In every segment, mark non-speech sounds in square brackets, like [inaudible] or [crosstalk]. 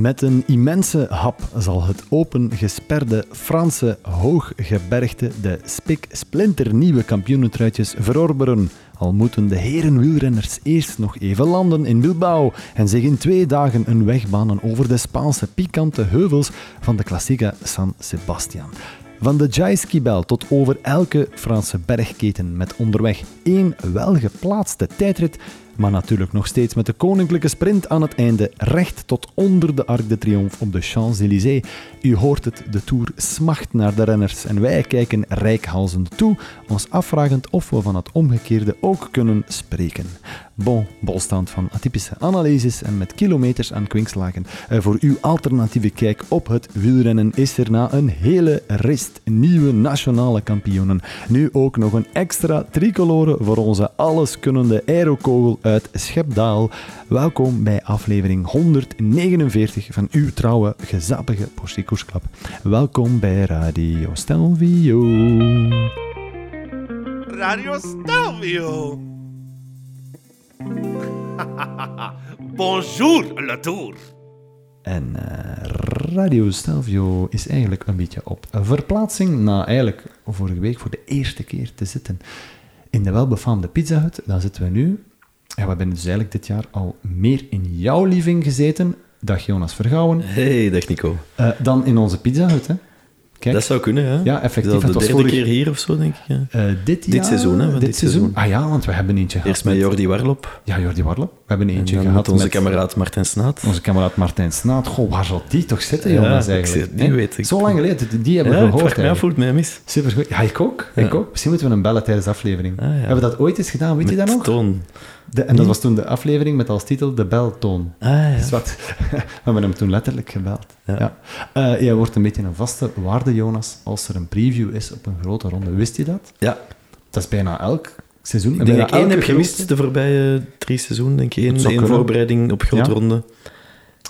Met een immense hap zal het opengesperde Franse hooggebergte de spik splinternieuwe kampioenentruitjes verorberen. Al moeten de heren wielrenners eerst nog even landen in Bilbao en zich in twee dagen een weg banen over de Spaanse pikante heuvels van de klassieke San Sebastian. Van de Jaiskibel tot over elke Franse bergketen met onderweg één welgeplaatste tijdrit, maar natuurlijk nog steeds met de koninklijke sprint aan het einde recht tot onder de Arc de Triomphe op de Champs-Élysées. U hoort het, de Tour smacht naar de renners en wij kijken rijkhalzend toe, ons afvragend of we van het omgekeerde ook kunnen spreken. Bon, bolstand van atypische analyses en met kilometers aan kwinkslagen. Eh, Voor uw alternatieve kijk op het wielrennen is er na een hele rist nieuwe nationale kampioenen. Nu ook nog een extra tricolore voor onze alleskunnende aerokogel uit Schepdaal. Welkom bij aflevering 149 van uw trouwe, gezappige Porsche Koersklap. Welkom bij Radio Stelvio. Radio Stelvio. [laughs] Bonjour, Le Tour. En eh, Radio Stelvio is eigenlijk een beetje op verplaatsing na eigenlijk vorige week voor de eerste keer te zitten in de welbefaamde Pizza Hut. Daar zitten we nu. Ja, we hebben dus eigenlijk dit jaar al meer in jouw living gezeten, dag Jonas Vergouwen, Hey, dag Nico. eh, dan in onze Pizza Hut. Hè. Kijk, Dat zou kunnen, hè? Ja, effectief. Dat de was derde vorig- keer hier of zo, denk ik. Ja. eh, dit, dit jaar- seizoen, hè, Dit, dit seizoen. seizoen. Ah ja, want we hebben eentje gehad Eerst met Jordi Warlop. Ja, Jordi Warlop. We hebben En eentje gehad met onze met kameraad Martijn Snaat. Onze kameraad Martijn Snaat. Goh, waar zal die toch zitten, Ja, eigenlijk? weet ik. Zo lang geleden, die, hebben we Ja, gehoord. hoe het mij mis. Supergoed. Ja, ik ook. Ik Ja. ook. Misschien moeten we hem bellen tijdens de aflevering. Ah, ja. Hebben we dat ooit eens gedaan, weet je dat nog? Toon. De, en dat was toen de aflevering met als titel De Beltoon. Ah, ja. Dus wat, [laughs] we hebben hem toen letterlijk gebeld. Ja. Ja. Eh, jij wordt een beetje een vaste waarde, Jonas, als er een preview is op een grote ronde. Wist je dat? Ja, Dat is bijna elk seizoen. ik En denk dat ik één heb gemist grote- de voorbije drie seizoenen. Denk ik één, Dat één voorbereiding op grote Ja. ronde.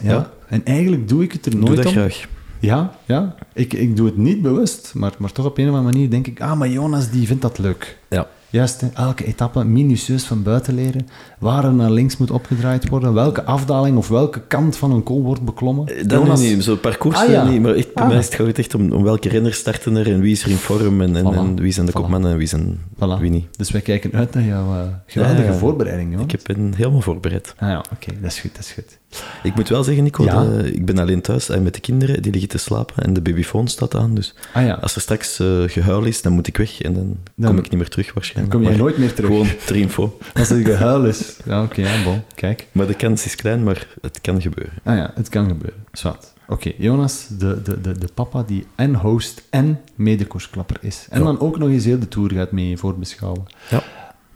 Ja. Ja. En eigenlijk doe ik het er Doe nooit dat om. graag. Ja, ja. Ik, ik doe het niet bewust, maar, maar toch op een of andere manier denk ik, ah, maar Jonas die vindt dat leuk. Ja. Juist, elke etappe minutieus van buiten leren, waar er naar links moet opgedraaid worden, welke afdaling of welke kant van een kool wordt beklommen. Eh, Dat Jonas- niet, zo parcours Ah, ja. niet, maar echt, bij Ah. mij is het gaat echt om, om welke renners starten er en wie is er in vorm en, en, Voilà. en wie zijn de Voilà. kopmannen en wie zijn Voilà. wie niet. Dus wij kijken uit naar jouw eh, geweldige Ja, voorbereiding, Jonas. Ik heb ben helemaal voorbereid. Ah ja, oké, dat is goed, dat is goed. Ik moet wel zeggen, Nico, Ja. dat- ik ben alleen thuis en met de kinderen, die liggen te slapen en de babyfoon staat aan. Dus Ah ja, als er straks eh, gehuil is, dan moet ik weg en dan, Dan- kom ik niet meer terug dan waarschijnlijk. kom jij Maar nooit meer terug. Gewoon ter info. [laughs] Als het gehuil is. Ja, oké, ja, bon, kijk. Maar de kans is klein, maar het kan gebeuren. Ah ja, het kan gebeuren. Zwat. Oké, Jonas, de, de, de, de papa die en host en medekoersklapper is. En dan ook nog eens heel de tour gaat mee voorbeschouwen. Ja.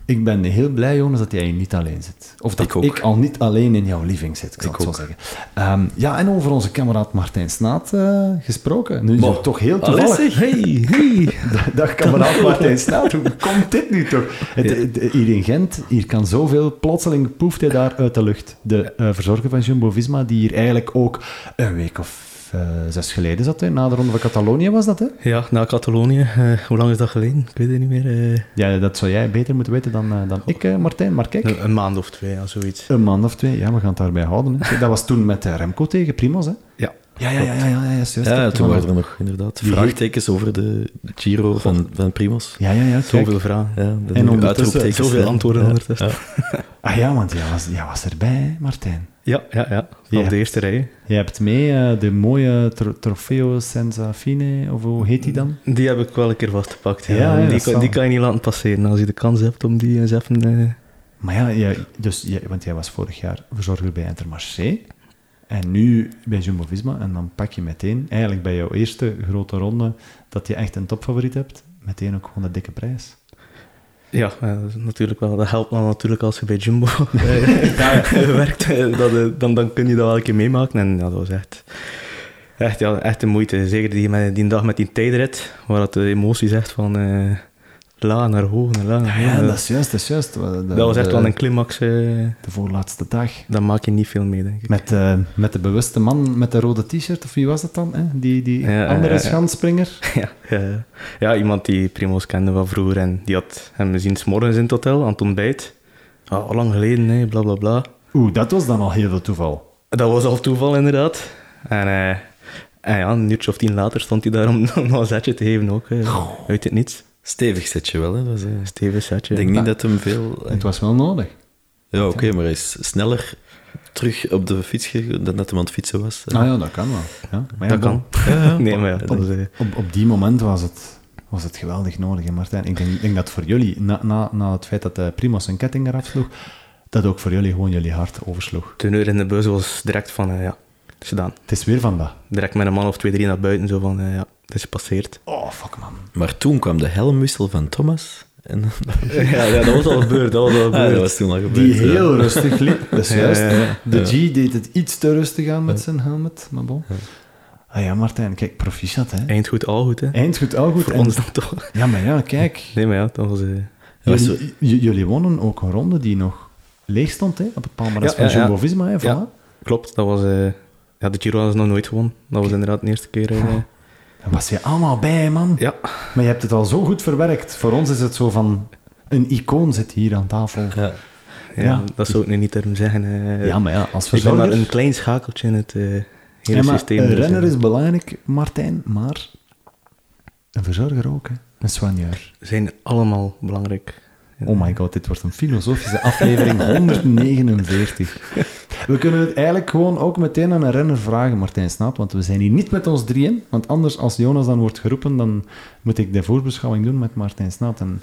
Ik ben heel blij, Jonas, dat jij niet alleen zit. Of dat Ik ook. ik al niet alleen in jouw living zit, ik zal Ik zo zeggen. Ehm, ja, en over onze kameraad Martijn Snaat eh, gesproken. Nu is het toch heel toevallig. Hey, hey. [laughs] Dag kameraad Martijn Snaat, hoe komt dit nu toch? Het, het- hier in Gent, hier kan zoveel, plotseling poeft hij daar uit de lucht. De eh, verzorger van Jumbo-Visma, die hier eigenlijk ook een week of eh, zes geleden zat, hè, na de Ronde van Catalonië was dat, hè? Ja, na Catalonië. eh, hoe lang is dat geleden? Ik weet het niet meer. eh, Ja, dat zou jij beter moeten weten dan, dan ik, eh, Martijn. Maar kijk, een, een maand of twee, ja, zoiets. een maand of twee, ja, we gaan het daarbij houden. Hè. Dat was toen met Remco tegen Primoz, hè? Ja. Ja, ja, ja, ja, ja, ja, juist, juist. Ja, Ik toen waren er nog inderdaad vraagtekens over de Giro van, van Primos. Ja, ja, ja, kijk. Zoveel vragen. Ja, En ondertussen uitroeptekens zoveel antwoorden Ja, ondertussen. ja. Ah ja, want jij was, jij was erbij, hè, Martijn. Ja, ja, ja. Op de eerste rij. Je hebt mee eh, de mooie tro Trofeo Senza Fine, of hoe heet die dan? Die heb ik wel een keer vastgepakt. Ja. Ja, ja, dat die, kan, die kan je niet laten passeren. Als je de kans hebt om die eens even... eh, Maar ja, jij, dus, jij, want jij was vorig jaar verzorger bij Intermarché. En nu bij Jumbo-Visma. En dan pak je meteen, eigenlijk bij jouw eerste grote ronde, dat je echt een topfavoriet hebt, meteen ook gewoon de dikke prijs. Ja, eh, natuurlijk wel. Dat helpt dan natuurlijk als je bij Jumbo [laughs] [laughs] werkt. eh, Dat, eh, dan, dan kun je dat wel een keer meemaken. En ja, dat was echt, echt, ja, echt een moeite. Zeker die, die dag met die tijdrit, waar dat de emoties echt van la naar hoog naar la naar Ja, hoog. ja, dat is juist, dat is juist. De, dat was echt wel een climax. eh De voorlaatste dag. daar maak je niet veel mee, denk ik. Met, eh, met de bewuste man met de rode t-shirt, of wie was dat dan? Hè? Die, die Ja, andere ja, [laughs] ja. ja, ja, ja, iemand die Primo's kende van vroeger en die had hem gezien 's morgens in het hotel aan het ontbijt. Ah, al lang geleden, hè, bla bla bla. Oeh, dat was dan al heel veel toeval. Dat was al toeval, inderdaad. En, eh, en ja, een uurtje of tien later stond hij daar om [laughs] nog een zetje te geven ook. eh, uit het niets. Stevig setje wel, hè. Dat is, eh, Stevig setje. ik denk niet dat hem veel... Het was wel nodig. Ja, oké, maar hij is sneller terug op de fiets gegaan dan dat hij aan het fietsen was. Ah ja, dat kan wel. Ja, maar ja, dat kan. [laughs] nee, maar ja, eh, Op, op die moment was het, was het geweldig nodig, hè, Martijn. Ik denk, ik denk dat voor jullie, na, na, na het feit dat de Primoz zijn ketting eraf sloeg, dat ook voor jullie gewoon jullie hart oversloeg. de deur in de bus was direct van, eh, ja, het is gedaan. Het is weer van dat. Direct met een man of twee, drie naar buiten, zo van, eh, ja, het is gepasseerd. Oh, fuck man. Maar toen kwam de helmwissel van Thomas. En [laughs] ja, ja, dat was al gebeurd, dat was al Ah, dat was toen al gebeurd. Die ja. heel rustig liep. Dat is juist. ja, ja. De Ja. G deed het iets te rustig aan met zijn helmet, maar bon. Ah ja, Martijn, kijk, proficiat, hè. Eind goed, al goed, hè. Eind goed, al goed. Voor En- ons dan toch. [laughs] Ja, maar ja, kijk. Nee, maar ja, dat was... Jullie, jullie wonnen ook een ronde die nog leeg stond, hè, op het palmarès Ja, van ja, ja. Jumbo-Visma, hè, voilà. Ja. Klopt, dat was... eh, ja, de Giro hadden ze nog nooit gewonnen. Dat was inderdaad de eerste keer. eh, [laughs] Daar was je allemaal bij, man. ja, Maar je hebt het al zo goed verwerkt. Voor ons is het zo van... Een icoon zit hier aan tafel. Ja. ja, Ja. dat zou ik nu niet durven zeggen. eh. Ja, maar ja, als ik ben verzorger... maar een klein schakeltje in het eh, hele Ja, maar systeem. een renner is belangrijk, Martijn, maar een verzorger ook, hè. Een soigneur. zijn allemaal belangrijk. Oh my god, dit wordt een filosofische aflevering [laughs] 149. We kunnen het eigenlijk gewoon ook meteen aan een renner vragen, Martijn Snaat, want we zijn hier niet met ons drieën, want anders als Jonas dan wordt geroepen, dan moet ik de voorbeschouwing doen met Martijn Snaat. En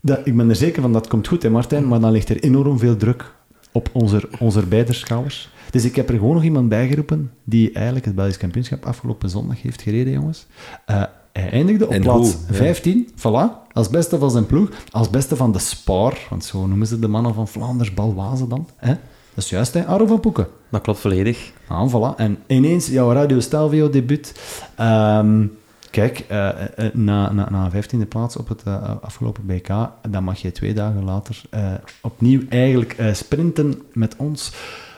dat, ik ben er zeker van, dat komt goed, hè Martijn, maar dan ligt er enorm veel druk op onze, onze beider schouders. Dus ik heb er gewoon nog iemand bijgeroepen die eigenlijk het Belgisch kampioenschap afgelopen zondag heeft gereden, jongens. Eh, hij eindigde op En plaats hoe, ja. 15, voilà, als beste van zijn ploeg, als beste van de Spar, want zo noemen ze de mannen van Vlaanders, Balwazen dan. Hè? Dat is juist, hè, Arro van Poeken. Dat klopt volledig. Ah, voilà. En ineens jouw Radio Stelvio debuut. Ehm, kijk, eh, eh, na, na, na een 15e plaats op het eh, afgelopen BK, dan mag je twee dagen later eh, opnieuw eigenlijk eh, sprinten met ons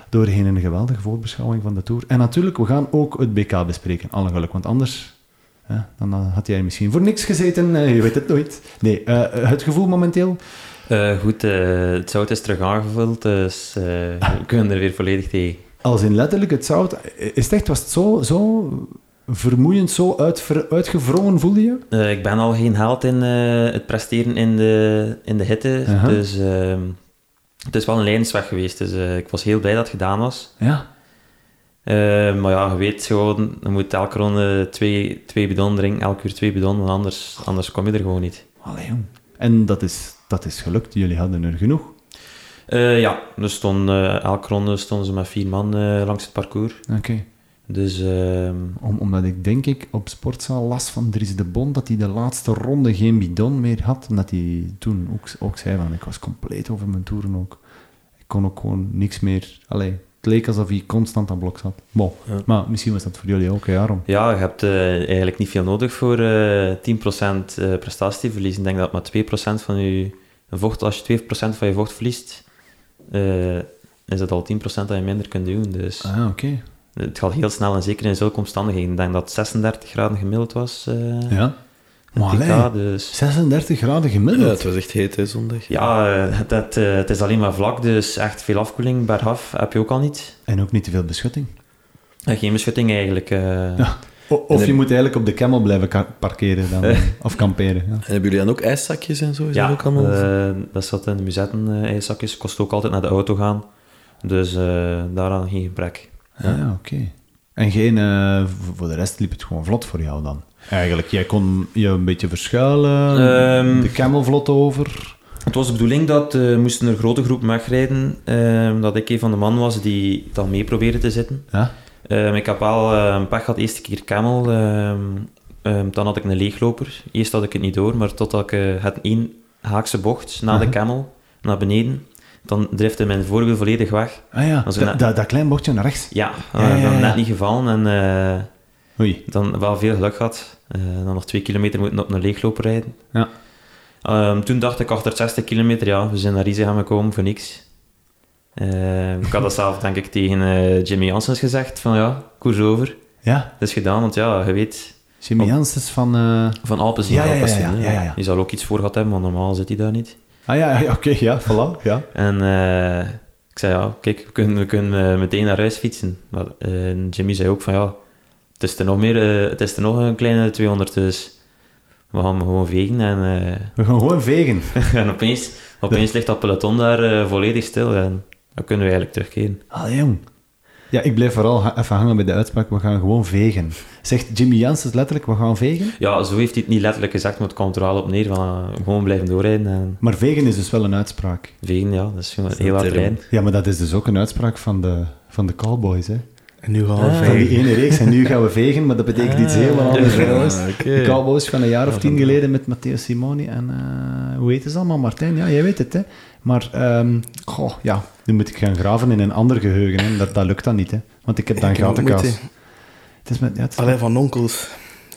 doorheen een geweldige voorbeschouwing van de Tour. En natuurlijk, we gaan ook het BK bespreken, alle geluk, want anders... hè, dan eh, had jij misschien voor niks gezeten, eh, je weet het nooit. Nee, eh, het gevoel momenteel? Eh, goed, eh, het zout is terug aangevuld, dus eh, we kunnen er weer volledig tegen. Als in letterlijk het zout, is het echt, was het zo, zo vermoeiend, zo uitver- uitgevrongen voelde je? Ik ben al geen held in het presteren in de, in de hitte, dus ehm, het is wel een leidersweg geweest. Dus ik was heel blij dat het gedaan was. Ja. Maar ja, je weet gewoon, je moet elke ronde twee, twee bidon drinken, elke uur twee bidon, want anders, anders kom je er gewoon niet. Allee, jong. En dat is, dat is gelukt. Jullie hadden er genoeg. Eh, ja, stond, eh, elke ronde stonden ze met vier man eh, langs het parcours. Oké. Dus ehm, Om, omdat ik denk ik op sportzaal las van Dries de Bond dat hij de laatste ronde geen bidon meer had. Omdat hij toen ook, ook zei van ik was compleet over mijn toeren ook. Ik kon ook gewoon niks meer. Allee, het leek alsof hij constant aan blok zat. Bon. Ja. Maar misschien was dat voor jullie ook, hè, Aron? Ja, je hebt eh, eigenlijk niet veel nodig voor eh 10% eh, prestatieverlies. Ik denk dat maar 2% van je vocht, als je 2% van je vocht verliest, eh, is het al 10% dat je minder kunt doen. Dus Ah, oké. het gaat heel snel en zeker in zulke omstandigheden. Ik denk dat het 36 graden gemiddeld was. eh Ja. Het Maar PK, allee, dus 36 graden Ja, gemiddeld. het was echt heet, hè, zondag. ja, eh, het, het, eh, het is alleen maar vlak, dus echt veel afkoeling. Bergaf heb je ook al niet. En ook niet te veel beschutting. En geen beschutting eigenlijk. eh. Ja. O- of En je moet eigenlijk op de camel blijven ka- parkeren dan, [laughs] Eh. of kamperen. Ja. En hebben jullie dan ook ijszakjes en zo? Is Ja, dat ook allemaal? eh, dat zat in de muzetten, eh ijszakjes. Kost ook altijd naar de auto gaan. Dus eh, daaraan geen gebrek. Ja, ja oké. En geen, eh, voor de rest liep het gewoon vlot voor jou dan? Eigenlijk, jij kon je een beetje verschuilen, Ehm, de camel vlot over. Het was de bedoeling dat eh moesten er grote groep wegrijden. eh, dat ik een van de mannen was die het al mee probeerde te zitten. Ja? Eh, ik heb wel eh, een pech gehad, eerste keer camel. ehm, ehm, dan had ik een leegloper. Eerst had ik het niet door, maar totdat ik eh, het één haakse bocht na de Mhm. camel naar beneden, dan driftte mijn voorwiel volledig weg. Ah ja, dat, we net- dat, dat klein bochtje naar rechts. Ja, Ja, ja, dan net niet gevallen en Oei. dan wel veel geluk gehad. Eh, dan nog twee kilometer moeten op een leegloper rijden. Ja. Ehm, toen dacht ik achter 60 kilometer, ja, we zijn naar Rize gaan komen voor niks. Ehm, ik had dat zelf denk ik tegen eh, Jimmy Janssens gezegd, van ja, koers over. Ja, Dat is gedaan, want ja, je weet, Jimmy. Janssens van... eh, van Alpes Ja, ja, ja, ja, ja. Die zal ook iets voor gehad hebben, want normaal zit hij daar niet. Ah ja, [laughs] ja oké, ja, voilà. Ja. En Ik zei, ja, kijk, we kunnen, we kunnen meteen naar huis fietsen. Maar Jimmy zei ook van, ja, het is er nog, meer, eh, het is er nog een kleine 200, dus we gaan gewoon vegen. En, eh, We gaan gewoon vegen. [laughs] en opeens, opeens ligt dat peloton daar eh, volledig stil. En dan kunnen we eigenlijk terugkeren. Allee, jong. Ja, ik blijf vooral ha- even hangen bij de uitspraak, we gaan gewoon vegen. Zegt Jimmy Janssens letterlijk, we gaan vegen? Ja, zo heeft hij het niet letterlijk gezegd, maar het kwam er wel op neer van gewoon blijven doorrijden en Maar vegen is dus wel een uitspraak. vegen, ja, dat is gewoon is heel hard rijden. Ja, maar dat is dus ook een uitspraak van de, van de cowboys, hè. En nu gaan we Ah. Van die ene reeks, en nu gaan we vegen, maar dat betekent iets helemaal anders. Ah, oké. De Cowboys van een jaar of tien geleden met Matteo Simoni en eh, hoe heet ze allemaal? Martijn, ja, jij weet het, hè. Maar, ehm, goh, ja, nu moet ik gaan graven in een ander geheugen, hè. Dat, dat lukt dan niet, hè. Want ik heb dan Ik gatenkaas. moeten- Het is met, ja, het is- Allee, van onkels.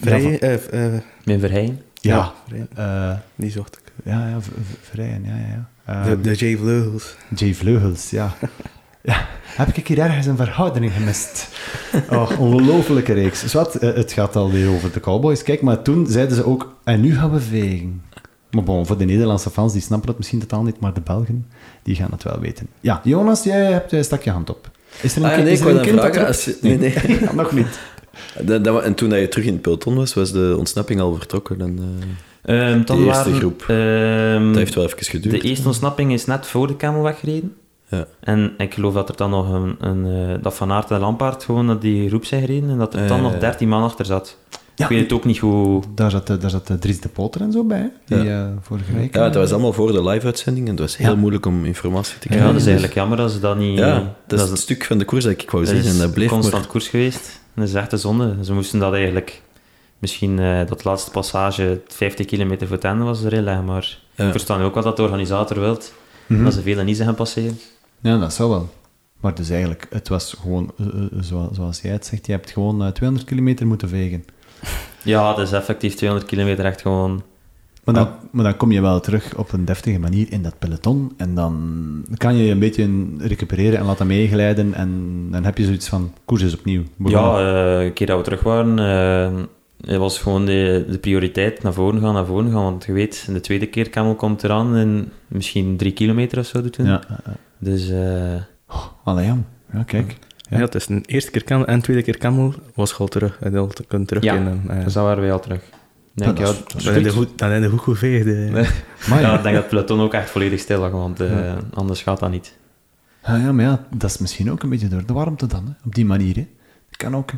Vrij, van- eh, eh, Mijn verheyen. ja, eh, Die zocht ik. ja, ja, v- v- vrijen, ja, ja, ja. De, Ehm, de J Vleugels. Jay Vleugels, ja. [laughs] ja. Heb ik hier ergens een verhouding gemist? [laughs] Oh, ongelofelijke reeks. Zwat, eh, het gaat alweer over de Cowboys. Kijk, maar toen zeiden ze ook, en nu gaan we vegen. Maar bon, voor de Nederlandse fans, die snappen het misschien totaal niet, maar de Belgen, die gaan het wel weten. Ja, Jonas, jij hebt, jij stak je hand op. Is er een, Ah, ja, kind- nee, is ik er een kind vragen. Als je, nee, nee. [laughs] Ja, nog niet. [laughs] En toen hij terug in het peloton was, was de ontsnapping al vertrokken. En, eh, Ehm, dan Die eerste waren, groep. ehm, dat heeft wel even geduurd. de eerste ontsnapping is net voor de Camel weggereden. Ja. En ik geloof dat er dan nog een, een eh, dat Van Aert en Lampaard gewoon naar die groep zijn gereden en dat er dan Eh, nog 13 man achter zat. Ja, ik weet het ook niet hoe... Daar zat, eh, daar zat Dries de Polter en zo bij, die eh, vorige week... Ja, dat was allemaal voor de live-uitzending en het was heel Ja. moeilijk om informatie te Ja, krijgen. dat is eigenlijk jammer dat ze dat niet... Ja, dat is is- het stuk van de koers dat ik wou dat en dat bleef constant maar... koers geweest. Dat is echt een zonde. Ze moesten dat eigenlijk... Misschien eh, dat laatste passage, 50 kilometer voor het einde was erin leggen, maar Ja. ik versta nu ook wat dat de organisator wilt. Mhm. Dat ze velen niet zijn gaan passeren. Ja, dat zou wel. Maar dus eigenlijk, het was gewoon, eh, eh, zoals, zoals jij het zegt, je hebt gewoon eh, 200 kilometer moeten vegen. [laughs] Ja, dat is effectief 200 kilometer echt gewoon... Maar dan, maar dan kom je wel terug op een deftige manier in dat peloton en dan kan je je een beetje recupereren en laten meeglijden en dan heb je zoiets van, koers is opnieuw. begonnen. Ja, eh, een keer dat we terug waren, eh, het was gewoon de, de prioriteit naar voren gaan, naar voren gaan. Want je weet, de tweede keer Camel komt eraan en misschien drie kilometer of zo doet doen. ja. Dus eh, Allee. Ja, kijk. Ja. het is een eerste keer Camel en tweede keer Camel was je al terug. En al te kunnen terug Ja. in, eh, dus dat waren wij al terug. Denk, Ja, dat is- dat is Dan je goed, dan heb je goed geveegd. eh. Maar ja, ja, ik denk dat het peloton ook echt volledig stil lag, want eh, Ja. anders gaat dat niet. ja, ja, maar ja, dat is misschien ook een beetje door de warmte dan, hè. op die manier. Hè. Dat kan ook. hè.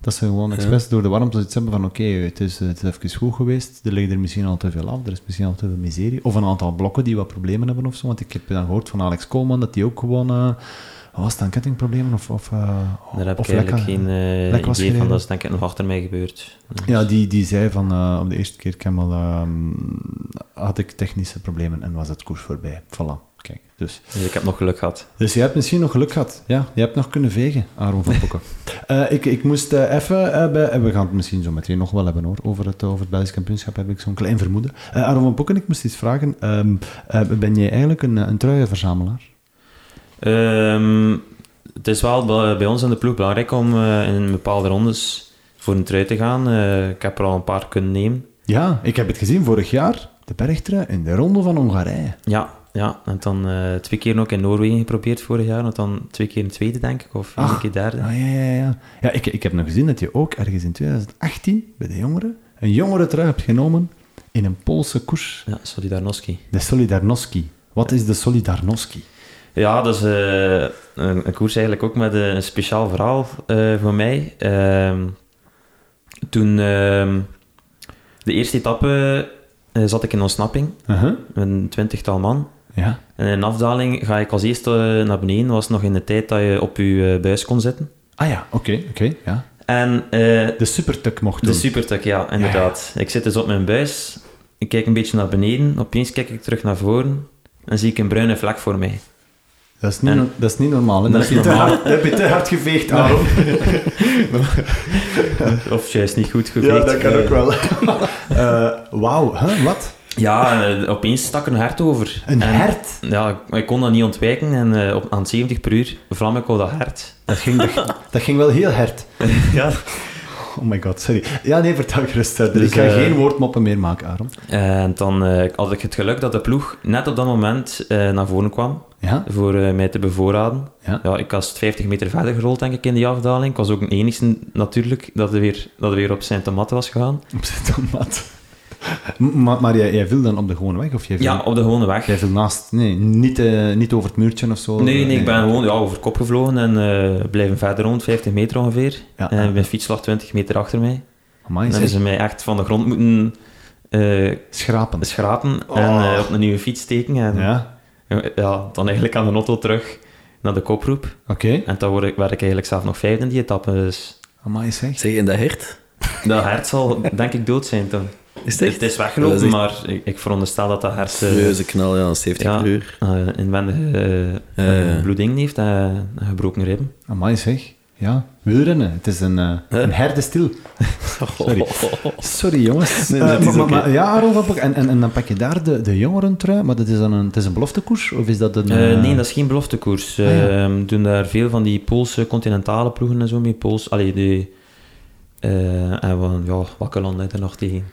Dat ze gewoon expres door de warmte iets hebben van oké, het, is, het is even goed geweest, er ligt er misschien al te veel af, er is misschien al te veel miserie. Of een aantal blokken die wat problemen hebben of zo, want ik heb dan gehoord van Alex Koolman dat die ook gewoon, eh wat was het dan, kettingproblemen of, of, eh, Daar heb of ik eigenlijk lekker- geen eh, lek was idee van, dat is denk ik nog achter mij gebeurd. Ja, die, die zei van eh, op de eerste keer Camel ehm, had ik technische problemen en was het koers voorbij. Voilà, kijk. Dus, Dus ik heb nog geluk gehad. dus je hebt misschien nog geluk gehad. Ja, je hebt nog kunnen vegen, Aaron van Pokken. [laughs] Eh, ik, ik moest eh, even bij, en we gaan het misschien zo meteen nog wel hebben hoor, over het, over het Belgisch kampioenschap heb ik zo'n klein vermoeden. Eh Aaron van Pokken, ik moest iets vragen. Ehm, eh, ben jij eigenlijk een, een truienverzamelaar? Ehm, het is wel bij ons in de ploeg belangrijk om in bepaalde rondes voor een trui te gaan. Eh, ik heb er al een paar kunnen nemen. Ja, ik heb het gezien vorig jaar, de bergtrui in de Ronde van Hongarije. Ja, ja. en dan eh, twee keer ook in Noorwegen geprobeerd vorig jaar. En dan twee keer een tweede, denk ik. Of één Ach, keer derde. Ah, ja, ja, ja. Ja, ik, ik heb nog gezien dat je ook ergens in 2018 bij de jongeren een jongere trui hebt genomen in een Poolse koers, Ja, Solidarnossi. de Solidarnossi. Wat is de Solidarnossi? Ja, dat is eh, een, een koers eigenlijk ook met een, een speciaal verhaal eh, voor mij. Ehm, toen ehm, de eerste etappe zat ik in ontsnapping, Uh-huh. een twintigtal man. Ja. En in een afdaling ga ik als eerste eh, naar beneden. Dat was nog in de tijd dat je op je eh, buis kon zitten. Ah ja, oké, oké, ja. En eh, De supertuk mocht de doen. supertuk, ja, inderdaad. Ik zit dus op mijn buis. Ik kijk een beetje naar beneden. Opeens kijk ik terug naar voren. En zie ik een bruine vlek voor mij. Dat is niet, En- no- dat is niet normaal, hè? Dat Dat is heb je, te normaal. hard, [laughs] dat heb je te hard geveegd, Aaron. [laughs] Of juist niet goed geveegd. ook wel. [laughs] Eh, Wauw, huh? wat? Ja, eh, opeens stak er een hert over. Een En, hert? Ja, ik- ik kon dat niet ontwijken. En eh, op, aan 70 per uur vlam ik al dat hert. Dat ging, dat, [laughs] dat ging wel heel hard. [laughs] ja. Oh my god, sorry. Ja, nee, vertel gerust. Dus, ik ga eh, geen woordmoppen meer maken, Aaron. En dan had ik het geluk dat de ploeg net op dat moment naar voren kwam. Ja? voor mij te bevoorraden. Ja. Ja, ik was 50 meter verder gerold, denk ik, in die afdaling. Ik was ook de enige, natuurlijk, dat er weer, dat er weer op zijn tomaten was gegaan. Op zijn tomaat. Maar, maar jij, jij viel dan op de gewone weg? Of jij viel, Ja, op de gewone weg. Jij viel naast... Nee, niet, eh, niet over het muurtje of zo? Nee, nee, ik ben gewoon ja, over kop gevlogen en eh, blijven verder rond, 50 meter ongeveer. Ja. En mijn fiets lag 20 meter achter mij. Amai, En hebben ze mij echt van de grond moeten eh, Schrapen. schrapen en Oh. eh, op een nieuwe fiets steken. En Ja, ja, dan eigenlijk aan de auto terug naar de koproep. oké. En dan word ik, werd ik eigenlijk zelf nog vijfde in die etappe. Dus Amai, zeg. Zeg, en dat hert? dat hert zal denk ik dood zijn toen. Is het echt? Het is weggelopen, is maar ik, ik veronderstel dat dat hert eh, Serieuze knal, ja, 70 ja, uur. eh, inwendige eh, bloeding heeft en en gebroken ribben. Amai, zeg. Ja, wielrennen. Het is een, eh een herde stil. [laughs] Sorry. Sorry, jongens. Nee, Eh, is maar- maar- ja, en, en, en dan pak je daar de, de jongerentrui, maar dat is dan een, het is een beloftekoers? Of is dat een... Eh, eh, nee, dat is geen beloftekoers. Ah, ja. Eh, we doen daar veel van die Poolse continentale ploegen en zo mee. Pools, allee, die... eh, en van, ja, welke landen er nog tegen?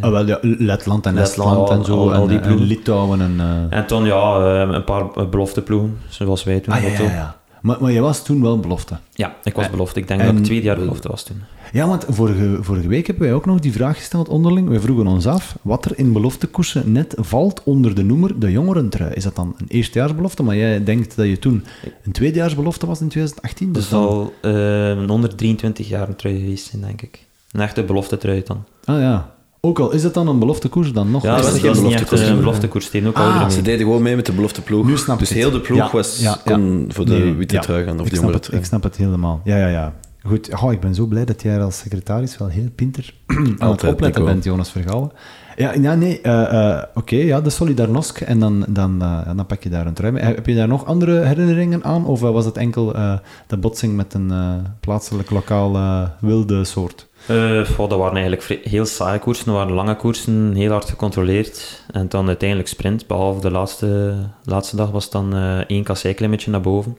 ah, wel, ja, Letland en Estland en zo. al- al en, die en ploegen. Litouwen en... eh, En toen, ja, eh, een paar eh, belofteploegen, zoals wij toen. ah, ja, Otto. ja, ja. Maar, maar je was toen wel belofte. Ja, ik was En- belofte. Ik denk en- dat ik twee jaar belofte was toen. Ja, want vorige, vorige week hebben wij ook nog die vraag gesteld onderling. Wij vroegen ons af wat er in beloftekoersen net valt onder de noemer de jongerentrui. Is dat dan een eerstejaarsbelofte? Maar jij denkt dat je toen een tweedejaarsbelofte was in 2018? Dat Dus dan... zal eh, een onder 23 jaar een trui geweest zijn, denk ik. Een echte beloftetrui dan. Ah ja. Ook al is het dan een beloftekoers, dan nog... Ja, dat dat is geen beloftekoers. een beloftekoers. Heeft ook Ah, Ze deden gewoon mee met de belofteploeg. Nu snap dus het. heel de ploeg Ja, was, ja, ja. kon voor de Nee, witte ja. trui gaan, of ik de jongere trui. ik snap het helemaal. Ja, ja, ja. Goed, oh, ik ben zo blij dat jij als secretaris wel heel pinter [clears throat] aan het Altijd, opletten Nico. bent, Jonas Vergouwen. Ja, ja nee, eh, eh, oké, ja, de Solidarnosc en dan, dan, eh, dan pak je daar een trui mee. Heb je daar nog andere herinneringen aan? Of was het enkel eh, de botsing met een eh, plaatselijk, lokaal eh, wilde soort? Eh, goh, dat waren eigenlijk heel saaie koersen. Dat waren lange koersen, heel hard gecontroleerd. En dan uiteindelijk sprint. Behalve de laatste, laatste dag was het dan eh één kasseiklimmetje naar boven.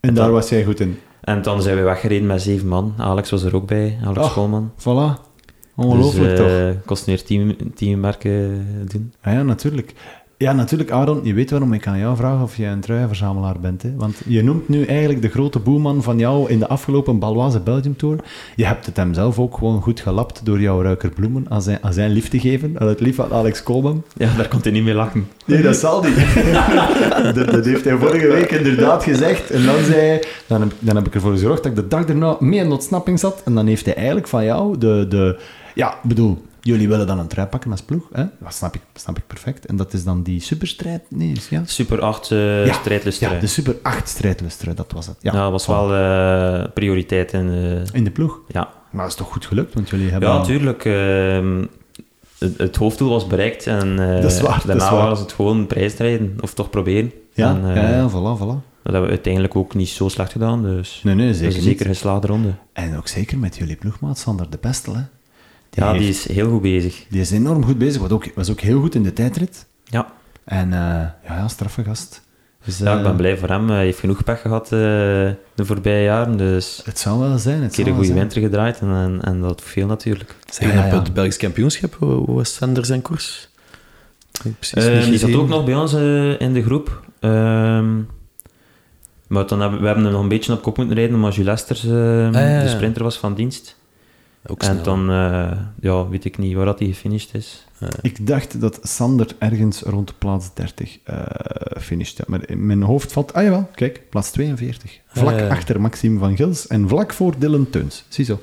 En daar dan- was jij goed in. En dan zijn we weggereden met zeven man. Alex was er ook bij, Alex Oh. Koolman. Voilà. Ongelooflijk dus, toch? eh, kost meer team, teammerken doen. Ah ja, natuurlijk. Ja, natuurlijk, Aaron. Je weet waarom ik aan jou vraag of je een truienverzamelaar bent. Hè? Want je noemt nu eigenlijk de grote boeman van jou in de afgelopen Baloise Belgium Tour. Je hebt het hem zelf ook gewoon goed gelapt door jouw ruiker bloemen aan zijn, aan zijn lief te geven. Aan het lief van Alex Koolman. Ja, daar kon hij niet mee lachen. Nee, dat zal niet. [laughs] dat, dat heeft hij vorige week inderdaad gezegd. En dan zei hij, dan heb, dan heb ik ervoor gezorgd dat ik de dag erna mee in ontsnapping zat. En dan heeft hij eigenlijk van jou de... de ja, bedoel, jullie willen dan een trui pakken als ploeg. Hè? Dat snap ik, snap ik perfect. En dat is dan die superstrijd... Nee, is- ja. Super 8 uh, Ja, strijdlustrui. Ja, de Super 8 strijdlustrui, dat was het. Ja, Ja, dat was wel eh, prioriteit in... eh, In de ploeg. ja, Maar dat is toch goed gelukt, want jullie hebben... ja natuurlijk. ehm, het, het hoofddoel was bereikt en eh, [laughs] Dat is waar, daarna was het gewoon prijsrijden. Of toch proberen. Ja, En, eh, ja, ja, voilà, voilà. Dat hebben we uiteindelijk ook niet zo slecht gedaan. Dus Nee, nee, een zeker geslaagde ronde. En ook zeker met jullie ploegmaat, Sander de Pestel, hè. Ja, heeft- die is heel goed bezig. Die is enorm goed bezig, was ook, was ook heel goed in de tijdrit. Ja, En eh, ja, ja, straffe gast. Dus, ja ik eh, ben blij voor hem. Hij heeft genoeg pech gehad eh, de voorbije jaren. Dus Het zou wel zijn. Het een keer zou een wel goede zijn. winter gedraaid en, en, en dat veel natuurlijk. Ja, ja, op ja. het Belgisch kampioenschap, hoe hoe was Sander zijn koers? Precies niet die zat ook nog bij ons in de groep. Ehm, maar dan hebben we hebben hem nog een beetje op kop moeten rijden, omdat Jules Lesters eh, Ah, ja, ja. de sprinter was van dienst. Ook En dan eh, ja, weet ik niet waar dat hij gefinished is. Ik dacht dat Sander ergens rond plaats 30 eh finishte. Maar in mijn hoofd valt... Ah jawel, kijk, plaats 42. Vlak achter Maxime van Gils en vlak voor Dylan Teuns. Ziezo.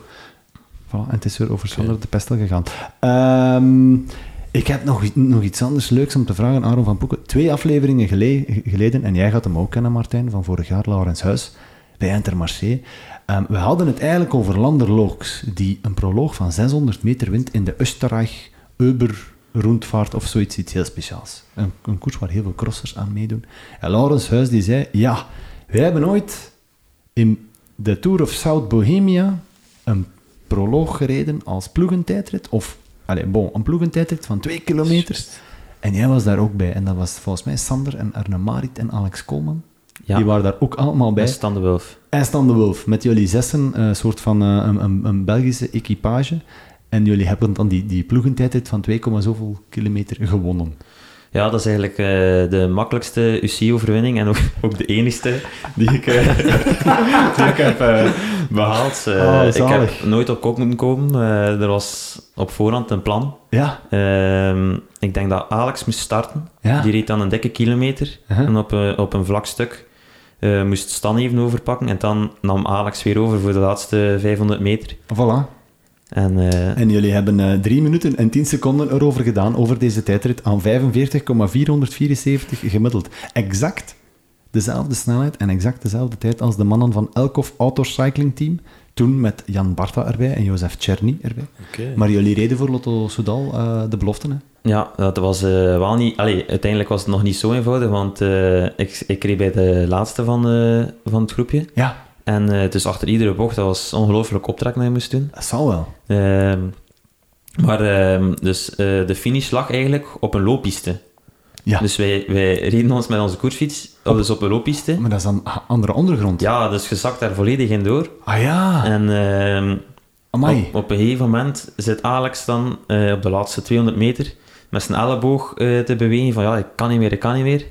Voilà, en het is weer over Sander de Pestel gegaan. Ehm, ik heb nog, nog iets anders leuks om te vragen, Aaron van Poeken. Twee afleveringen gele- geleden, en jij gaat hem ook kennen, Martijn, van vorig jaar, Laurens Huis, bij Intermarché. Ehm, we hadden het eigenlijk over Landerlooks, die een proloog van 600 meter wint in de Österreich Uber rondvaart of zoiets iets heel speciaals. Een, een koers waar heel veel crossers aan meedoen. En Laurens Huis die zei, ja, wij hebben ooit in de Tour of South Bohemia een proloog gereden als ploegentijdrit. Of, allez, bon, een ploegentijdrit van twee kilometer. En jij was daar ook bij. En dat was volgens mij Sander en Arne Marit en Alex Koolman. Ja, Die waren daar ook allemaal bij. bij Stan de Wulf. En Stan de Wolf, met jullie zessen, een soort van eh, een, een, een Belgische equipage. En jullie hebben dan die, die ploegentijdrit van 2, zoveel kilometer gewonnen. Ja, dat is eigenlijk eh, de makkelijkste UC-overwinning en ook, ook de enigste die ik, eh, [laughs] die ik heb eh, behaald. Eh, Oh, ik heb nooit op kop moeten komen. Eh, er was op voorhand een plan. Ja, Ehm, ik denk dat Alex moest starten. ja. Die reed dan een dikke kilometer. Uh-huh. En op, op een vlak stuk eh, moest Stan even overpakken. En dan nam Alex weer over voor de laatste 500 meter. Voilà. En eh, En jullie hebben eh 3 minuten en 10 seconden erover gedaan, over deze tijdrit, aan 45,474 gemiddeld. Exact dezelfde snelheid en exact dezelfde tijd als de mannen van Elkoff Autocycling Team. Toen met Jan Barta erbij en Jozef Czerny erbij. Maar jullie reden voor Lotto Soudal eh, de belofte, hè? Ja, dat was eh, wel niet... Allee, uiteindelijk was het nog niet zo eenvoudig, want eh, ik, ik reed bij de laatste van, eh, van het groepje. Ja, En dus achter iedere bocht, dat was ongelooflijk optrekken dat je moest doen. dat zal wel. Ehm, maar ehm, dus de finish lag eigenlijk op een looppiste. Ja. Dus wij, wij reden ons met onze koersfiets op, dus op een looppiste. Maar dat is dan andere ondergrond. Ja, dus je zakt daar volledig in door. Ah ja, En ehm, op, op een gegeven moment zit Alex dan op de laatste 200 meter met zijn elleboog eh, te bewegen van ja, ik kan niet meer, ik kan niet meer.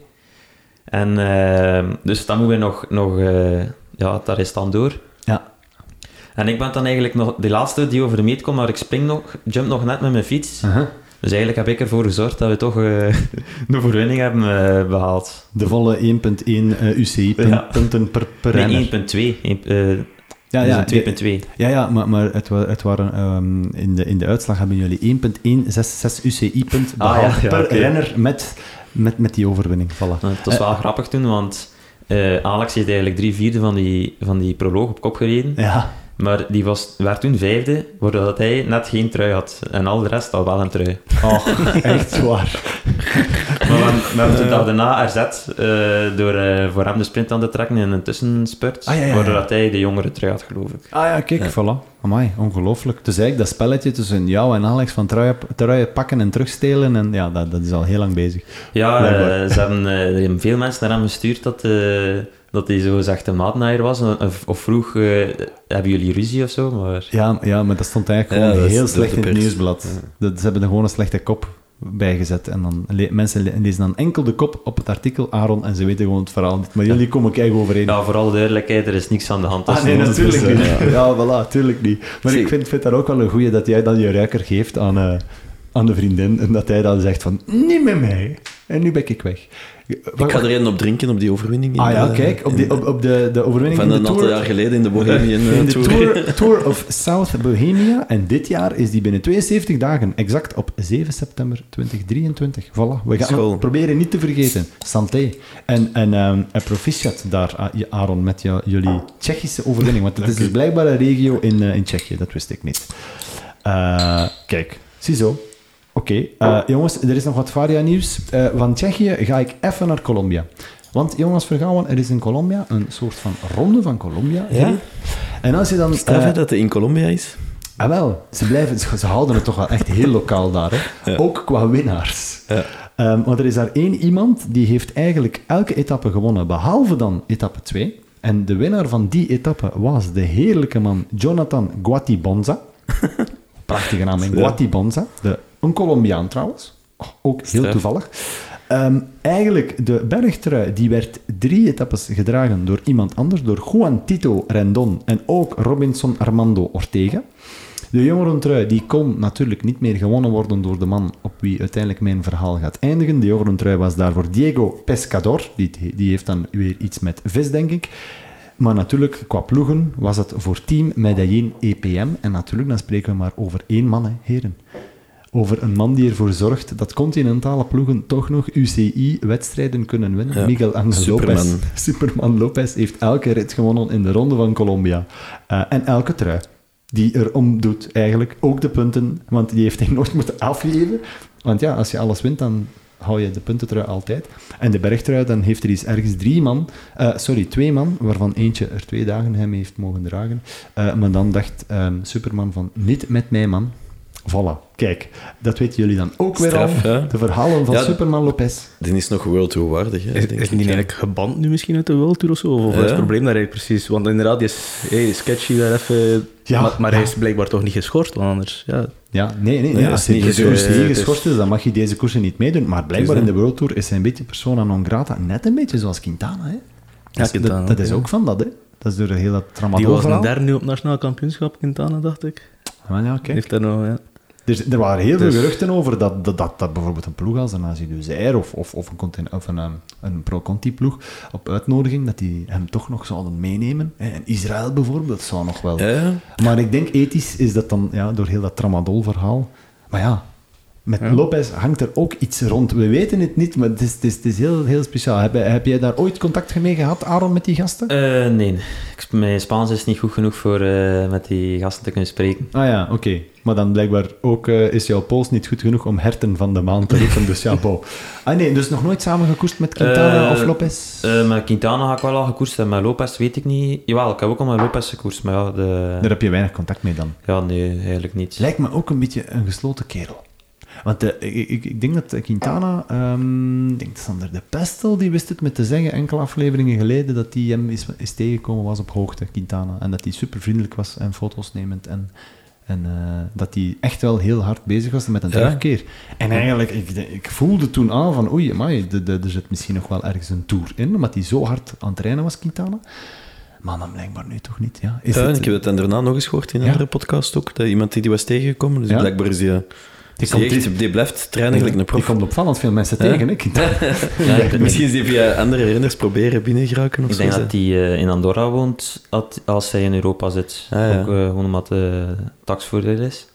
En ehm, dus dan moeten we nog, nog eh, ja, daar is dan door. Ja. En ik ben dan eigenlijk nog de laatste die over de meet komt, maar ik spring nog, jump nog net met mijn fiets. Uh-huh. Dus eigenlijk heb ik ervoor gezorgd dat we toch eh [laughs] de overwinning hebben eh, behaald. De volle 1.1 eh, UCI pun- Ja. punten per, per renner. Nee, 1.2. Eh, Ja, ja, dus een 2.2. Ja, ja, maar, maar het, het waren, ehm, in, de, in de uitslag hebben jullie 1.166 UCI-punt Ah, behaald ja, ja, per oké. renner met, met, met die overwinning. Voilà. Het was wel grappig toen, want eh, Alex heeft eigenlijk drie vierde van die, van die proloog op kop gereden. Ja, Maar die was, werd toen vijfde, waardoor hij net geen trui had. En al de rest had wel een trui. oh, [laughs] echt waar. Maar we, hebben- we hebben het de dag daarna erzet eh, door eh, voor hem de sprint aan te trekken in een tussenspurt. Ah, ja. Waardoor hij de jongere trui had, geloof ik. Ah ja, kijk, voilà. Amai, ongelooflijk. Dus eigenlijk dat spelletje tussen jou en Alex van truien, truien pakken en terugstelen, en ja, dat, dat is al heel lang bezig. Ja, eh, ze hebben, eh, er hebben veel mensen naar hem gestuurd dat, eh, dat hij zogezegd een maatnaaier was. Of, of vroeg, eh, hebben jullie ruzie of zo? Maar Ja, ja maar dat stond eigenlijk Ja, gewoon heel slecht in het nieuwsblad. Dat, ze hebben er gewoon een slechte kop bijgezet. En dan le- mensen le- lezen dan enkel de kop op het artikel Aaron en ze weten gewoon het verhaal niet. Maar jullie komen kijk overeen. ja, voor alle duidelijkheid, er is niks aan de hand. Ah, nee, natuurlijk niet. Ja, voilà, tuurlijk niet. Maar ik vind, vind dat ook wel een goeie dat jij dan je ruiker geeft aan, eh, aan de vriendin. En dat hij dan zegt van, niet met mij. En nu ben ik weg. Ik ga er een op drinken, op die overwinning. in, Ah ja, eh, kijk, op, die, op, op de, de overwinning van in een aantal jaar geleden in de Bohemian eh, In de Tour. tour, [laughs] tour of South Bohemia. En dit jaar is die binnen 72 dagen, exact op 7 september 2023. Voilà, we gaan School. proberen niet te vergeten. Santé. En, en, en proficiat daar, A- Aaron, met jou- jullie Tsjechische overwinning. Want het is dus blijkbaar een regio in, eh, in Tsjechië, dat wist ik niet. Eh, kijk, ziezo. Oké, eh, jongens, er is nog wat varia-nieuws. Eh, van Tsjechië ga ik even naar Colombia. Want jongens, vergouwen, er is in Colombia een soort van ronde van Colombia. Ja? En als je dan... Eh, hè, dat hij in Colombia is. Ah, wel. Ze, blijven, ze, ze houden het toch wel echt heel lokaal daar. Hè? Ja. Ook qua winnaars. Ja. Ehm, want er is daar één iemand die heeft eigenlijk elke etappe gewonnen, behalve dan etappe 2. En de winnaar van die etappe was de heerlijke man Jonathan Guatibonza. [laughs] Prachtige naam. Guatibonza. De, een Colombiaan trouwens. Oh, ook heel Straf. toevallig. Ehm, eigenlijk, de bergtrui die werd drie etappes gedragen door iemand anders, door Juan Tito Rendon en ook Robinson Armando Ortega. De jongerentrui die kon natuurlijk niet meer gewonnen worden door de man op wie uiteindelijk mijn verhaal gaat eindigen. De jongerentrui was daarvoor Diego Pescador. Die, die heeft dan weer iets met vis, denk ik. Maar natuurlijk, qua ploegen was het voor team Medellin EPM. En natuurlijk, dan spreken we maar over één man, hè, heren. Over een man die ervoor zorgt dat continentale ploegen toch nog UCI-wedstrijden kunnen winnen. Ja, Miguel Angel Superman. Lopez. [laughs] Superman Lopez heeft elke rit gewonnen in de Ronde van Colombia. Eh, en elke trui die er om doet, eigenlijk. Ook de punten, want die heeft hij [laughs] nooit moeten afgeven. Want ja, als je alles wint, dan hou je de puntentrui altijd. En de bergtrui, dan heeft er eens ergens drie man, eh, sorry, twee man, waarvan eentje er twee dagen hem heeft mogen dragen. Eh, maar dan dacht ehm, Superman van, niet met mij, man. Voilà, kijk, dat weten jullie dan ook weer Straf, al. De verhalen van Ja, Superman Lopez. Die is nog World Tour waardig, hè, Is, denk is ik. die eigenlijk geband nu misschien uit de World Tour of zo? Of wat is het probleem daar eigenlijk precies? Want inderdaad, die is hey, sketchy daar even... Ja, maar hij is blijkbaar toch niet geschorst, want anders... Ja, Ja, nee, nee, Nee, nee. als hij is de niet, koers hier het is- geschorst is, dan mag je deze koersen niet meedoen. Maar blijkbaar in de World Tour is hij een beetje persona non grata. Net een beetje zoals Quintana, hè. Dat, is- Quintana dat, is ja. ook van dat, hè. Dat is door heel dat die tramadol was een verhaal. derde nu op nationaal kampioenschap, Quintana, dacht ik. Maar ja, kijk. Heeft daar nog... Ja. Dus er waren heel Dus- veel geruchten over dat, dat, dat, dat bijvoorbeeld een ploeg als een Nazi Duzair of, of, of een, of een, ehm, een Pro-Conti-ploeg op uitnodiging, dat die hem toch nog zouden meenemen. En Israël bijvoorbeeld zou nog wel. Ja. Maar ik denk ethisch is dat dan ja, door heel dat tramadol-verhaal. Maar ja, met Ja. Lopez hangt er ook iets rond. We weten het niet, maar het is, het is, het is heel, heel speciaal. Heb, heb jij daar ooit contact mee gehad, Aaron, met die gasten? Eh, nee, ik, mijn Spaans is niet goed genoeg voor eh, met die gasten te kunnen spreken. Ah ja, oké. Maar dan blijkbaar ook eh, is jouw pols niet goed genoeg om herten van de maan te roepen. Dus ja, bo. [laughs] Ah nee, dus nog nooit samen gekoerst met Quintana of Lopez? Met Quintana ga ik wel al gekoerst en met Lopez weet ik niet. Jawel, ik heb ook al met Lopez gekoerst, maar ja, de... Daar heb je weinig contact mee dan. ja nee, eigenlijk niet. Lijkt me ook een beetje een gesloten kerel. Want eh, ik, ik, denk dat Quintana, ehm, ik denk dat Sander de Pestel, die wist het met te zeggen enkele afleveringen geleden, dat hij hem is, is tegengekomen was op hoogte, Quintana. En dat hij super vriendelijk was en foto's nemend. En, en eh, dat hij echt wel heel hard bezig was met een Ja. terugkeer. En eigenlijk, ik, ik voelde toen aan van, oei, de, er zit misschien nog wel ergens een tour in, omdat hij zo hard aan het trainen was, Quintana. Maar dan blijkbaar nu toch niet, ja. Is Ja, het- en ik heb het dan daarna nog eens gehoord in een Ja. andere podcast ook, dat iemand die die was tegengekomen, dus Ja. blijkbaar is die... Die, komt echt- die blijft trainen gelijk een Die komt opvallend veel mensen Ja. tegen, hè. [laughs] Ja, Misschien is die via andere renners proberen binnengeraken of Ik zo. denk zo. dat hij eh, in Andorra woont at- als hij in Europa zit. Ah, ja. Ook eh, gewoon omdat de taxvoordeel is.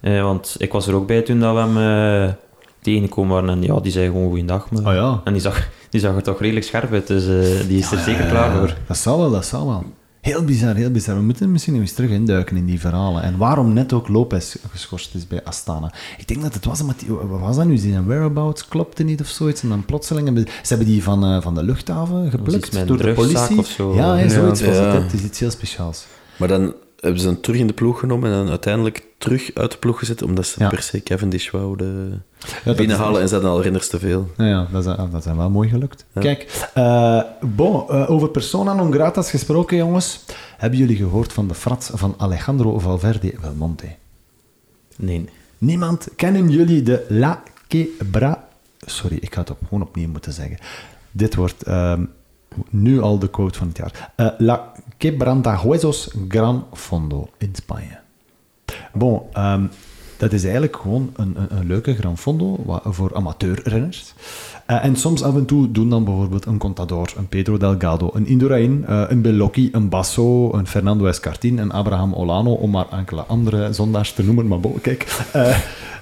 Eh, want ik was er ook bij toen dat we hem tegengekomen waren. En ja, die zei gewoon goeiedag. Maar... Oh ja. En die zag, die zag er toch redelijk scherp uit. Dus eh, die is er zeker klaar voor. Dat zal wel, dat zal wel. Heel bizar, heel bizar. We moeten misschien nog eens terug induiken in die verhalen. En waarom net ook Lopez geschorst is bij Astana. Ik denk dat het was omdat die, wat was dat nu? Zijn whereabouts klopte niet of zoiets. En dan plotseling hebben ze hebben die van, eh, van de luchthaven geplukt door de politie. of zo. Ja, hè, Ja. zoiets was het. Het is iets heel speciaals. Maar dan hebben ze hem terug in de ploeg genomen en dan uiteindelijk terug uit de ploeg gezet, omdat ze Ja. per se Cavendish wouden Ja, binnenhalen is- en ze hadden al renners te veel. Nou ja, dat is, dat is wel mooi gelukt. Ja. Kijk, eh, bon, eh, over persona non grata's gesproken, jongens. Hebben jullie gehoord van de frats van Alejandro Valverde Belmonte? Nee. Niemand kennen jullie de La Quebra... Sorry, ik ga het op, gewoon opnieuw moeten zeggen. Dit wordt ehm, nu al de quote van het jaar. Eh, La Quebrantahuesos Gran Fondo in Spanje. Bon, ehm, dat is eigenlijk gewoon een, een, een leuke Gran Fondo voor amateurrenners. Eh, en soms af en toe doen dan bijvoorbeeld een Contador, een Pedro Delgado, een Indurain, eh, een Bellocchi, een Basso, een Fernando Escartin, een Abraham Olano, om maar enkele andere zondaars te noemen. Maar bon, kijk.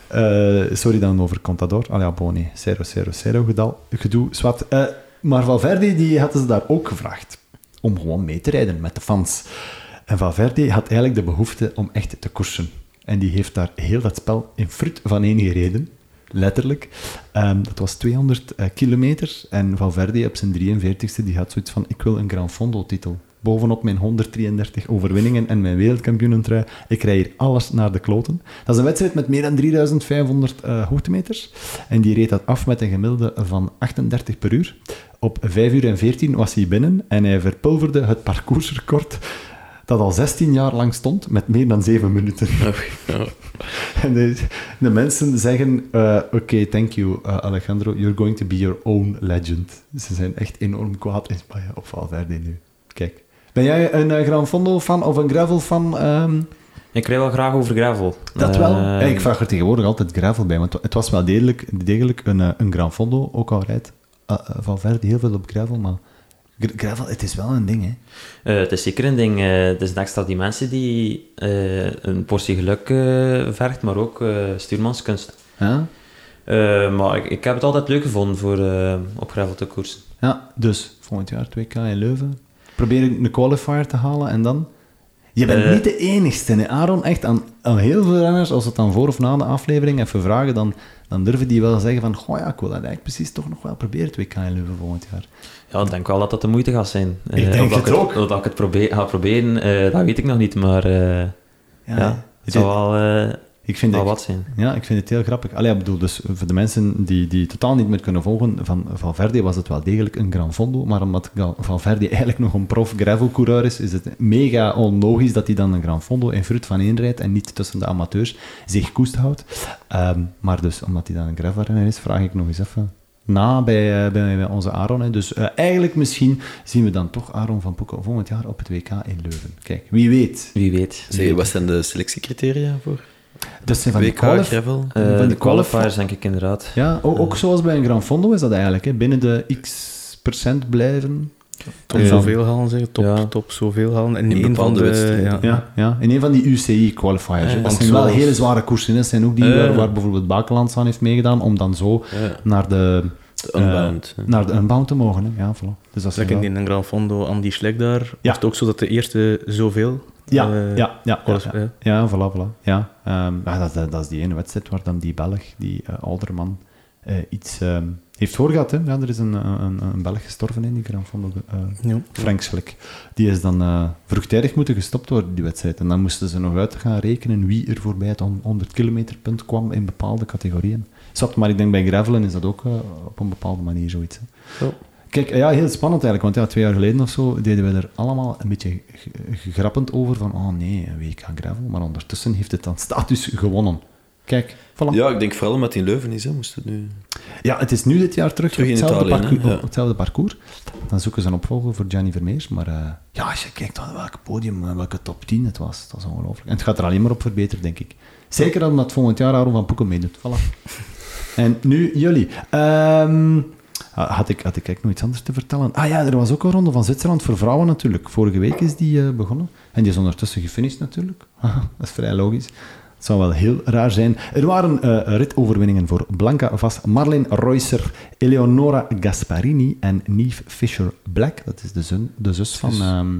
eh, sorry dan over Contador. Ah ja, bon, nee. 0-0-0 gedal- gedoe. Zwat. Eh, maar Valverde, die hadden ze daar ook gevraagd om gewoon mee te rijden met de fans. En Valverde had eigenlijk de behoefte om echt te koersen. En die heeft daar heel dat spel in fruit van één gereden. Letterlijk. Ehm, dat was 200 eh, kilometer. En Valverde op zijn 43ste, die had zoiets van, ik wil een Gran Fondo-titel. Bovenop mijn 133 overwinningen en mijn wereldkampioenentrui. Ik rij hier alles naar de kloten. Dat is een wedstrijd met meer dan 3500 eh, hoogtemeters. En die reed dat af met een gemiddelde van 38 per uur. Op 5 uur en 14 was hij binnen en hij verpulverde het parcoursrecord dat al 16 jaar lang stond met meer dan 7 minuten. [laughs] En de, de mensen zeggen, eh, oké, thank you eh, Alejandro, you're going to be your own legend. Ze zijn echt enorm kwaad in Spanje op Valverde nu. Kijk. Ben jij een eh, Gran Fondo-fan of een Gravel-fan? ehm? Ik rij wel graag over gravel. dat wel. Eh, ik vraag er tegenwoordig altijd Gravel bij, want het was wel degelijk, degelijk een, eh, een Gran Fondo, ook al rijdt eh, Valverde heel veel op Gravel, maar gra- Gravel, het is wel een ding, hè. Het is zeker een ding. het is een extra dimensie die een portie geluk vergt, maar ook stuurmanskunst. Ja? Maar ik, ik heb het altijd leuk gevonden voor op gravel te koersen. Ja, dus volgend jaar 2K in Leuven. Probeer een qualifier te halen en dan... Je bent Eh. niet de enigste, hè, Aaron. Echt, aan, aan heel veel renners, als het dan voor of na de aflevering even vragen, dan, dan durven die wel zeggen van, goh ja, ik wil dat eigenlijk precies toch nog wel proberen 2K in Leuven volgend jaar. Ja, ik denk wel dat dat de moeite gaat zijn. Ik Eh, denk of dat het ook. Dat ik het probeer, ga proberen, eh, dat weet ik nog niet, maar Ja, ja, het het is- wel... Ik vind het- wat zijn. Ja, ik vind het heel grappig. Allee, ik bedoel, dus voor de mensen die, die totaal niet meer kunnen volgen, van Valverde was het wel degelijk een Gran Fondo, maar omdat Valverde [laughs] eigenlijk nog een prof gravelcoureur is, is het mega onlogisch dat hij dan een Gran Fondo in fruit van één rijdt en niet tussen de amateurs zich koest houdt. Ehm, maar dus, omdat hij dan een gravelrenner is, vraag ik nog eens even na bij, eh, bij, bij onze Aaron. Hè. Dus eh, eigenlijk misschien zien we dan toch Aaron van Poeken volgend jaar op het WK in Leuven. Kijk, wie weet. Wie weet. Zeg, wat zijn de selectiecriteria voor Dat zijn van die WK gravel? Eh, Van die de qualifiers qualifiers, denk ik inderdaad. Ja, ook, ook zoals bij een Gran Fondo is dat eigenlijk. Hè. Binnen de x procent blijven. Top Ja. zoveel halen, zeggen. Top, Ja. top zoveel halen. En In één van de... wedstrijden. Ja. Ja, ja, in een van die UCI-qualifiers. Dat zijn wel hele zware koersen. Dat zijn ook die waar, waar bijvoorbeeld Bakelands aan heeft meegedaan, om dan zo naar de, de Unbound. eh, naar de Unbound te mogen. Hè. Ja, voilà. Dus dat is in een Gran Fondo, Andy Schlek daar. Ja. Was het ook zo dat de eerste zoveel... Ja, eh, ja, ja, ja, ja. ja. Ja, voilà, voilà. Ja, ehm, ja, dat, dat, dat is die ene wedstrijd waar dan die Belg, die eh Alderman, eh, iets ehm, heeft voorgehad. Hè? Ja, er is een, een, een Belg gestorven in die Gran Fondo. eh Ja. Frank Schlik. Die is dan eh, vroegtijdig moeten gestopt worden, die wedstrijd. En dan moesten ze nog uit gaan rekenen wie er voorbij het 100 kilometer punt kwam in bepaalde categorieën. Zat, maar ik denk bij gravelen is dat ook eh, op een bepaalde manier zoiets. Hè. Kijk, ja, heel spannend eigenlijk, want ja, twee jaar geleden of zo deden we er allemaal een beetje grappend over van, oh nee, een WK gravel, maar ondertussen heeft het dan status gewonnen. Kijk, voilà. Ja, ik denk vooral het in Leuven is, hè, moest het nu... Ja, het is nu dit jaar terug, Terug in hetzelfde, Italië, parcours? Ja. op hetzelfde parcours. Dan zoeken ze een opvolger voor Gianni Vermeers. Maar eh, ja, als je kijkt aan welk podium, en welke top 10 het was, dat is ongelooflijk. En het gaat er alleen maar op verbeteren, denk ik. Zeker omdat volgend jaar Aaron van Poeken meedoet. Voilà. [laughs] En nu jullie. Ehm, had, ik, had ik eigenlijk nog iets anders te vertellen? Ah ja, er was ook een ronde van Zwitserland voor vrouwen natuurlijk. Vorige week is die eh, begonnen. En die is ondertussen gefinished natuurlijk. Haha, [laughs] dat is vrij logisch. Het zou wel heel raar zijn. Er waren eh, ritoverwinningen voor Blanca Vas, Marlene Reusser, Eleonora Gasparini en Neve Fisher-Black. Dat is de, zun, de zus van ehm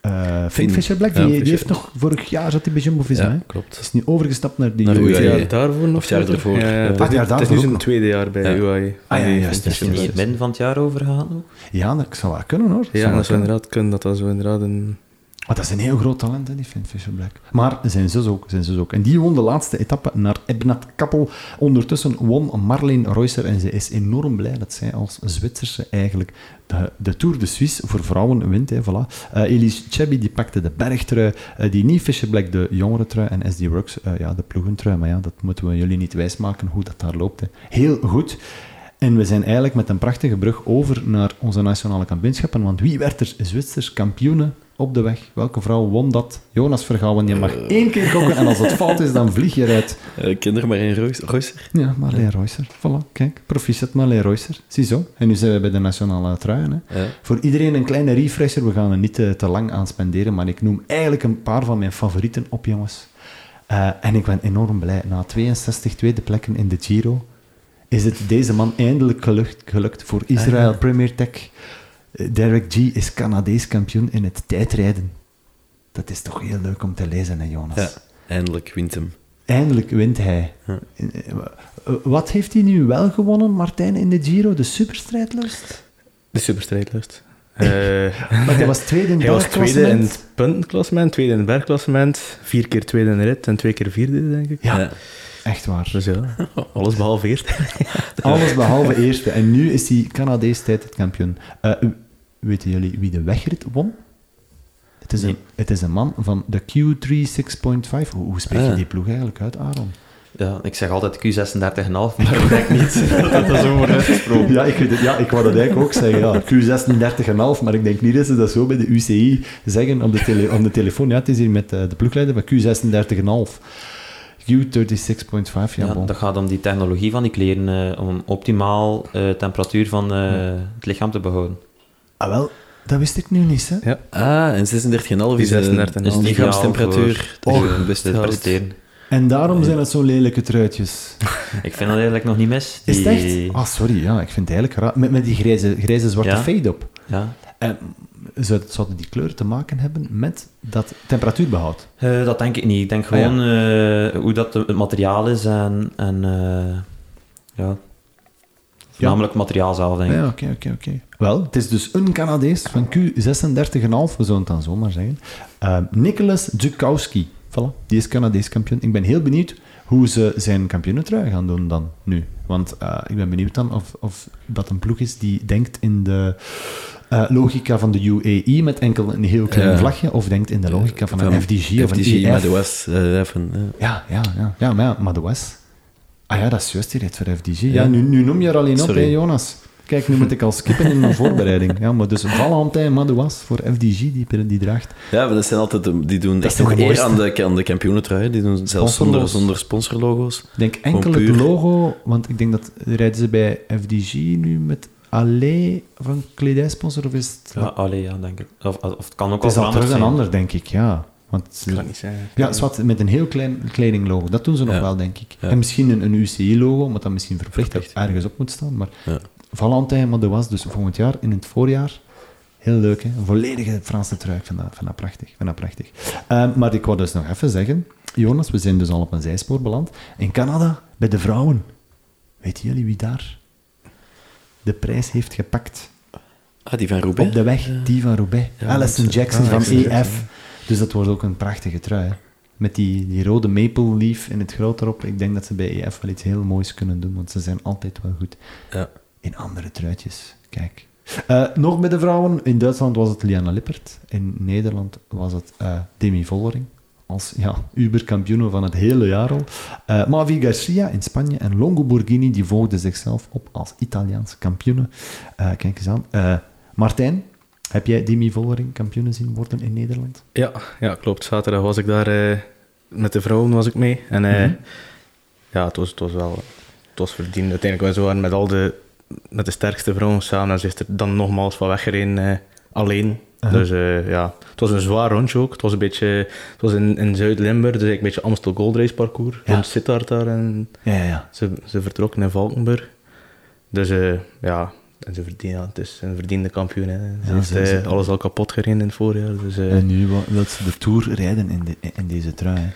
eh, Finn. Fisher-Black. Ja, Die, die Fisher. heeft nog vorig jaar zat hij bij Jumbo-Visma. hè? Ja, klopt. is nu overgestapt naar die Naar UAE. Ja, daarvoor nog? Of het jaar ervoor. Ja, ja, Ah, is het jaar nu- het is daarvoor nu zijn tweede jaar bij Ja. UAE. Ah, ja, Nee, juist, Is er niet midden van het jaar overgegaan ook? Ja, dat zou wel kunnen hoor. Ja, dat zou kunnen. inderdaad kunnen dat dat zo inderdaad een... Dat is een heel groot talent, hè, die Finn Fisher-Black. Maar zijn zus ook, zijn zus ook. En die won de laatste etappe naar Ebnat Kappel. Ondertussen won Marleen Reusser en ze is enorm blij dat zij als Zwitserse eigenlijk de, de Tour de Suisse voor vrouwen wint. Hè, voilà. Eh, Elise Chebby die pakte de bergtrui, eh, die niet Fisher-Black de jongere trui en SD Works eh, ja, de ploegentrui. Maar ja, dat moeten we jullie niet wijsmaken hoe dat daar loopt. Heel goed. En we zijn eigenlijk met een prachtige brug over naar onze nationale kampioenschappen. Want wie werd er Zwitsers kampioene op de weg? Welke vrouw won dat? Jonas Vergouwen, je mag één keer gokken en als het fout is, dan vlieg je eruit. Eh, Ik ken er maar één Reus- Reusser. Ja, Marleen Reusser. Voilà, kijk. Proficiat Marleen Reusser. Ziezo. En nu zijn we bij de nationale truien. Hè. Ja. Voor iedereen een kleine refresher. We gaan er niet te, te lang aan spenderen, maar ik noem eigenlijk een paar van mijn favorieten op, jongens. Eh, en ik ben enorm blij. Na 62 tweede plekken in de Giro is het deze man eindelijk gelukt, gelukt voor Israël Premier Tech. Eh, Derek G is Canadees kampioen in het tijdrijden. Dat is toch heel leuk om te lezen, hè, Jonas? ja, eindelijk wint hem. Eindelijk wint hij. Ja. Eh, eh, Wat heeft hij nu wel gewonnen, Martijn, in de Giro? De superstrijdlust? De superstrijdlust. [laughs] Eh Maar hij was tweede in het [laughs] hij was tweede in het puntenklassement, tweede in het bergklassement, vier keer tweede in de rit en twee keer vierde, denk ik. Ja, echt waar. Dus ja, alles behalve eerst. [laughs] Alles behalve eerste. En nu is hij Canadees tijdritkampioen. Eh, weten jullie wie de wegrit won? Het is, een, het is een man van de Q36.5. Hoe, hoe spreek je Ah. die ploeg eigenlijk uit, Aaron? Ja, ik zeg altijd Q36,5, maar ik denk niet [laughs] dat dat zo wordt uitgesproken. Ja, ik, het, ja, ik wou dat eigenlijk ook zeggen. Ja, Q36,5, maar ik denk niet dat ze dat zo bij de UCI zeggen op de, tele, op de telefoon. Ja, het is hier met eh, de ploegleider van Q36,5. Q36.5, ja, Ja, bon. dat gaat om die technologie van die kleren, eh, om optimaal eh, temperatuur van eh, het lichaam te behouden. Ah, wel, dat wist ik nu niet, hè. Ja. Ah, en 36,5 is Die 36,5 de lichaamstemperatuur het beste Te presteren. En daarom zijn het zo'n lelijke truitjes. [laughs] Ik vind dat eigenlijk nog niet mis. Is het echt? Ah, sorry, ja, ik vind het eigenlijk raar. Met, met die grijze, grijze zwarte Ja. fade op. Ja. En zou- zouden die kleuren te maken hebben met dat temperatuurbehoud? Eh, dat denk ik niet. Ik denk Ah, ja. gewoon eh, hoe dat het materiaal is en, en eh, ja, voornamelijk het materiaal zelf, denk ik. Ja, oké, oké, oké. Wel, het is dus een Canadees van Q36,5, we zullen het dan zomaar zeggen. Nicolas Dzukowski. Voilà, die is Canadees kampioen. Ik ben heel benieuwd hoe ze zijn kampioenentrui gaan doen dan, nu. Want ik ben benieuwd dan of, of dat een ploeg is die denkt in de eh, logica van de UAE met enkel een heel klein Ja. vlagje, of denkt in de logica van een FDG, of een FDG EF. de West. eh, even, eh. Ja, ja, ja. Ja, maar ja. Ah ja, dat is juist, die rijdt voor FDG. Ja, Ja. nu, nu noem je er alleen op, Sorry. hè, Jonas. Kijk, nu moet ik al skippen in mijn voorbereiding. Ja, maar dus Valentin Madouas voor FDG, die, die draagt. Ja, maar dat zijn altijd, de- die doen Dat echt nog eer aan de, aan de kampioenentrui. Die doen zelfs zonder, zonder sponsorlogo's. Ik denk enkel het logo, want ik denk dat rijden ze bij FDG nu met Allee van kledijsponsor, of is het... Ja, allee, ja, denk ik. Of, of het kan ook het is wel al terug een ander, denk ik, ja. Want, Dat kan niet zijn. ja, zwart, met een heel klein kledinglogo. Dat doen ze nog Ja. wel, denk ik. Ja. En misschien een, een UCI-logo, wat dan misschien verplicht, Verplicht. ergens op moet staan. Maar Ja. Valentin Madouas, dus volgend jaar, in het voorjaar. Heel leuk, hè? Een volledige Franse trui. Ik vind dat, vind dat prachtig. Vind dat prachtig. Ehm, maar ik wou dus nog even zeggen, Jonas, we zijn dus al op een zijspoor beland. In Canada, bij de vrouwen. Weten jullie wie daar de prijs heeft gepakt? Ah, die van Roubaix. Op de weg, die van Roubaix. Ja, Alison Jackson ah, van Jackson EF. Dus dat wordt ook een prachtige trui. hè. Met die, die rode maple leaf in het groot erop. Ik denk dat ze bij EF wel iets heel moois kunnen doen, want ze zijn altijd wel goed Ja. in andere truitjes. Kijk. Eh, nog bij de vrouwen. In Duitsland was het Liana Lippert. In Nederland was het eh, Demi Vollering. Als ja, Uber-kampioen van het hele jaar al. Eh Mavi Garcia in Spanje en Longo Borghini die volgden zichzelf op als Italiaanse kampioenen. Eh, kijk eens aan. Eh, Martijn, heb jij Demi Vollering kampioenen zien worden in Nederland? Ja, ja, klopt. Zaterdag was ik daar met de vrouwen was ik mee. En Mhm. ja, het was, het was wel het was verdiend. Uiteindelijk was we waren met al de, met de sterkste vrouwen samen. En ze is er dan nogmaals van weggereden alleen. Dus eh, ja, het was een zwaar rondje ook. Het was een beetje, het was in, in Zuid-Limburg, dus een beetje Amstel Gold Race parcours. Ja. Rond Sittard daar en Ja, ja, ja. ze, ze vertrokken in Valkenburg. Dus eh, ja, en ze verdienen, het is een verdiende kampioen. Hè. Ze Ja, heeft ze- eh, ze- alles al kapot gereden in het voorjaar. Dus En nu wil ze de Tour rijden in, de, in deze trui. hè.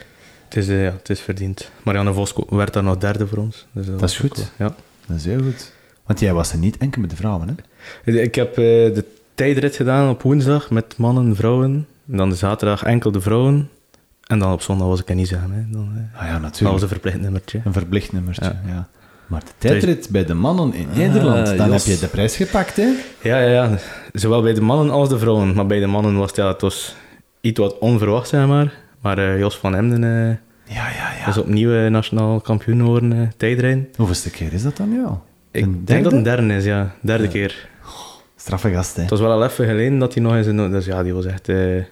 het, is, ja, het is verdiend. Marianne Vos werd daar nog derde voor ons. Dus Dat is goed. Ja. Dat is heel goed. Want jij was er niet enkel met de vrouwen, hè? Ik heb de tijdrit gedaan op woensdag met mannen en vrouwen. En dan de zaterdag enkel de vrouwen. En dan op zondag was ik er niet aan. Hè. Dan, eh, Ah ja, dat natuurlijk. was een verplicht nummertje. Een verplicht nummertje, ja. Ja. Maar de tijdrit bij de mannen in Nederland, dan Ah, Jos. heb je de prijs gepakt, hè? Ja, ja, ja, zowel bij de mannen als de vrouwen. Maar bij de mannen was het, ja, het was iets wat onverwacht, zeg maar. Maar eh, Jos van Emden eh, Ja, ja, ja. is opnieuw nationaal kampioen geworden tijdrijden. Hoeveelste keer is dat dan, ja? Ik Een denk dat het een derde is, ja. Derde keer. Straffe gast, hè? Het was wel al even geleden dat hij nog eens... een- Dus ja, die was echt... eh,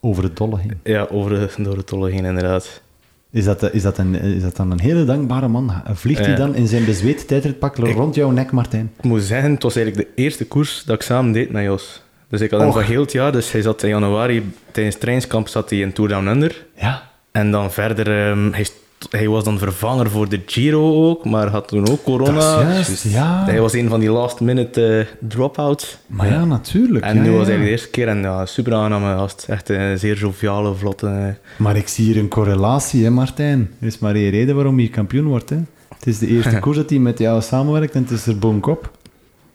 Over het dolle heen. ja, over de, door het tolle heen, inderdaad. Is dat, is, dat een, is dat dan een hele dankbare man? Vliegt hij Ja. dan in zijn bezweet tijdritpak rond jouw nek, Martijn? Ik moet zeggen, het was eigenlijk de eerste koers dat ik samen deed met Jos. Dus ik had hem Och. van heel het jaar, dus hij zat in januari, tijdens het trainingskamp zat hij in Tour Down Under. Ja. En dan verder, ehm, hij, hij was dan vervanger voor de Giro ook, maar had toen ook corona. Juist, Dus ja. Hij was een van die last minute eh, drop-outs. Maar ja, natuurlijk. En ja, nu was hij de eerste keer en ja, super aangename gast. Echt een zeer joviale, vlotte... eh, Maar ik zie hier een correlatie, hè, Martijn. Er is maar één reden waarom je kampioen wordt, hè. Het is de eerste [laughs] koers dat hij met jou samenwerkt en het is er bovenkop.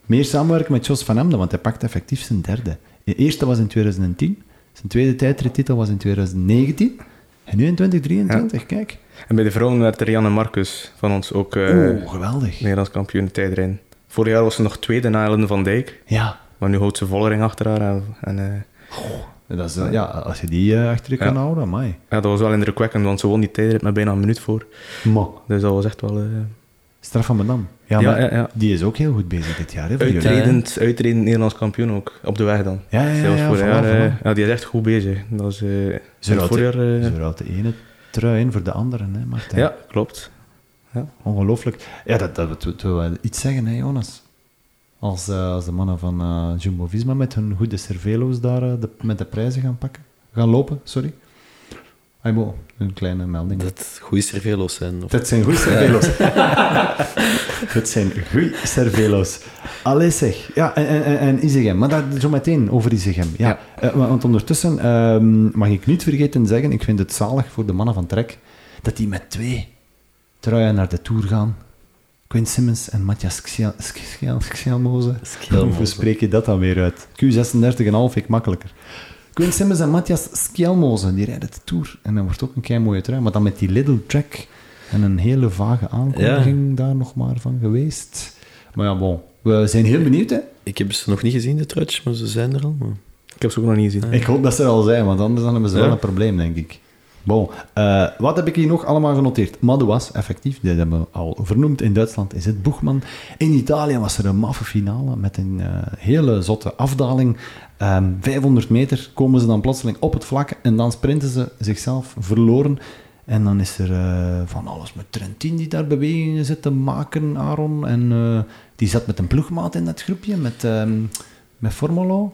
Meer samenwerken met Jos van Emden, want hij pakt effectief zijn derde. De eerste was in 2010, zijn tweede tijdrittitel was in 2019 en nu in 2023, kijk. En bij de vrouwen werd er Janne Marcus van ons ook eh Oeh, geweldig. Nederlands kampioen tijdrijden. Vorig jaar was ze nog tweede na Ellen van Dijk. Ja, Maar nu houdt ze Vollering achter haar. En, en, eh, dat is, eh, ja, als je die achter je kan houden, amai. ja, dat was wel indrukwekkend, want ze won die tijdrit met bijna een minuut voor. Maar, Dus dat was echt wel... straf van Madame. Ja, Ja, maar ja, ja. die is ook heel goed bezig dit jaar, hè, voor uitredend, uitredend Nederlands kampioen ook, op de weg dan. Ja, ja, ja. Voilà, jaar, ja, die is echt goed bezig. Dat is, eh, Ze eh, ze de ene trui in voor de andere, hè, Martijn. ja, klopt. Ongelooflijk. Ja, dat, dat, dat wil wel iets zeggen, hè, Jonas. Als, eh, als de mannen van eh, Jumbo-Visma met hun goede cervelo's daar eh, de, met de prijzen gaan pakken. Gaan lopen, sorry. Aybo, een kleine melding. Dat goede cervelo's zijn. Of... Dat zijn goede cervelo's. [laughs] [laughs] dat zijn goede cervelo's. Allee zeg. Ja, en, en, en- Isegem. Maar daar zo meteen over Isegem. Ja. Ja. Eh, want ondertussen ehm, mag ik niet vergeten zeggen, ik vind het zalig voor de mannen van Trek, dat die met twee truien naar de Tour gaan. Quinn Simmons en Matthias. Xielmoze. Hoe spreek je dat dan weer uit? Q36,5 ik makkelijker. Quinn Simmons en Matthias Skielmoze, die rijden de Tour. En dan wordt ook een kei mooie trui. Maar dan met die Little Track En een hele vage aankondiging daar nog maar van geweest. Maar ja, bon. We zijn heel benieuwd, hè. Ik heb ze nog niet gezien, de truitjes, maar ze zijn er al. Maar... Ik heb ze ook nog niet gezien. Ik hoop dat ze er al zijn, want anders dan hebben ze wel een probleem, denk ik. Bon, eh, wat heb ik hier nog allemaal genoteerd? Madouas, effectief, die hebben we al vernoemd. In Duitsland is het Boegman. In Italië was er een maffe finale met een eh, hele zotte afdaling. Ehm 500 meter komen ze dan plotseling op het vlak en dan sprinten ze zichzelf verloren. En dan is er eh, van alles met Trentin die daar bewegingen zit te maken, Aaron. En eh, die zat met een ploegmaat in dat groepje, met, ehm met Formolo.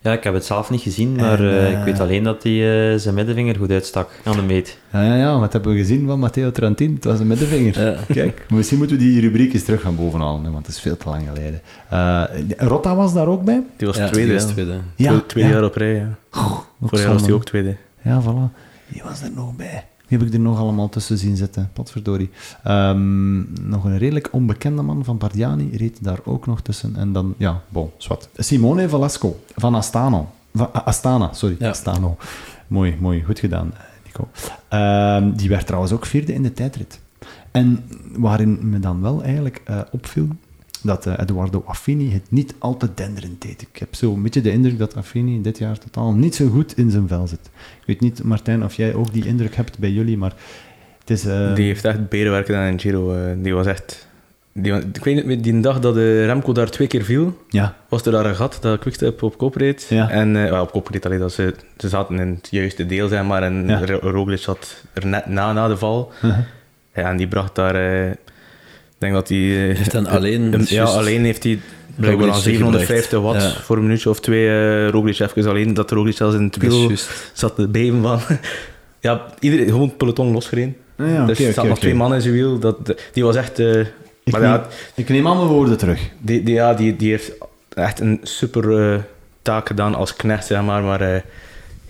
Ja, ik heb het zelf niet gezien, maar En, eh, ik weet alleen dat hij zijn middenvinger goed uitstak aan de meet. Ja, ja, ja, wat hebben we gezien van Matteo Trentin? Het was een middenvinger. Ja. [laughs] Kijk, misschien moeten we die rubriek eens terug gaan bovenhalen, hè, want het is veel te lang geleden. Eh, Rotta was daar ook bij. Die was Ja, tweede. die was ja. tweede. Tweede, tweede ja. jaar op rij, ja. Vorig jaar was die ook tweede. Ja, voilà. Die was er nog bij. Wie heb ik er nog allemaal tussen zien zitten? Potverdorie. Ehm, nog een redelijk onbekende man van Bardiani reed daar ook nog tussen. En dan, ja, bon, zwart. Simone Velasco van Astano. Van, Astana, sorry. Ja. Astano. Mooi, mooi. Goed gedaan, Nico. Ehm, die werd trouwens ook vierde in de tijdrit. En waarin me dan wel eigenlijk eh, opviel, dat eh, Eduardo Affini het niet al te denderend deed. Ik heb zo een beetje de indruk dat Affini dit jaar totaal niet zo goed in zijn vel zit. Ik weet niet, Martijn, of jij ook die indruk hebt bij jullie, maar het is... eh, Die heeft echt beter werken dan in Giro. eh, die was echt... Die, ik weet niet, die dag dat de Remco daar twee keer viel, Ja, was er daar een gat dat Quickstep op kop reed. Ja. En well, op kop reed alleen dat ze, ze zaten in het juiste deel, zeg maar. En Ja. Ro- Roglic zat er net na, na de val. Uh-huh. Ja, en die bracht daar... denk dat hij... eh, Heeft dan alleen... een- ja, alleen heeft hij blijkbaar aan Roglic 750 watt. Ja. voor een minuutje of twee. eh Roglic even alleen, dat Roglic zelfs in het wiel zat te beven van... [laughs] ja, iedereen, gewoon het peloton losgereden. Ah ja, dus er zaten nog twee mannen in zijn wiel. Dat, die was echt... eh, Ik, maar neem, ja, ik neem al mijn woorden terug. die, die, ja, die, die heeft echt een super eh, taak gedaan als knecht, zeg maar. Maar eh,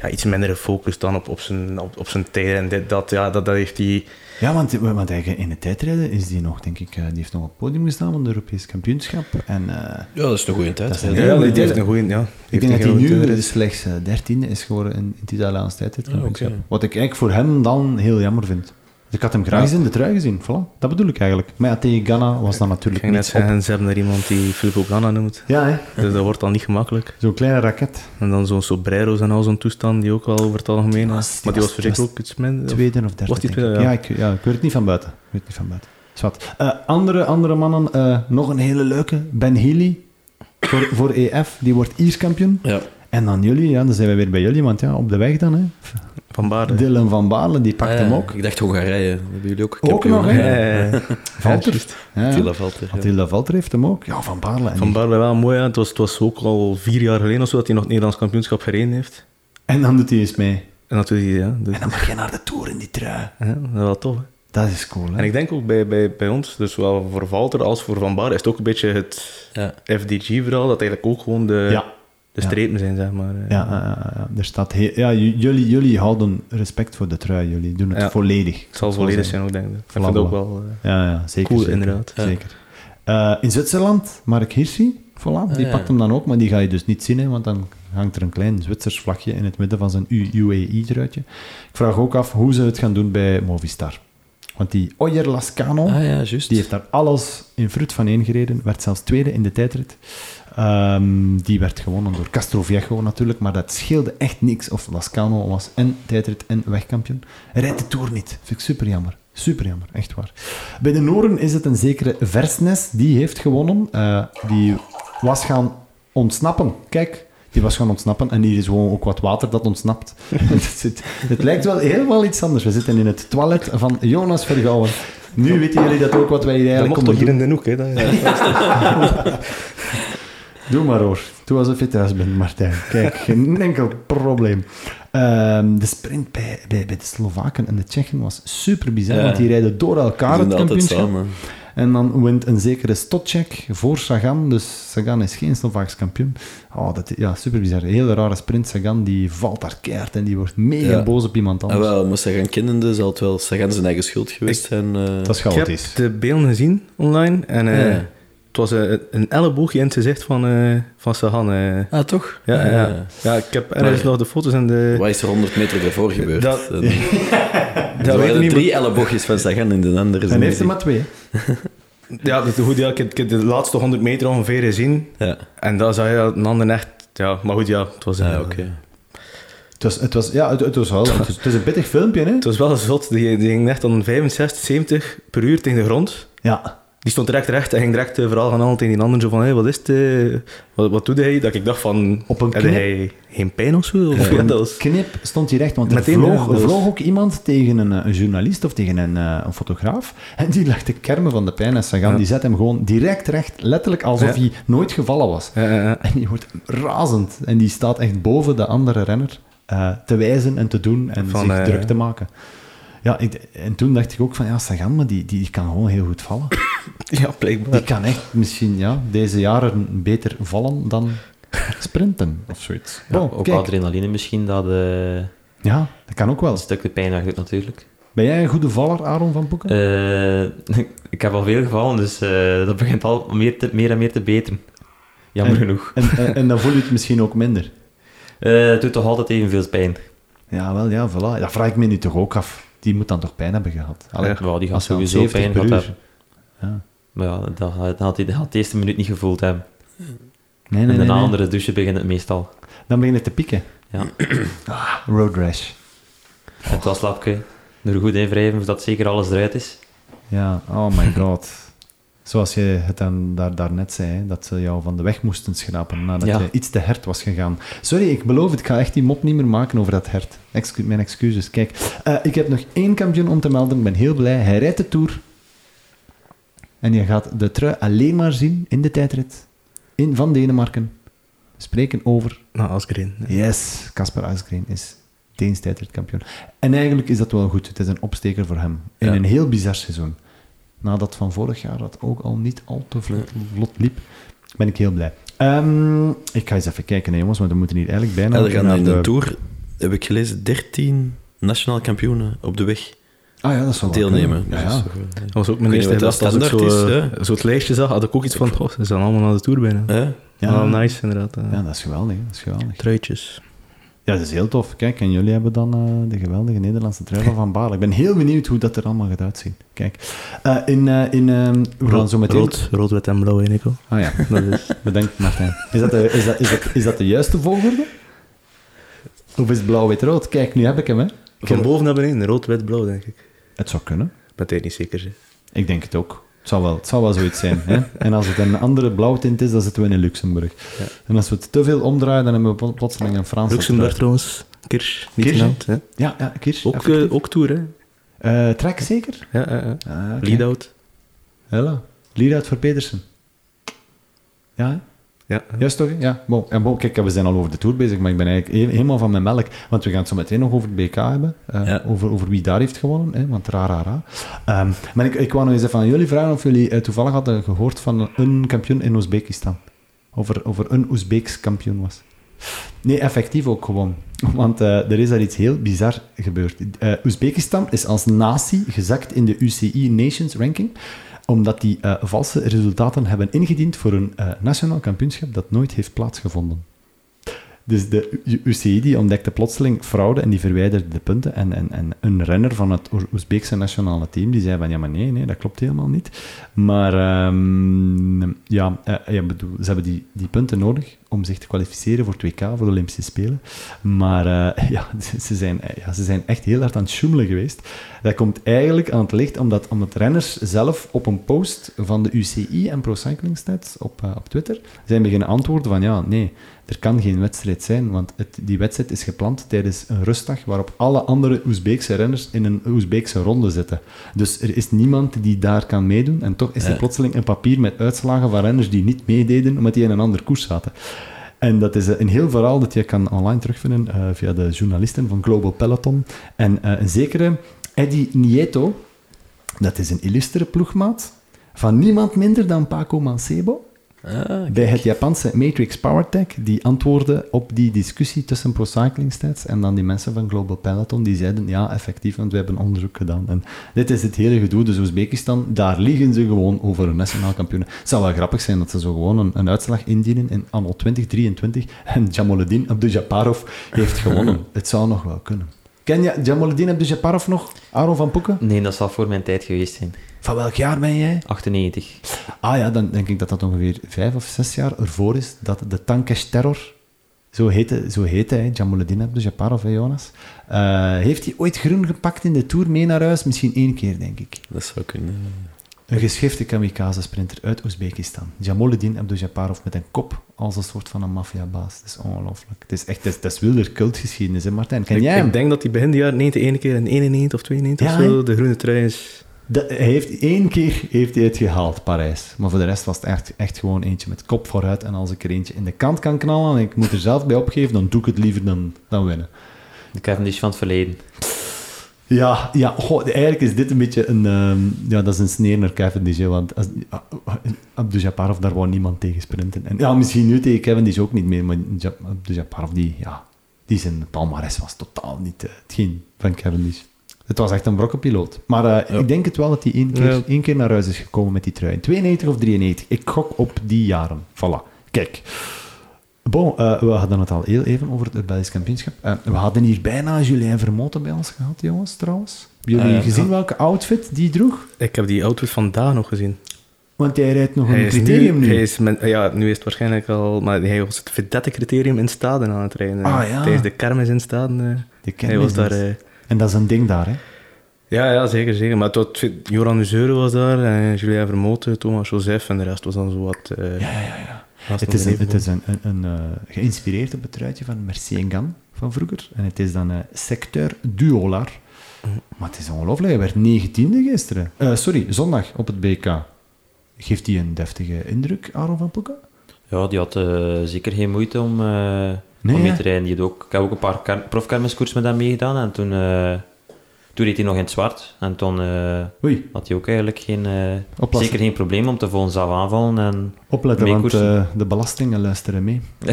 ja, iets minder gefocust dan op, op, zijn, op, op zijn tijden. En dit, dat, ja, dat, dat heeft hij... Ja, want, want eigenlijk in de tijdrijden is die nog, denk ik, eh, die heeft nog op het podium gestaan van het Europees kampioenschap. En eh, Ja, dat is een goede tijd. Dat is Ja, die heeft een goede... Ja, ik denk dat hij nu slechts eh, dertiende is geworden in, in het Italiaanse tijdritkampioenschap. Ja, oké. Wat ik eigenlijk voor hem dan heel jammer vind. Dus ik had hem graag Ja. eens in de trui gezien, voilà. Dat bedoel ik eigenlijk. Maar ja, tegen Ghana was dat Ik natuurlijk ging net niet zeggen, ze hebben er iemand die Filippo Ganna noemt. Ja, hè. Dus dat wordt dan niet gemakkelijk. Zo'n kleine raket. En dan zo'n Sobreros en al zo'n toestand, die ook wel over het algemeen... Was, die maar die was- was ook iets minder. Tweede of derde, Was die ik. tweede, Ja, ja. ik, ja, ik weet het niet van buiten. Ik weet het niet van buiten. Zwat. Eh, andere, andere mannen, eh, nog een hele leuke. Ben Healy voor, voor EF, die wordt Iers kampioen. Ja. En dan jullie, ja, dan zijn we weer bij jullie, want ja, op de weg dan. Hè. Van Baarden. Dylan van Baarle, die pakt Ah, hem ook. Ik dacht Hongarije. Hebben jullie ook Ook nog, hè? Eh, Valter. Attila Valter. Attila Valter heeft hem ook. Ja, van Baarle. En, Van Baarle wel mooi, hè. Het was, het was ook al vier jaar geleden of zo dat hij nog het Nederlands kampioenschap gereden heeft. en dan doet hij eens mee. En dat doet hij, ja. Dus, En dan mag je naar de Tour in die trui. ja, dat is wel tof, hè. Dat is cool, hè? En ik denk ook bij, bij, bij ons, dus zowel voor Valter als voor Van Baarle, is het ook een beetje het Ja. FDG-verhaal, dat eigenlijk ook gewoon de, ja. De Ja. strepen zijn, zeg maar. eh. Ja, ja, ja, ja. er staat heel, ja, j- jullie, jullie houden respect voor de trui. Jullie doen het Ja. volledig. Het zal volledig zijn. ook, denk ik. Ik vind het ook wel... eh, Ja, ja, zeker. Cool, zeker. inderdaad. Ja. Zeker. Eh, in Zwitserland, Mark Hirschi, voilà, die ja. pakt hem dan ook, maar die ga je dus niet zien, hè, want dan hangt er een klein Zwitsers vlagje in het midden van zijn UAE-truitje. Ik vraag ook af hoe ze het gaan doen bij Movistar. Want die Oyer Lascano, Ah ja, juist. die heeft daar alles in fruit van ingereden, werd zelfs tweede in de tijdrit. Ehm, die werd gewonnen door Castroviejo natuurlijk, maar dat scheelde echt niks. Of Lascano was en tijdrit en wegkampioen. Hij rijdt de Tour niet. Vind ik super jammer. Super jammer, echt waar. Bij de Noren is het een zekere Versnes, die heeft gewonnen. Eh, die was gaan ontsnappen. Kijk, die was gaan ontsnappen en hier is gewoon ook wat water dat ontsnapt. [laughs] [laughs] het, zit- het lijkt wel helemaal iets anders. We zitten in het toilet van Jonas Vergouwen. Nu weten jullie dat ook wat wij hier Dat eigenlijk mocht toch hier in de hoek, hè. Dat, [laughs] Doe maar hoor. Doe alsof je thuis bent, Martijn. Kijk, geen enkel probleem. Ehm, de sprint bij, bij, bij de Slovaken en de Tsjechen was super bizar, Ja. want die rijden door elkaar Die het kampioenschap. samen. En dan wint een zekere Stotchek voor Sagan. Dus Sagan is geen Slovaaks kampioen. Oh, dat, ja, super bizar. Een hele rare sprint. Sagan die valt daar keihard en die wordt mega Ja. boos op iemand Ah, anders. wel, maar Sagan kennende zal het wel Sagan zijn eigen schuld geweest zijn. eh. dat is ik heb chaotisch. de beelden gezien online en eh, Ja. Het was een, een elleboogje in het gezicht van, eh van Sagan. eh. Ah, toch? Ja, ja. ja, ik heb ergens Maar- nog de foto's en de... Wat is er 100 meter ervoor gebeurd? Dat- Dat, [laughs] Dat er weet ik waren niet, drie elleboogjes van Sagan in de andere. En heeft er maar twee. [laughs] Ja, dat is goed, ja, ik, heb, ik heb de laatste 100 meter ongeveer gezien. Ja, En dan zag je dat een ander echt... Ja, maar goed, ja, het was, een, ah, oké. Het was, het was, ja, het, het was wel... Het is, het is een pittig filmpje, hè? Het was wel zot. Die, die ging echt dan 65, 70 per uur tegen de grond. Ja. Die stond direct recht en ging direct uh, verhaal gaan halen tegen die ander. Zo van, hé, wat is het? eh, wat, wat doet hij? Dat ik dacht van... Op een knip. hij geen pijn of zo? Of een was? knip stond hij recht, want er Meteen, vloog, dat was- vloog ook iemand tegen een, eh, een journalist of tegen een, eh, een fotograaf. [laughs] En die lag te kermen van de pijn. En Sagan Ja. die zet hem gewoon direct recht, letterlijk alsof Ja. hij nooit gevallen was. Ja, ja, ja. En die wordt razend. En die staat echt boven de andere renner eh, te wijzen en te doen en Van, zich eh, druk te maken. Ja, ik, en toen dacht ik ook van, ja, Sagan, maar die, die, die kan gewoon heel goed vallen. [laughs] ja, blijkbaar. Die kan echt misschien ja, deze jaren beter vallen dan sprinten of zoiets. Ja, ook kijk. adrenaline misschien, dat eh, Ja, dat kan ook wel. een stuk de pijn doet natuurlijk. Ben jij een goede valler, Aaron van Poeken? Eh, [laughs] ik heb al veel gevallen, dus eh, dat begint al meer, te, meer en meer te beteren. Jammer En- genoeg. En, en, en dan voel je het [laughs] misschien ook minder. Eh, het doet toch altijd evenveel pijn. Ja, wel, ja, voilà. Dat vraag ik me nu toch ook af. Die moet dan toch pijn hebben gehad? Allee, Ja. Die gaat sowieso 70 pijn gehad hebben. Ja. Maar ja, dat, had- dat had hij dat de eerste minuut niet gevoeld hebben. Nee, en nee, nee, de nee. andere douche begint het meestal. Dan begin je te pieken. Ja. [clears throat] Ah, road rash. En het was lapje. Er goed in wrijven, zodat zeker alles eruit is. Ja, oh my [laughs] god. Zoals je het dan daar, daarnet zei, dat ze jou van de weg moesten schrapen nadat Ja. je iets te hard was gegaan. Sorry, ik beloof het, ik ga echt die mop niet meer maken over dat hert. Excu mijn excuses. Kijk, eh, ik heb nog één kampioen om te melden. Ik ben heel blij. Hij rijdt de Tour. En je gaat de trui alleen maar zien in de tijdrit in, van Denemarken. Spreken over Nou, Asgreen. Yes, Casper Asgreen is Deens tijdritkampioen. En eigenlijk is dat wel goed. Het is een opsteker voor hem. In Ja. een heel bizar seizoen. Nadat van vorig jaar dat ook al niet al te vlot, liep, ben ik heel blij. Ehm, ik ga eens even kijken, hè, jongens, want we moeten hier eigenlijk bijna... Ja, er gaan naar in de de- Tour, heb ik gelezen, 13 nationale kampioenen op de weg Ah ja, dat deelnemen. Ja, Dus ja. dat was ook mijn eerste Als ik zo, is, eh, zo het lijstje zag, had ik ook iets van, oh, ze zijn allemaal naar de Tour bijna. Ja. Ja. Nice, inderdaad. eh. Ja, dat is geweldig. Dat is geweldig. Truitjes. Ja, dat is heel tof. Kijk, en jullie hebben dan eh, de geweldige Nederlandse trui van Baarle. Ik ben heel benieuwd hoe dat er allemaal gaat uitzien. Kijk, eh, in, eh, in, ehm, we gaan zo meteen... Rood, rood, wit en blauw, hè, Nico. Ah ja, [laughs] Dat is... bedankt Martijn. Is dat de, is dat, is dat, is dat de juiste volgorde? Of is het blauw-wit-rood? Kijk, nu heb ik hem, hè. Ik Van boven naar beneden, rood, wit, blauw, denk ik. Het zou kunnen. Ben het niet zeker. Hè. Ik denk het ook. Het zou wel, het zou wel zoiets zijn. Hè? [laughs] En als het een andere blauwtint is, dan zitten we in Luxemburg. Ja. En als we het te veel omdraaien, dan hebben we pl- plotseling een Franse Luxemburg trouwens, Kirsch, niet Kirsch, hè. Ja, ja, Kiers. Ook, eh, ook Tour, hè. Eh, trek zeker? Ja, ja, ja. Ah, oké. Lead-out. Lead-out voor Pedersen. Ja, hè? Ja, ja. Juist toch? hè? Ja. Bon, en bon, kijk, we zijn al over de Tour bezig, maar ik ben eigenlijk he- helemaal van mijn melk. Want we gaan het zo meteen nog over het BK hebben. eh, Ja. over, over wie daar heeft gewonnen. Hè, want ra, ra, ra. Ehm, maar ik, ik wou nog eens even aan jullie vragen of jullie eh, toevallig hadden gehoord van een kampioen in Oezbekistan. Of er, of er een Oezbeeks kampioen was. Nee, effectief ook gewoon. [laughs] Want eh, er is daar iets heel bizar gebeurd. Oezbekistan is als natie gezakt in de UCI Nations Ranking omdat die eh, valse resultaten hebben ingediend voor een eh, nationaal kampioenschap dat nooit heeft plaatsgevonden. Dus de UCI die ontdekte plotseling fraude en die verwijderde de punten. En, en, en een renner van het Oezbeekse nationale team die zei van ja, maar nee, nee, dat klopt helemaal niet. Maar ehm, ja, eh, ze hebben die, die punten nodig om zich te kwalificeren voor het WK, voor de Olympische Spelen. Maar eh, ja, [laughs] ze zijn, eh, ja, ze zijn echt heel hard aan het sjoemelen geweest. Dat komt eigenlijk aan het licht omdat, omdat renners zelf op een post van de UCI en Pro Cycling Stats op, op Twitter zijn beginnen antwoorden van ja, nee, er kan geen wedstrijd zijn, want het, die wedstrijd is gepland tijdens een rustdag waarop alle andere Oezbeekse renners in een Oezbeekse ronde zitten. Dus er is niemand die daar kan meedoen en toch is er Ja. plotseling een papier met uitslagen van renners die niet meededen omdat die in een ander koers zaten. En dat is eh, een heel verhaal dat je kan online terugvinden eh, via de journalisten van Global Peloton. En eh, een zekere Eddie Nieto, dat is een illustere ploegmaat van niemand minder dan Paco Mancebo. Ah, bij het Japanse Matrix PowerTech, die antwoordde op die discussie tussen Procycling Stats en dan die mensen van Global Peloton, die zeiden, ja, effectief, want we hebben onderzoek gedaan. En dit is het hele gedoe, dus Oezbekistan, daar liegen ze gewoon over een nationaal kampioen. Het zou wel grappig zijn dat ze zo gewoon een, een uitslag indienen in anno 2023 en Jamaluddin Abdujaparov heeft gewonnen. [laughs] het zou nog wel kunnen. Ken je Jamaluddin Abdujaparov nog? Aaron van Poeken? Nee, dat zal voor mijn tijd geweest zijn. Van welk jaar ben jij? 98. Ah ja, dan denk ik dat dat ongeveer vijf of zes jaar ervoor is dat de Tankesh Terror, zo heette, zo heette hij, Jamaluddin Abdujaparov, hè, Jonas, eh, heeft hij ooit groen gepakt in de Tour mee naar huis? Misschien één keer, denk ik. Dat zou kunnen. Een geschifte kamikaze-sprinter uit Oezbekistan. Jamaluddin Abdujaparov met een kop als een soort van een maffiabaas. Dat is ongelooflijk. Het is echt, het is, het is wilder cultgeschiedenis, hè Martijn? Ken Ik, jij hem? ik denk dat hij begin de jaren 90 ene keer in 91 of 92 Ja, of zo, hè? de groene trui is... Dat- hij heeft één keer heeft hij het gehaald, Parijs. Maar voor de rest was het echt, echt gewoon eentje met kop vooruit. En als ik er eentje in de kant kan knallen en ik moet er zelf bij opgeven, dan doe ik het liever dan, dan winnen. De Cavendish van het verleden. Ja, ja goh, eigenlijk is dit een beetje een... ehm, ja, dat is een sneer naar Cavendish, hè, want als, Abdujaparov, daar wou niemand tegen sprinten. En ja, misschien nu tegen Cavendish ook niet meer, maar Ja- Abdujaparov, die, ja, die zijn palmares was totaal niet eh, hetgeen van Cavendish. Het was echt een brokkenpiloot. Maar eh, Ja. ik denk het wel dat hij één keer, Ja. één keer naar huis is gekomen met die trui. In 92 of 93. Ik gok op die jaren. Voilà. Kijk. Bon, eh, we hadden het al heel even over het Belgisch kampioenschap. Eh, we hadden hier bijna Julien Vermoten bij ons gehad, jongens, trouwens. Hebben jullie ja. gezien welke outfit die droeg? Ik heb die outfit vandaag nog gezien. Want hij rijdt nog Hij een criterium nu. Hij is ja, nu is het waarschijnlijk al... Maar hij was het vedette-criterium in Staden aan het rijden. Ah, ja. Tijdens de kermis in Staden. De hij was daar... eh, En dat is een ding daar, hè? ja, ja, zeker, zeker. Maar tot, Joran Uzeur was daar, en Julien Vermoten, Thomas Joseph en de rest was dan zo wat... eh, Ja, ja, ja. Het is, een, het is een, een, een, eh, geïnspireerd op het truitje van Mercier Gan van vroeger. En het is dan eh secteur Duolar. Maar het is ongelooflijk, hij werd negentiende gisteren. Eh, sorry, zondag op het BK. Geeft hij een deftige indruk, Aaron van Poeken? Ja, die had eh, zeker geen moeite om, eh, Nee, om mee te rijden. Die had ook, ik heb ook een paar profkermiskoers met hem meegedaan. En toen, eh, toen reed hij nog in het zwart. En toen eh, had hij ook eigenlijk geen, eh, zeker geen probleem om te volgen zelf aanvallen. En, opletten, want de belastingen luisteren mee. [laughs]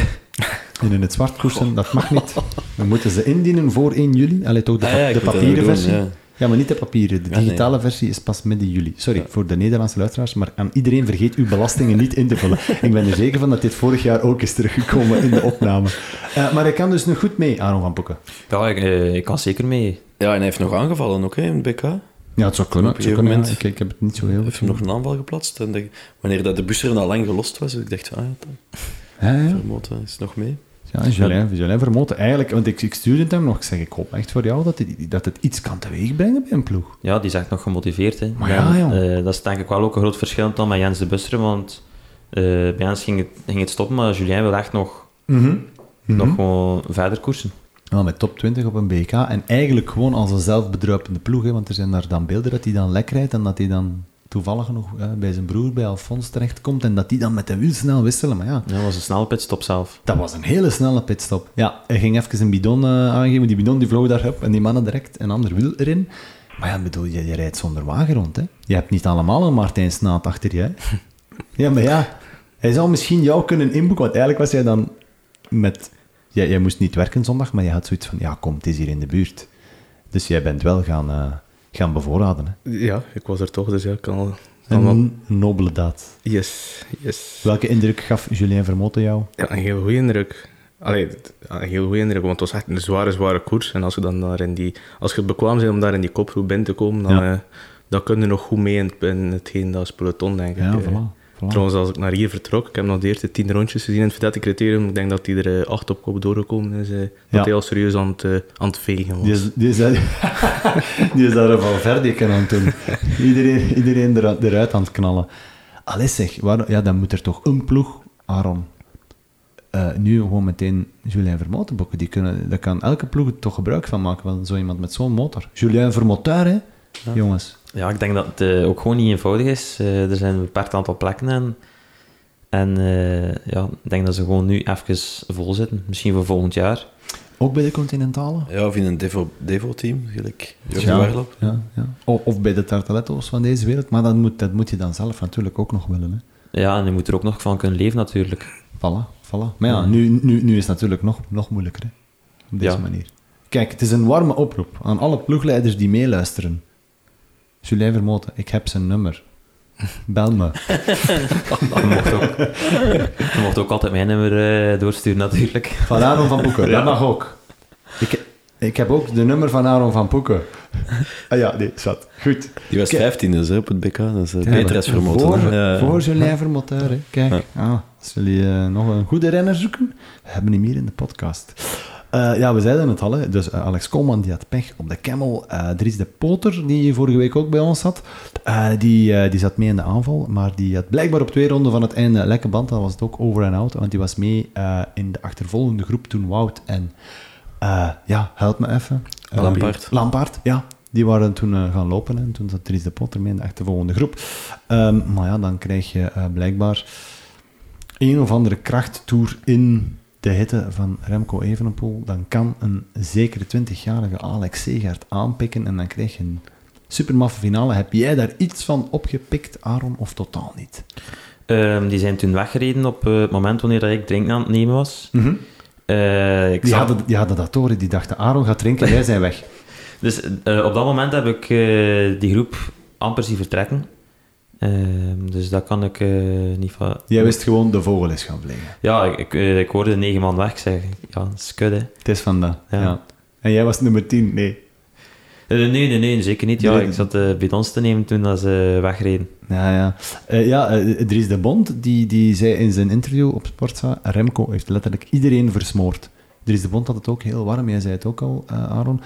En in het zwart koersen, dat mag niet. [laughs] We moeten ze indienen voor 1 juli. Allee, toch de, Ah ja, de papieren doen, versie. ja. Ja, maar niet de papieren. De Ah, nee. digitale versie is pas midden juli. Sorry voor de Nederlandse luisteraars, maar aan iedereen vergeet uw belastingen niet in te vullen. Ik ben er zeker van dat dit vorig jaar ook is teruggekomen in de opname. Eh, maar hij kan dus nog goed mee, Aaron van Poeken. ja, ik, eh, ik kan zeker mee. Ja, en hij heeft nog aangevallen ook, hè, in het BK. Ja, het zou kunnen. Op een gegeven ja. ik, ik heb het niet zo heel heeft hem nog een aanval geplaatst. En de- wanneer dat de bus er al lang gelost was, ik dacht, ah ja, dan- Ja, ja. Vermoten is nog mee. Ja Julien, Julien Vermoten. Eigenlijk, want ik, ik stuurde het hem nog. Ik zeg, ik hoop echt voor jou dat het, dat het iets kan teweegbrengen bij een ploeg. Ja, die is echt nog gemotiveerd. Hè. Maar ja, eh, dat is denk ik wel ook een groot verschil dan met Jens de Busseren. Want eh, bij Jens ging het, ging het stoppen, maar Julien wil echt nog, nog gewoon verder koersen. Ja, met top 20 op een BK. En eigenlijk gewoon als een zelfbedruipende ploeg. Hè, want er zijn daar dan beelden dat hij dan lek rijdt en dat hij dan toevallig nog bij zijn broer, bij Alfons, terechtkomt. En dat die dan met de wiel snel wisselen. Maar ja, dat was een snelle pitstop zelf. dat was een hele snelle pitstop. Ja, hij ging even een bidon eh, aangeven. Die bidon die vloog daar op en die mannen direct een ander wiel erin. Maar ja, bedoel, je, je rijdt zonder wagen rond. Hè. Je hebt niet allemaal een Martijn Snaat achter je. Hè. [laughs] Ja, maar ja, hij zou misschien jou kunnen inboeken. Want eigenlijk was jij dan met... Jij, jij moest niet werken zondag, maar je had zoiets van... Ja, kom, het is hier in de buurt. Dus jij bent wel gaan, eh, gaan bevoorraden. Hè. Ja, ik was er toch, dus ja, ik kan al... kan Een nobele daad. Yes, yes. Welke indruk gaf Julien Vermoten jou? Ja, een heel goede indruk. Allee, een heel goede indruk, want het was echt een zware, zware koers. En als je dan daar in die... Als je bekwaam bent om daar in die kopgroep binnen te komen, dan, Ja. eh, dan kun je nog goed mee in, het- in hetgeen dat is peloton, denk ik. Ja, Eh, voilà. Voilà. Trouwens, als ik naar hier vertrok, ik heb nog de eerste tien rondjes gezien in het verdette criterium. Ik denk dat hij er eh, acht op kop doorgekomen is. eh, Ja. Dat hij al serieus aan het, eh, aan het vegen was. Die is, die is, [laughs] die is daar een Valverde aan het doen. Iedereen, iedereen eruit, eruit aan het knallen. Allee zeg, waar, ja, dan moet er toch een ploeg, Aaron, eh, nu gewoon meteen Julien Vermoten boeken. Die kunnen, daar kan elke ploeg toch gebruik van maken, van zo iemand met zo'n motor. Julien Vermoteur, hè, jongens. Ja, ik denk dat het eh, ook gewoon niet eenvoudig is. Eh, er zijn een beperkt aantal plekken en, en eh, ja, ik denk dat ze gewoon nu even vol zitten. Misschien voor volgend jaar. Ook bij de Continentale? Ja, of in een Devo- Devo-team, gelijk. Ja, ja, ja. O- Of bij de Tartaletto's van deze wereld. Maar dat moet, dat moet je dan zelf natuurlijk ook nog willen. Hè. Ja, en je moet er ook nog van kunnen leven natuurlijk. Voilà, voilà. Maar ja, nu, nu, nu is het natuurlijk nog, nog moeilijker, hè. Op deze Ja. manier. Kijk, het is een warme oproep aan alle ploegleiders die meeluisteren. Julien Vermoten, ik heb zijn nummer. Bel me. [laughs] Je mocht ook, je mocht ook altijd mijn nummer eh, doorsturen natuurlijk. Van Aaron van Poeken, dat mag ook. Ik, ik heb ook de nummer van Aaron van Poeken. Ah ja, nee, zat. Goed. Die was Kijk. 15 dus, hè, op het BK. Dat is Ja, beter als vermoten. Voor, hè. Ja. voor Julien Vermoteur, hè. Kijk, Ja. ah, als jullie eh, nog een goede renner zoeken, we hebben hem hier in de podcast. Eh, ja, we zeiden het al, hè. dus eh, Alex Koolman die had pech op de Camel. Eh Dries de Poter, die vorige week ook bij ons zat, die, die zat mee in de aanval, maar die had blijkbaar op twee ronden van het einde lekke band, dan was het ook over en out, want die was mee in de achtervolgende groep toen Wout en, ja, help me even. Lampaard. Lampaard, ja. Die waren toen gaan lopen en toen zat Dries de Potter mee in de achtervolgende groep. Ehm, maar ja, dan krijg je blijkbaar een of andere krachttoer in de hitte van Remco Evenepoel. Dan kan een zekere 20-jarige Alex Segaert aanpikken en dan krijg je een supermaffe finale. Heb jij daar iets van opgepikt, Aaron, of totaal niet? Ehm, die zijn toen weggereden op eh, het moment wanneer ik drinken aan het nemen was. Eh, ik Die, hadden, die hadden dat door, die dachten, Aaron gaat drinken, [laughs] wij zijn weg. Dus eh, op dat moment heb ik die groep amper zien vertrekken. Ehm, dus dat kan ik eh, niet van... Jij wist gewoon, de vogel is gaan vliegen. Ja, ik, ik, eh, ik hoorde negen man weg. Ik zeg, ja, hè. Het is van dat, ja. Ja. En jij was nummer 10, nee. Eh, nee, nee, nee, zeker niet. Ja, Nee. ik zat uh, bidons te nemen toen dat ze wegreden. Ja, ja. Ja, Dries de Bond, die, die zei in zijn interview op Sportza, Remco heeft letterlijk iedereen versmoord. Dries de Bond had het ook heel warm, jij zei het ook al, Aaron.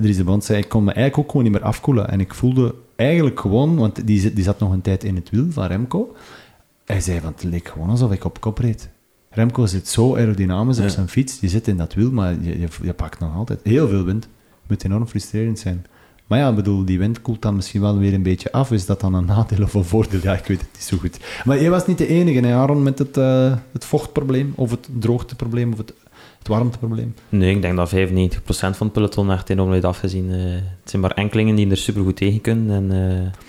Dries de Bond zei, ik kon me eigenlijk ook gewoon niet meer afkoelen. En ik voelde eigenlijk gewoon, want die, die zat nog een tijd in het wiel van Remco. Hij zei, want het leek gewoon alsof ik op kop reed. Remco zit zo aerodynamisch op zijn fiets, die zit in dat wiel, maar je, je, je pakt nog altijd heel veel wind. Moet enorm frustrerend zijn. Maar ja, ik bedoel, die wind koelt dan misschien wel weer een beetje af. Is dat dan een nadeel of een voordeel? Ja, ik weet het niet zo goed. Maar jij was niet de enige, hè, Aaron, met het, eh, het vochtprobleem, of het droogteprobleem, of het, het warmteprobleem. Nee, ik denk dat 95% van het peloton echt enorm heeft afgezien. Eh, het zijn maar enkelingen die er supergoed tegen kunnen. En, eh,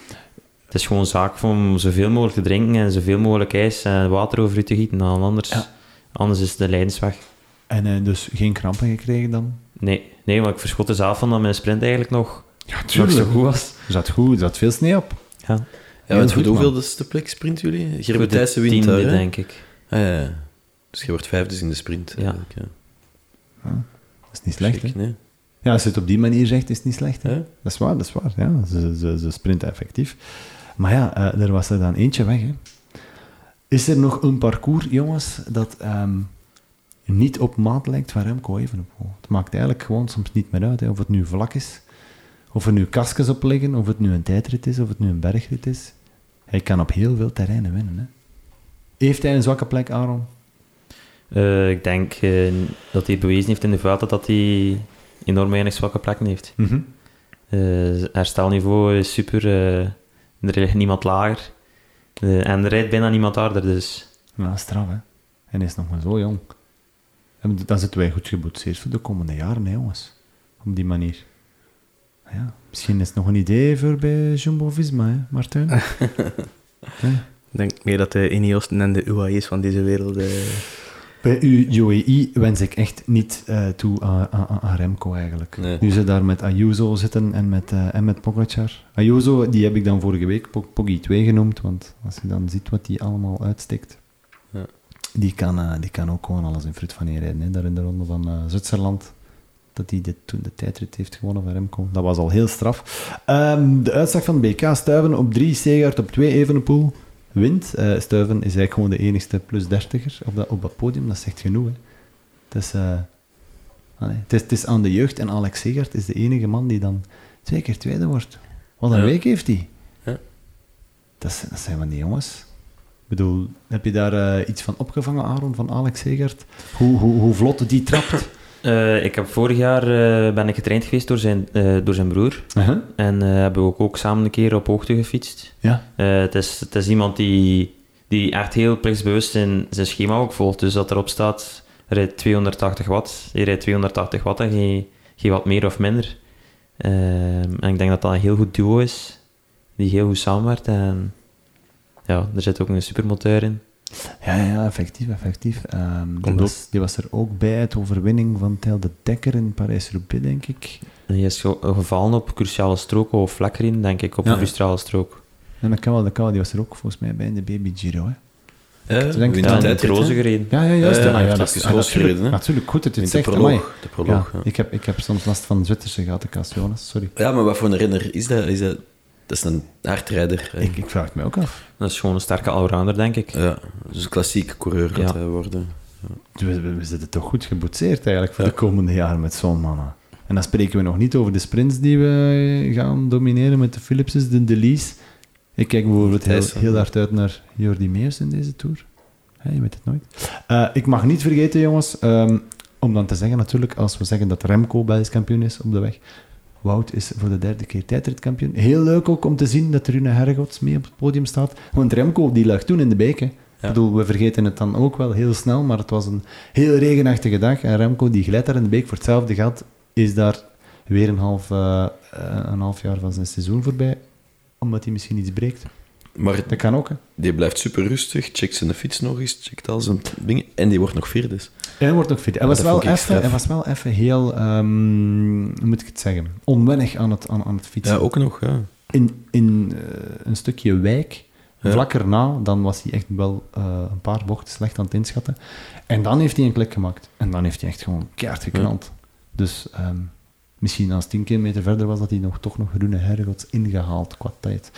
het is gewoon zaak om zoveel mogelijk te drinken en zoveel mogelijk ijs en water over u te gieten. Dan anders, Ja. anders is de lijdensweg. En eh, dus geen krampen gekregen dan? Nee, nee, maar ik verschot er zelf van dat mijn sprint eigenlijk nog, Ja, nog zo goed was. Er zat goed, er zat veel sneeuw op. Ja, Ja, want goed, hoeveel is de plek sprint jullie? de Thijssen wint tiende, daar, hè? denk ik. Ah, ja. Dus je wordt vijfde in de sprint. Ja. eigenlijk, ja. Dat is niet slecht, hè? Nee? Ja, als je het op die manier zegt, is het niet slecht, hè? Ja? Dat is waar, dat is waar. Ja, ze, ze, ze sprinten effectief. Maar ja, eh, er was er dan eentje weg. Hè. Is er nog een parcours, jongens, dat ehm, niet op maat lijkt van Remco Evenepoel? Het maakt eigenlijk gewoon soms niet meer uit, hè, of het nu vlak is, of er nu kasjes op liggen, of het nu een tijdrit is, of het nu een bergrit is. Hij kan op heel veel terreinen winnen. Hè. Heeft hij een zwakke plek, Aaron? Eh, ik denk eh, dat hij bewezen heeft in de Vuelta dat hij enorm weinig zwakke plekken heeft. Mhm. Eh, herstelniveau is super. eh, er ligt niemand lager. Eh, en er rijdt bijna niemand harder, dus... Ja, straf, hè. En hij is nog maar zo jong. En dan zitten wij goed geboetseerd voor de komende jaren, hè, jongens. Op die manier. Ja, misschien is het nog een idee voor bij Jumbo-Visma, hè, Martijn? [laughs] Ja. Ik denk meer dat de Ineosten en de UAE's van deze wereld... Bij u, UAE, wens ik echt niet eh, toe aan, aan, aan Remco, eigenlijk. Nee. Nu ze daar met Ayuso zitten en met, eh en met Pogacar. Ayuso, die heb ik dan vorige week Pog- Poggy 2 genoemd, want als je dan ziet wat die allemaal uitsteekt, Ja. die, kan, eh, die kan ook gewoon alles in fruit van rijden. Hè. Daar in de ronde van Zwitserland, dat hij dit, toen de tijdrit heeft gewonnen van Remco. Dat was al heel straf. Ehm, de uitslag van BK, Stuiven op 3, Segaert op 2, Evenepoel wint. Eh Stuiven is eigenlijk gewoon de enigste plus dertiger op dat, op dat podium. Dat zegt genoeg. Hè. Het, is, eh, allee, het, is, het is aan de jeugd en Alex Segaert is de enige man die dan twee keer tweede wordt. Wat een Ja. week heeft hij. Ja. Dat, zijn van die jongens. Ik bedoel, heb je daar eh, iets van opgevangen, Aaron, van Alex Segaert? Hoe, hoe, hoe vlot die trapt? [laughs] Eh, ik heb vorig jaar eh, ben ik getraind geweest door zijn, eh, door zijn broer. Uh-huh. En hebben we ook, ook samen een keer op hoogte gefietst. Ja. Het, is, het is iemand die, die echt heel plichtsbewust zijn, zijn schema ook volgt. Dus dat erop staat, rijdt 280 watt. Je rijdt 280 watt en geen, geen wat meer of minder. Ehm, en ik denk dat dat een heel goed duo is. Die heel goed samenwerkt. En ja, er zit ook een supermoteur in. Ja, ja, effectief, effectief. Ehm, die, was, die was er ook bij, het overwinning van Tel de Dekker in Parijs-Roubaix, denk ik. En die is ge- gevallen op cruciale stroken of vlekkerin, denk ik, op Ja. een cruciale strook. En dat kan wel, dat kan wel. Die was er ook volgens mij bij in de Baby Giro, hè. Ja, denk- wint Ja, de in de tijdrit, roze gereden. Ja, ja, juist. Ja, ja, hij heeft dat is- natuurlijk, gereden, hè? natuurlijk, goed dat je het de zegt. amai. proloog. De proloog, Ja, ja. ik, heb, ik heb soms last van Zwitserse gatenkaas, Jonas, sorry. Ja, maar wat voor een renner is dat? Is dat, dat is een hardrijder. Ik, ik vraag het mij ook af. Dat is gewoon een sterke allrounder, denk ik. Ja, dus een klassieke coureur gaat Ja. hij worden. We, we, we zitten toch goed geboetseerd eigenlijk voor Ja. de komende jaren met zo'n mannen. En dan spreken we nog niet over de sprints die we gaan domineren met de Philipses, de Delies. Ik kijk bijvoorbeeld heel, heel hard uit naar Jordi Meers in deze Tour. Hè, je weet het nooit. Eh, ik mag niet vergeten, jongens, ehm, om dan te zeggen natuurlijk, als we zeggen dat Remco Belgisch kampioen is op de weg, Wout is voor de derde keer tijdritkampioen. Heel leuk ook om te zien dat Rune Hergots mee op het podium staat. Want Remco, die lag toen in de beek, hè. Ik bedoel, we vergeten het dan ook wel heel snel, maar het was een heel regenachtige dag. En Remco, die glijdt daar in de beek voor hetzelfde geld, is daar weer een half, eh, eh, een half jaar van zijn seizoen voorbij, omdat hij misschien iets breekt. Maar Dat kan ook, hè. die blijft super rustig, checkt zijn fiets nog eens, checkt al zijn dingen en die wordt nog vierde. Dus. En hij wordt nog fit. Hij was, wel even, hij was wel even heel, ehm, hoe moet ik het zeggen, onwennig aan het, aan, aan het fietsen. Ja, ook nog, ja. In, in eh, een stukje wijk, Ja. vlak erna, dan was hij echt wel eh, een paar bochten slecht aan het inschatten. En dan heeft hij een klik gemaakt. En dan heeft hij echt gewoon keihard geknald. Dus ehm, misschien als 10 kilometer verder was, dat hij nog, toch nog Rune Hergots ingehaald qua tijd.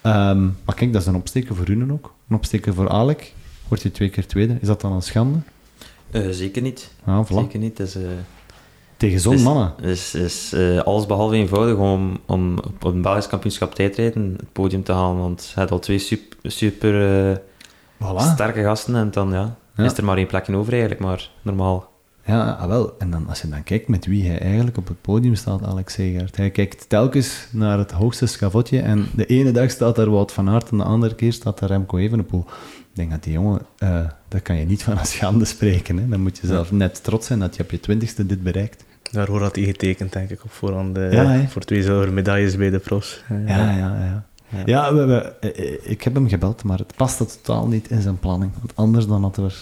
Ehm, maar kijk, dat is een opsteken voor Rune ook. Een opsteken voor Alek. Word je twee keer tweede. Is dat dan een schande? Eh, zeker niet. Ja, voilà. Zeker niet. Het is, eh, Tegen zo'n mannen. is, is eh, alles behalve eenvoudig om, om op een Belgisch kampioenschap tijdrijden het podium te halen. Want hij had al twee super, super Voilà. sterke gasten en dan ja, Ja. is er maar één plekje over eigenlijk. Maar normaal. Ja, ah, wel. En dan, als je dan kijkt met wie hij eigenlijk op het podium staat, Alex Segaert. Hij kijkt telkens naar het hoogste schavotje en de ene dag staat daar Wout van Aert en de andere keer staat daar Remco Evenepoel. Denk dat die jongen, eh daar kan je niet van een schande spreken. Hè. Dan moet je zelf net trots zijn dat je op je twintigste dit bereikt. Daarvoor had hij getekend, denk ik, op voorhand. eh, Ja, voor twee zilveren medailles bij de pros. Ja, ja, ja. Ja, Ja. we, we- eh, ik heb hem gebeld, maar het past totaal niet in zijn planning. Want anders dan hadden, we,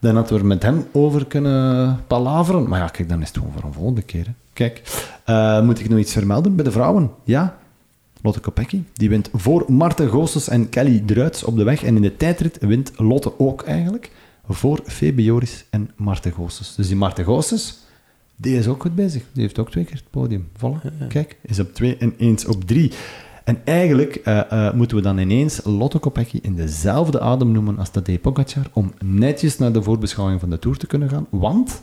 dan hadden we er met hem over kunnen palaveren. Maar ja, kijk, dan is het gewoon voor een volgende keer. Hè. Kijk, moet ik nog iets vermelden bij de vrouwen? Ja, Lotte Kopecky. Die wint voor Marten Goossens en Kelly Druits op de weg. En in de tijdrit wint Lotte ook eigenlijk voor Febe Joris en Marten Goossens. Dus die Marten Goossens, die is ook goed bezig. Die heeft ook twee keer het podium. Voilà. Kijk, is op twee en eens op drie. En eigenlijk eh, eh, moeten we dan ineens Lotte Kopecky in dezelfde adem noemen als Tadej Pogacar om netjes naar de voorbeschouwing van de Tour te kunnen gaan. Want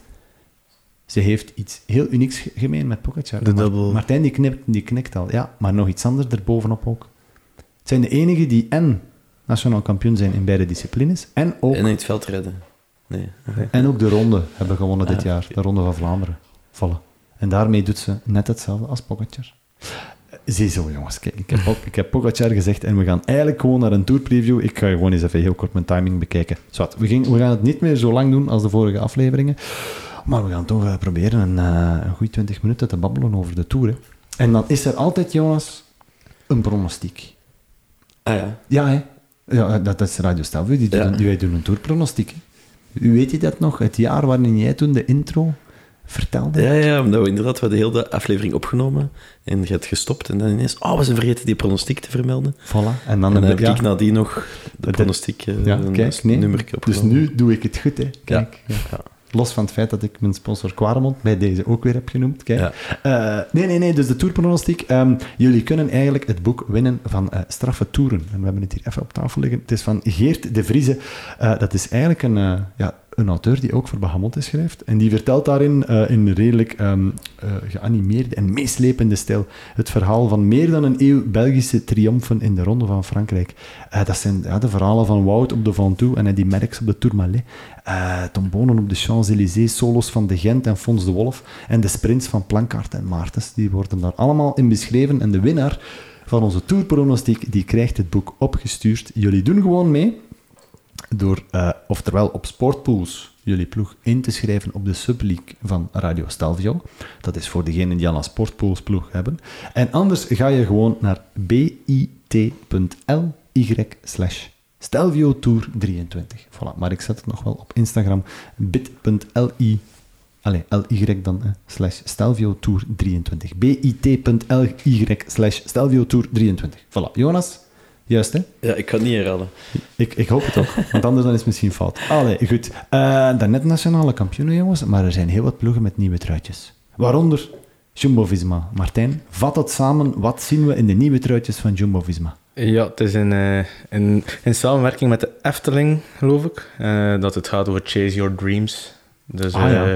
ze heeft iets heel unieks ge- gemeen met Pogacar. De dubbel. Martijn die knipt, die knikt al. Ja, maar nog iets anders erbovenop ook. Het zijn de enigen die en nationaal kampioen zijn in beide disciplines en ook, En in het veld redden. Nee. [laughs] en ook de ronde hebben gewonnen dit jaar. De ronde van Vlaanderen. Vallen. En daarmee doet ze net hetzelfde als Pogacar. Ziezo, jongens. Kijk, ik heb, ik heb Pogacar gezegd en we gaan eigenlijk gewoon naar een tourpreview. Ik ga gewoon eens even heel kort mijn timing bekijken. Zwat, we, ging- we gaan het niet meer zo lang doen als de vorige afleveringen. Maar we gaan toch eh, proberen een, eh, een goede 20 minuten te babbelen over de Tour. Hè. En dan is er altijd, Jonas, een pronostiek. Ah ja. Ja, hè? Ja, dat, dat is Radio Stelvio. Die, Ja. een- die, wij doen een tourpronostiek. hè. Weet je dat nog? Het jaar waarin jij toen de intro vertelde? Ja, ja, omdat we inderdaad, we de aflevering opgenomen en je hebt gestopt en dan ineens, oh, we zijn vergeten die pronostiek te vermelden. Voilà. En dan, En dan heb heb ja, ik nadien nog de pronostiek eh, Ja, een kijk, nee. nummertje Dus opgenomen. nu doe ik het goed, hè. Kijk. ja. Los van het feit dat ik mijn sponsor Quaremont bij deze ook weer heb genoemd. Kijk. Ja. Eh, nee, nee, nee. Dus de tourpronostiek. Ehm, jullie kunnen eigenlijk het boek winnen van eh, Straffe Toeren. En we hebben het hier even op tafel liggen. Het is van Geert de Vrieze. Eh, dat is eigenlijk een, ja, een auteur die ook voor Bahamonte schrijft. En die vertelt daarin eh, in redelijk ehm, eh, geanimeerde en meeslepende stijl het verhaal van meer dan een eeuw Belgische triomfen in de Ronde van Frankrijk. Eh, dat zijn ja, de verhalen van Wout op de Ventoux en Eddy Merckx op de Tourmalet. Eh Tom Bonen op de Champs-Élysées, solos van de Gent en Fons de Wolf. En de sprints van Plankaart en Maartens, die worden daar allemaal in beschreven. En de winnaar van onze tourpronostiek, die krijgt het boek opgestuurd. Jullie doen gewoon mee door, eh, oftewel op Sportpools, jullie ploeg in te schrijven op de Subleague van Radio Stelvio. Dat is voor degenen die al een Sportpools ploeg hebben. En anders ga je gewoon naar bit.ly slash Stelvio Tour 23. Voilà, maar ik zet het nog wel op Instagram. bit.li Allee, ly dan, hè, slash Stelvio Tour 23. bit.ly slash Stelvio Tour 23. Voilà, Jonas, juist hè? Ja, ik kan het niet herhalen. Ik, ik hoop het ook, want anders dan is het misschien fout. Allee, goed. Eh daarnet nationale kampioenen, jongens, maar er zijn heel wat ploegen met nieuwe truitjes. Waaronder Jumbo-Visma. Martijn, vat het samen. Wat zien we in de nieuwe truitjes van Jumbo-Visma? Ja, het is in, eh, in, in samenwerking met de Efteling, geloof ik, eh, dat het gaat over Chase Your Dreams. Dus Ah, ja. eh,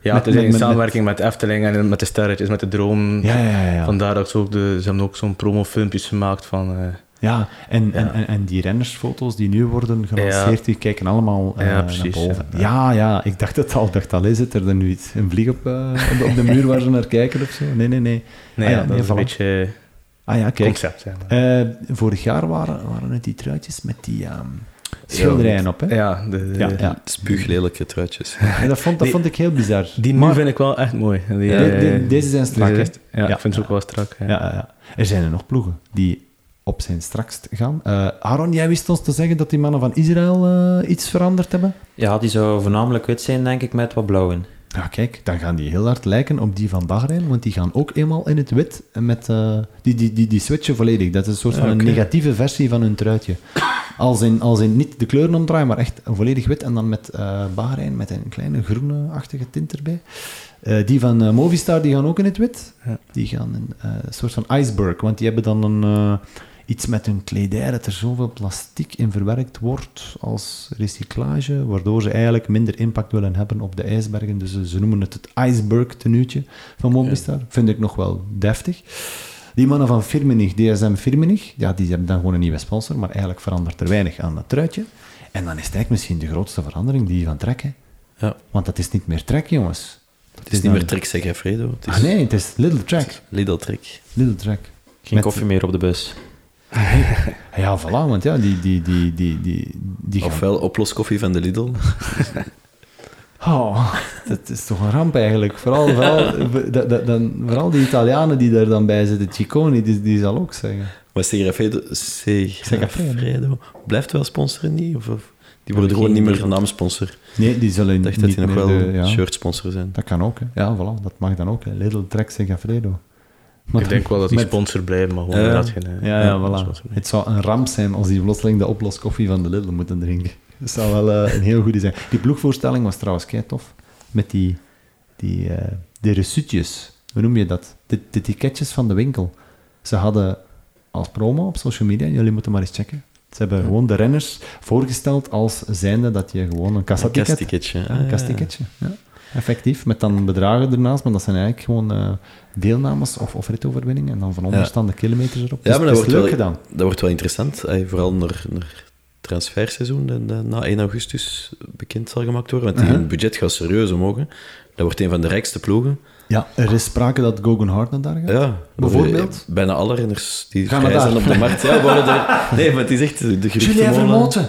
ja, Met- het is met- in met- samenwerking met de Efteling en met de sterretjes, met de droom. Ja, ja, ja. ja. Vandaar dat ze ook, de, ze hebben ook zo'n promofilmpjes gemaakt van... Ja, en, En, Ja. en, en die rennersfoto's die nu worden gelanceerd, die kijken allemaal eh, Ja, naar boven. Ja. ja. ja, ik dacht het al. Ik dacht al, is het er dan nu iets, een vlieg op, eh, op, de, op de muur waar ze naar kijken of zo? Nee, nee, nee. nee, Ah dat nee, is een beetje Ah ja, kijk. concept. Zeg maar. Eh, vorig jaar waren, waren het die truitjes met die ehm, schilderijen op, hè? ja, de, Ja, ja. Spuuglelijke truitjes. En dat, vond, dat Die- vond ik heel bizar. Die nu Maar vind ik wel echt mooi. Die, de- de- deze zijn strak, Ja, Ja. ik vind ze ook wel strak. Ja. Ja, ja, ja. Er zijn er nog ploegen die op zijn strakst gaan. Eh, Aaron, jij wist ons te zeggen dat die mannen van Israël eh, iets veranderd hebben? Ja, die zou voornamelijk wit zijn, denk ik, met wat blauw in. Ja, kijk, dan gaan die heel hard lijken op die van Bahrein, want die gaan ook eenmaal in het wit. Met, eh, die, die, die, die switchen volledig. Dat is een soort van een negatieve versie van hun truitje. Als in, als in niet de kleuren omdraaien, maar echt volledig wit. En dan met eh Bahrein, met een kleine groene-achtige tint erbij. Die van Movistar, die gaan ook in het wit. Ja. Die gaan in een soort van iceberg, want die hebben dan een, iets met hun kledij dat er zoveel plastic in verwerkt wordt als recyclage, waardoor ze eigenlijk minder impact willen hebben op de ijsbergen. Dus ze, noemen het het iceberg tenuutje van Movistar. Vind ik nog wel deftig. Die mannen van Firmenich, DSM Firmenich, ja, die hebben dan gewoon een nieuwe sponsor, maar eigenlijk verandert er weinig aan dat truitje. En dan is het eigenlijk misschien de grootste verandering die van Trek, hè. Ja. Want dat is niet meer Trek, jongens. Het is niet meer Trek Segafredo. Het is Ah nee, het is Little Trek. Lidl Trek. Little Trek. Geen Met- koffie meer op de bus. Ja, voilà, want ja, die, die, die, die, die, die Ofwel oploskoffie van de Lidl. [laughs] Oh, dat is toch een ramp eigenlijk. Vooral, vooral, dan, vooral die Italianen die daar dan bij zitten, Ciccone, die, die zal ook zeggen. Maar Segafredo, Segafredo blijft wel sponsoren niet? Of, of- die worden gewoon niet meer idee. naamsponsor. Nee, die zullen Ik dacht niet dat die nog wel de- ja, shirtsponsor zijn. Dat kan ook, hè. Ja, voilà, dat mag dan ook. Hè. Little Trek Segafredo. Maar Ik denk wel dat die met- sponsor blijven, maar gewoon dat geen... eh, Ja, ja, voilà. Het zou een ramp zijn als die plotseling de oploskoffie van de Lidl moeten drinken. Dat zou wel eh, een heel goede zijn. Die ploegvoorstelling was trouwens kei tof. Met die, die, eh die. Hoe noem je dat? De, de ticketjes van de winkel. Ze hadden als promo op social media, jullie moeten maar eens checken. Ze hebben gewoon de renners voorgesteld als zijnde dat je gewoon een Een kassaticket... kastticketje. Ja, een kastticketje. Ja. Effectief, met dan bedragen ernaast, maar dat zijn eigenlijk gewoon eh, deelnames of, of ritoverwinningen en dan van onderstaande kilometers erop. Ja, Dus maar dat wordt, leuk wel, gedaan. dat wordt wel interessant. vooral naar, naar transferseizoen, dat, dat na 1 augustus bekend zal gemaakt worden. Want die hun budget gaat serieus omhoog. hè. Dat wordt een van de rijkste ploegen. Ja, er is sprake dat Gogan Hart naar daar gaat. Ja, Bijvoorbeeld? eh, Bijna alle renners die Gaan vrij zijn op de markt. Ja, worden er, [laughs] nee, maar het is echt de Julien geruchtenmolen. Vermoten!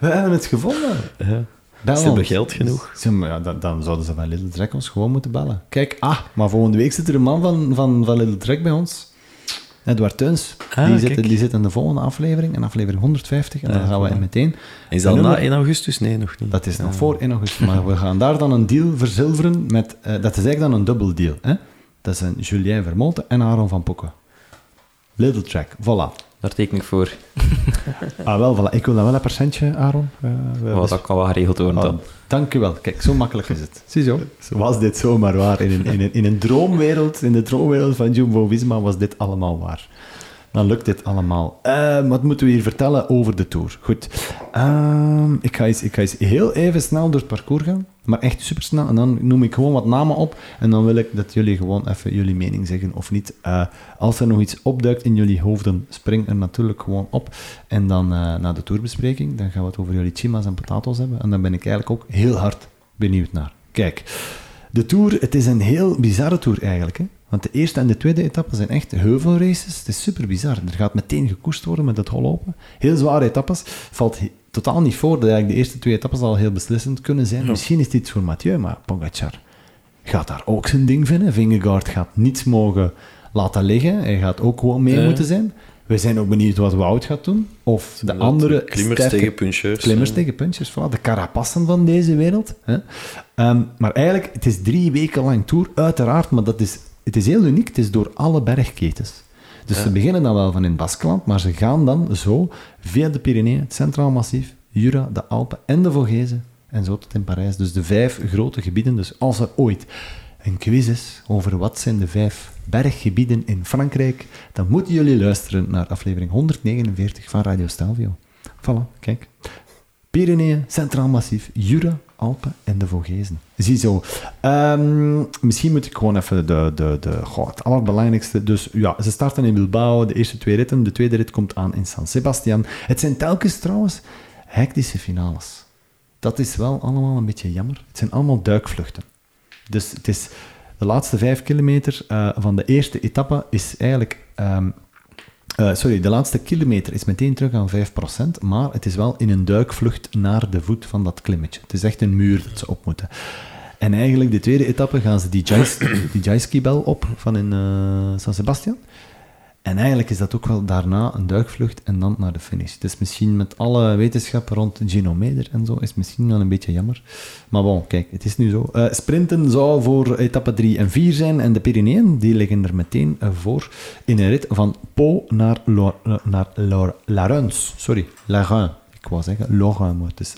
We hebben het gevonden. Ja. Bel Ze hebben geld genoeg. Maar, ja, dan, dan zouden ze van Little Trek ons gewoon moeten bellen. Kijk, ah, maar volgende week zit er een man van, van, van Little Trek bij ons. Edward Teuns. Ah, die, zit, die zit in de volgende aflevering, in aflevering 150. En dan Ja, gaan we voilà. meteen... Is dat na nummer- 1 augustus? Nee, nog niet. Dat is nog voor 1 augustus, maar we gaan daar dan een deal verzilveren met... eh, dat is eigenlijk dan een dubbel deal. Hè? Dat zijn Julien Vermoten en Aaron van Pokken. Little Track, voilà. Daar teken ik voor. [laughs] Ah, wel, voilà. Ik wil dan wel een percentje, Aaron. Eh, we- Wat dat kan wel geregeld worden Oh, dan. dank u wel. Kijk, zo makkelijk is het. Ziezo. Was dit zomaar waar? In een, in, een, in een droomwereld, in de droomwereld van Jumbo-Visma was dit allemaal waar. Dan lukt dit allemaal. Eh, wat moeten we hier vertellen over de Tour? Goed. Ehm, ik, ga eens, ik ga eens heel even snel door het parcours gaan. Maar echt supersnel. En dan noem ik gewoon wat namen op. En dan wil ik dat jullie gewoon even jullie mening zeggen of niet. Eh, als er nog iets opduikt in jullie hoofden, spring er natuurlijk gewoon op. En dan eh na de tourbespreking, dan gaan we het over jullie chima's en potatoes hebben. En dan ben ik eigenlijk ook heel hard benieuwd naar. Kijk, de Tour, het is een heel bizarre Tour eigenlijk. Hè? Want de eerste en de tweede etappe zijn echt heuvelraces. Het is super bizar. Er gaat meteen gekoerst worden met het hollopen. Heel zware etappes. Valt totaal niet voor dat eigenlijk de eerste twee etappes al heel beslissend kunnen zijn. Misschien is het iets voor Mathieu, maar Pogacar gaat daar ook zijn ding vinden. Vingegaard gaat niets mogen laten liggen. Hij gaat ook gewoon mee Ja. moeten zijn. We zijn ook benieuwd wat Wout gaat doen. Of de andere Klimmers sterke- tegen puncheurs. Klimmers tegen punchers, voilà, de carapassen van deze wereld. Hè. Ehm, maar eigenlijk, het is drie weken lang tour, uiteraard, maar dat is, het is heel uniek. Het is door alle bergketens. Dus Ja. ze beginnen dan wel van in het Baskeland, maar ze gaan dan zo via de Pyreneeën, het Centraal Massief, Jura, de Alpen en de Vogesen en zo tot in Parijs. Dus de vijf grote gebieden. Dus als er ooit een quiz is over wat zijn de vijf berggebieden in Frankrijk, dan moeten jullie luisteren naar aflevering 149 van Radio Stelvio. Voilà, kijk. Pyreneeën, Centraal Massief, Jura, Alpen en de Vogezen. Ziezo. Ehm misschien moet ik gewoon even de, de, de, het allerbelangrijkste. Dus ja, ze starten in Bilbao, de eerste twee ritten. De tweede rit komt aan in San Sebastian. Het zijn telkens trouwens hectische finales. Dat is wel allemaal een beetje jammer. Het zijn allemaal duikvluchten. Dus het is de laatste vijf kilometer eh, van de eerste etappe is eigenlijk... ehm, eh, sorry, de laatste kilometer is meteen terug aan 5%, maar het is wel in een duikvlucht naar de voet van dat klimmetje. Het is echt een muur dat ze op moeten. En eigenlijk de tweede etappe gaan ze die, Jais, [coughs] die op van in eh, San Sebastian. En eigenlijk is dat ook wel daarna een duikvlucht en dan naar de finish. Dus misschien met alle wetenschap rond Gino Meder en zo, is misschien wel een beetje jammer. Maar bon, kijk, het is nu zo. Eh, sprinten zou voor etappe 3 en 4 zijn en de Pyreneeën, die liggen er meteen eh, voor in een rit van Pau naar, Lo- eh, naar. Sorry, Larun. Ik wou zeggen maar het is.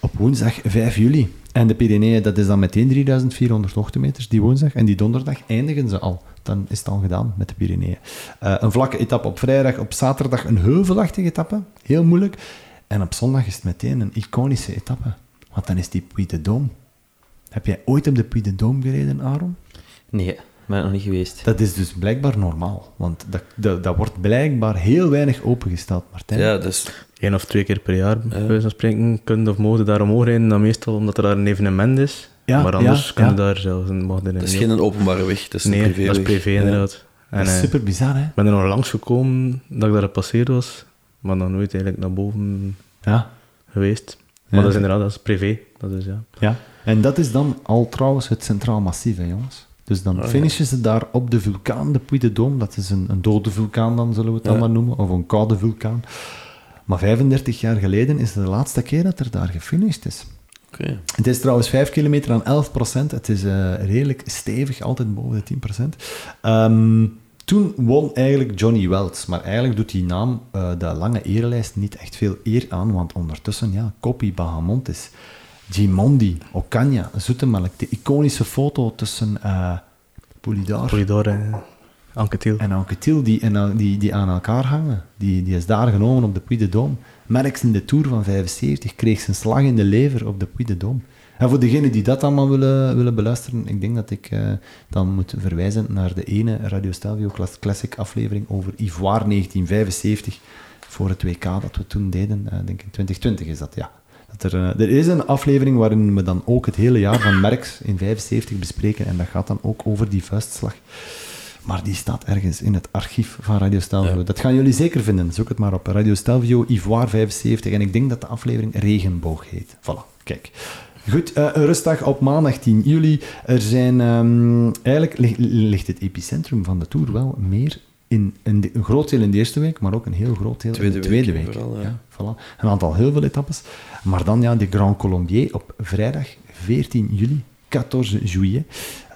Op woensdag 5 juli. En de Pyreneeën, dat is dan meteen 3400 hoogtemeters, die woensdag. En die donderdag eindigen ze al. Dan is het al gedaan met de Pyreneeën. Eh, een vlakke etappe op vrijdag, op zaterdag een heuvelachtige etappe. Heel moeilijk. En op zondag is het meteen een iconische etappe. Want dan is die Puy de Dôme. Heb jij ooit op de Puy de Dôme gereden, Aaron? Nee, ben nog niet geweest. Dat is dus blijkbaar normaal. Want dat, dat, dat wordt blijkbaar heel weinig opengesteld, Martijn. Ja, dus Eén of twee keer per jaar, bij wijze van spreken, kun je of mogen daar omhoog rijden. Dan meestal omdat er daar een evenement is. Ja, maar anders ja, kun je ja. daar zelfs een mag er dat is niet geen op. een openbare weg, dat is een Nee, privéweg. dat is privé Ja. inderdaad. En, dat is eh, super bizar, hè? ik ben er nog langs gekomen dat ik daar gepasseerd was, maar nog nooit eigenlijk naar boven Ja. geweest. Maar Ja. dat is inderdaad, dat is privé. Dat is, ja. Ja, en dat is dan al trouwens het Centraal Massief, hè, jongens. Dus dan Oh, ja. finishen ze daar op de vulkaan, de Puy de Dôme. Dat is een, een dode vulkaan dan, zullen we het dan maar noemen. Of een koude vulkaan. Maar 35 jaar geleden is het de laatste keer dat er daar gefinished is. Oké. Het is trouwens 5 kilometer aan 11 procent. Het is eh, redelijk stevig, altijd boven de 10 procent. Ehm, toen won eigenlijk Johnny Welts. Maar eigenlijk doet die naam eh, de lange erelijst niet echt veel eer aan. Want ondertussen, ja, Coppi, Bahamontes, Gimondi, Ocaña, Zoetemelk. De iconische foto tussen eh Polidor en Anquetil. en Anquetil die, en, die, die aan elkaar hangen. Die, die is daar genomen op de Puy de Dôme. Merckx in de Tour van 75 kreeg zijn slag in de lever op de Puy de Dôme. En voor degenen die dat allemaal willen, willen beluisteren, ik denk dat ik eh, dan moet verwijzen naar de ene Radio Stelvio Clas- Classic aflevering over Ivoire 1975 voor het WK dat we toen deden. Ik denk in 2020 is dat, ja. Dat er, eh, er is een aflevering waarin we dan ook het hele jaar van Merckx in 75 bespreken en dat gaat dan ook over die vuistslag. Maar die staat ergens in het archief van Radio Stelvio. Ja. Dat gaan jullie zeker vinden. Zoek het maar op. Radio Stelvio, Ivoire 75. En ik denk dat de aflevering Regenboog heet. Voilà, kijk. Goed, eh, een rustdag op maandag 10 juli. Er zijn... ehm, eigenlijk ligt, ligt het epicentrum van de Tour wel meer in, in de- een groot deel in de eerste week, maar ook een heel groot deel in Tweede de tweede week, week. vooral, ja. voilà. Een aantal heel veel etappes. Maar dan ja, de Grand Colombier op vrijdag 14 juli, 14 juillet.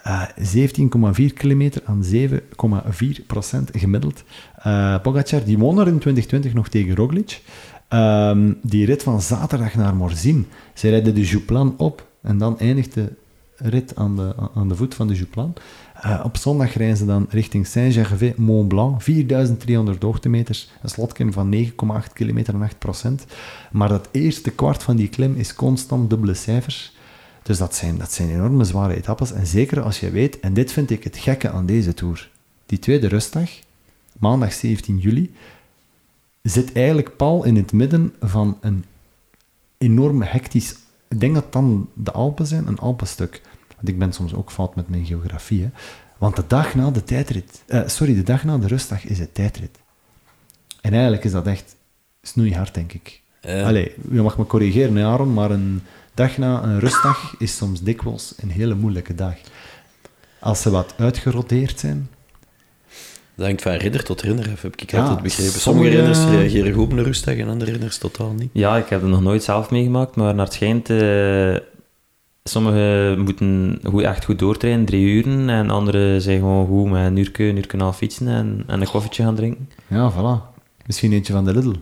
Eh, 17,4 kilometer aan 7,4 procent gemiddeld. Eh Pogacar, die won er in 2020 nog tegen Roglic. Ehm, die rit van zaterdag naar Morzine. Zij rijden de Jouplan op en dan eindigt de rit aan de, aan de voet van de Jouplan. Eh, op zondag rijden ze dan richting Saint-Gervais, Mont Blanc, 4300 hoogtemeters, een slotkim van 9,8 kilometer en 8 procent. Maar dat eerste kwart van die klim is constant dubbele cijfers. Dus dat zijn, dat zijn enorme zware etappes. En zeker als je weet, en dit vind ik het gekke aan deze Tour, die tweede rustdag, maandag 17 juli, zit eigenlijk pal in het midden van een enorm hectisch... Ik denk dat dan de Alpen zijn, een Alpenstuk. Want ik ben soms ook fout met mijn geografie. Hè. Want de dag na de tijdrit... eh, sorry, de dag na de rustdag is het tijdrit. En eigenlijk is dat echt snoeihard, denk ik. Allee, je mag me corrigeren, hè, Aaron, maar een dag na een rustdag is soms dikwijls een hele moeilijke dag. Als ze wat uitgeroteerd zijn, Dat hangt van ridder tot ridder, heb ik Ja, altijd begrepen. sommige- Sommige ridders reageren goed op een rustdag en andere ridders totaal niet. Ja, ik heb het nog nooit zelf meegemaakt, maar naar het schijnt... eh sommigen moeten goed, echt goed doortrainen, drie uren, en anderen zijn gewoon goed met een uurtje, een uurtje en een half fietsen en, en een koffietje gaan drinken. Ja, voilà. Misschien eentje van de Lidl.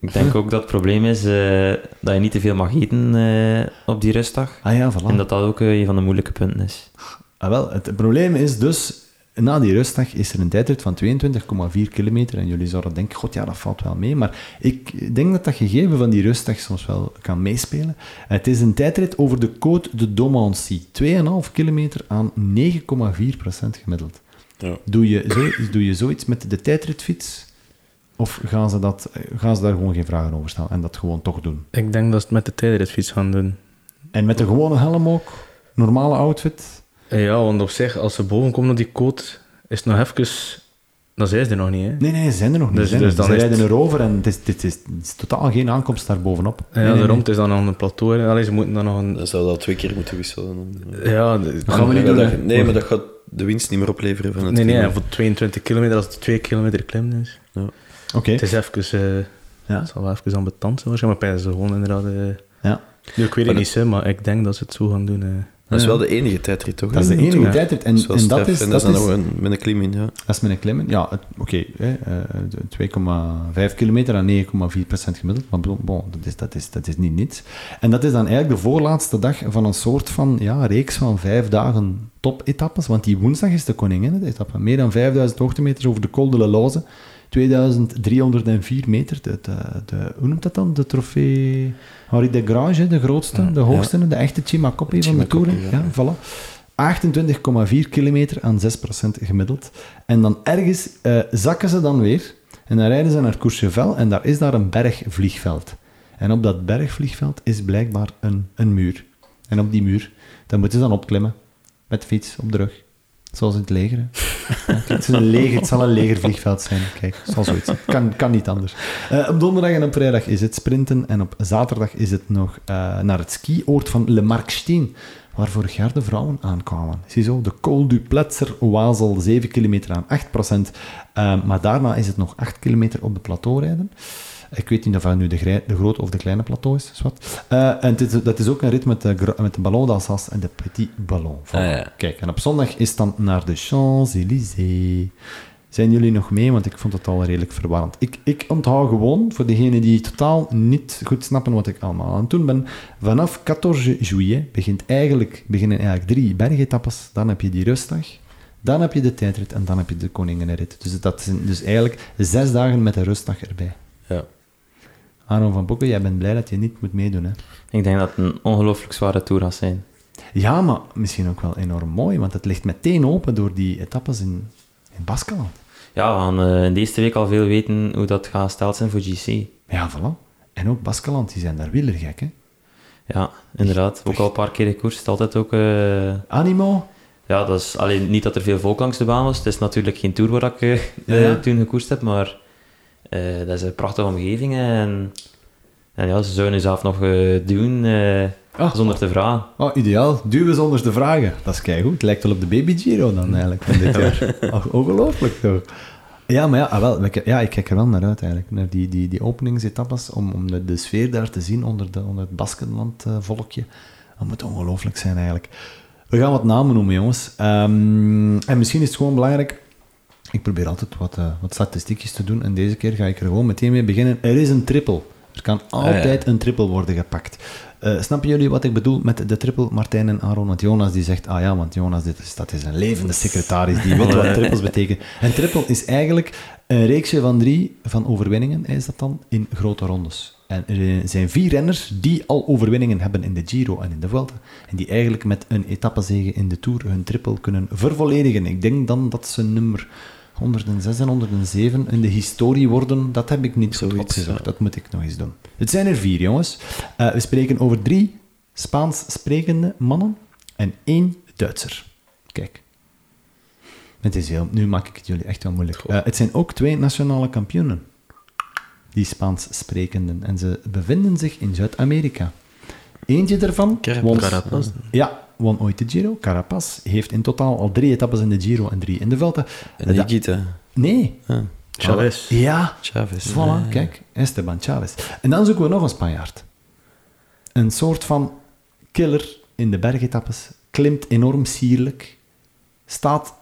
Ik denk ook dat het probleem is eh, dat je niet te veel mag eten eh, op die rustdag. Ah ja, voilà. En dat dat ook eh, een van de moeilijke punten is. Ah, wel, het probleem is dus, na die rustdag is er een tijdrit van 22,4 kilometer. En jullie zouden denken, god ja, dat valt wel mee. Maar ik denk dat dat gegeven van die rustdag soms wel kan meespelen. Het is een tijdrit over de Côte de Domancy. 2,5 kilometer aan 9,4 procent gemiddeld. Ja. Doe je, zo, doe je zoiets met de tijdritfiets? Of gaan ze, dat, gaan ze daar gewoon geen vragen over stellen en dat gewoon toch doen? Ik denk dat ze het met de tijdritfiets gaan doen. En met een gewone helm ook? Normale outfit? Ja, want op zich, als ze boven komen op die coat, is het nog even... Dan zijn ze er nog niet, hè. Nee, nee, ze zijn er nog niet. Dus- Ze dus er. dan ze is rijden het- erover en het is, dit is, het is totaal geen aankomst daar bovenop. Ja, Nee, nee, daarom, nee. het is dan nog een plateau. hè. Allee, ze moeten dan nog een... Dan zou dat twee keer moeten wisselen. Ja, de- gaan we niet doen, dat-. Nee, maar dat gaat de winst niet meer opleveren van het Nee, nee, voor 22 kilometer, als het 2 kilometer klimmen is. Oké. Het is even... eh Ja. Het zal wel even ambetant zijn waarschijnlijk, maar ze gewoon inderdaad... eh, Ja. nu, ik weet het Maar niet, hè, maar ik denk dat ze het zo gaan doen. eh. Dat is Ja. wel de enige tijdrit, toch? Dat is de enige Ja. tijdrit. En, is en dat is, En dat is is, dan nog een, met een klim in, ja. dat is met een klimmen. Ja, het- oké. eh, de 2,5 kilometer aan 9,4 procent gemiddeld. Maar bon, bon, dat, is, dat, is, dat is niet niets. En dat is dan eigenlijk de voorlaatste dag van een soort van ja, reeks van vijf dagen top-etappes. Want die woensdag is de koningin, de etappe. Meer dan 5000 hoogtemeters over de Col de la Loze. 2304 meter. De, de, de, hoe noemt dat dan? De trofee Henri de Grange, de grootste, de hoogste, de echte Chimacopi van de Tour. ja. Voilà. 28,4 kilometer aan 6% gemiddeld. En dan ergens eh, zakken ze dan weer en dan rijden ze naar Courchevel en daar is daar een bergvliegveld. En op dat bergvliegveld is blijkbaar een, een muur. En op die muur, daar moeten ze dan opklimmen. Met fiets op de rug. Zoals in het leger. hè. [laughs] Het, is een leger, het zal een legervliegveld zijn. Kijk, het zal zoiets. zijn. Kan, kan niet anders. Eh, op donderdag en op vrijdag is het sprinten. En op zaterdag is het nog eh, naar het skioord van Le Marksteen. Waar vorig jaar de vrouwen aankwamen. Ziezo, de Col du Pletzer Oazel, 7 kilometer aan 8 procent. maar daarna is het nog 8 kilometer op de plateau rijden. Ik weet niet of dat nu de, de grote of de kleine plateau is. Zwat. Eh, en het is, dat is ook een rit met de, gra- met de Ballon d'Alsace en de Petit Ballon. Ah, ja. Kijk, en op zondag is het dan naar de Champs-Élysées. Zijn jullie nog mee? Want ik vond het al redelijk verwarrend. Ik, ik onthoud gewoon, voor degenen die totaal niet goed snappen wat ik allemaal aan het doen ben, vanaf 14 juillet begint eigenlijk, beginnen eigenlijk drie bergetappes. Dan heb je die rustdag, dan heb je de tijdrit en dan heb je de koninginrit. Dus dat zijn dus eigenlijk zes dagen met de rustdag erbij. ja. Aaron van Boeken, jij bent blij dat je niet moet meedoen, hè? Ik denk dat het een ongelooflijk zware tour gaat zijn. Ja, maar misschien ook wel enorm mooi, want het ligt meteen open door die etappes in, in Baskeland. Ja, we gaan eh, in deze week al veel weten hoe dat gaat gesteld zijn voor GC. Ja, voilà. En ook Baskeland, die zijn daar wielergek, hè? Ja, inderdaad. Ook al een paar keer gekoerst. Altijd ook... eh, Animo, ja, dat is alleen niet dat er veel volk langs de baan was. Het is natuurlijk geen tour waar ik eh, Ja, ja. eh, toen gekoerst heb, maar eh, dat is een prachtige omgeving. En, en ja, ze zouden zelf nog eh, doen eh, Ah. zonder te vragen. oh, ideaal. Duwen zonder te vragen. Dat is keigoed. Het lijkt wel op de Baby Giro dan eigenlijk van dit [laughs] jaar. Ongelooflijk toch? Ja, maar ja, ah, wel, ik, ja, ik kijk er wel naar uit eigenlijk. Naar die, die, die openingsetappes, om, om de, de sfeer daar te zien onder, de, onder het Baskenland-volkje. dat moet ongelooflijk zijn eigenlijk. We gaan wat namen noemen, jongens. Ehm, en misschien is het gewoon belangrijk... Ik probeer altijd wat, eh, wat statistiekjes te doen. En deze keer ga ik er gewoon meteen mee beginnen. Er is een triple. Er kan altijd een triple worden gepakt. Eh, snappen jullie wat ik bedoel met de triple Martijn en Aaron? Want Jonas die zegt, ah ja, want Jonas dit is, dat is een levende secretaris, die weet wat [laughs] trippels betekenen. Een triple is eigenlijk een reeksje van drie van overwinningen, is dat dan, in grote rondes. En er zijn vier renners die al overwinningen hebben in de Giro en in de Vuelta. En die eigenlijk met een etappezege in de Tour hun triple kunnen vervolledigen. Ik denk dan dat ze nummer 106 en 107 in de historie worden. Dat heb ik niet Zoiets, opgezocht. ja. Dat moet ik nog eens doen. Het zijn er vier, jongens. Eh, we spreken over drie Spaans sprekende mannen en één Duitser. Kijk. Het is heel, nu maak ik het jullie echt wel moeilijk. Eh, het zijn ook twee nationale kampioenen. Die Spaans sprekenden. En ze bevinden zich in Zuid-Amerika. Eentje ervan Carapaz. won, ja, won ooit de Giro. Carapaz heeft in totaal al drie etappes in de Giro en drie in de Vuelta. En Nikita. Nee. Ah, Chavez. Ja, Chavez. Voilà, Ja, ja. kijk, Esteban Chavez. En dan zoeken we nog een Spanjaard. Een soort van killer in de bergetappes. Klimt enorm sierlijk. Staat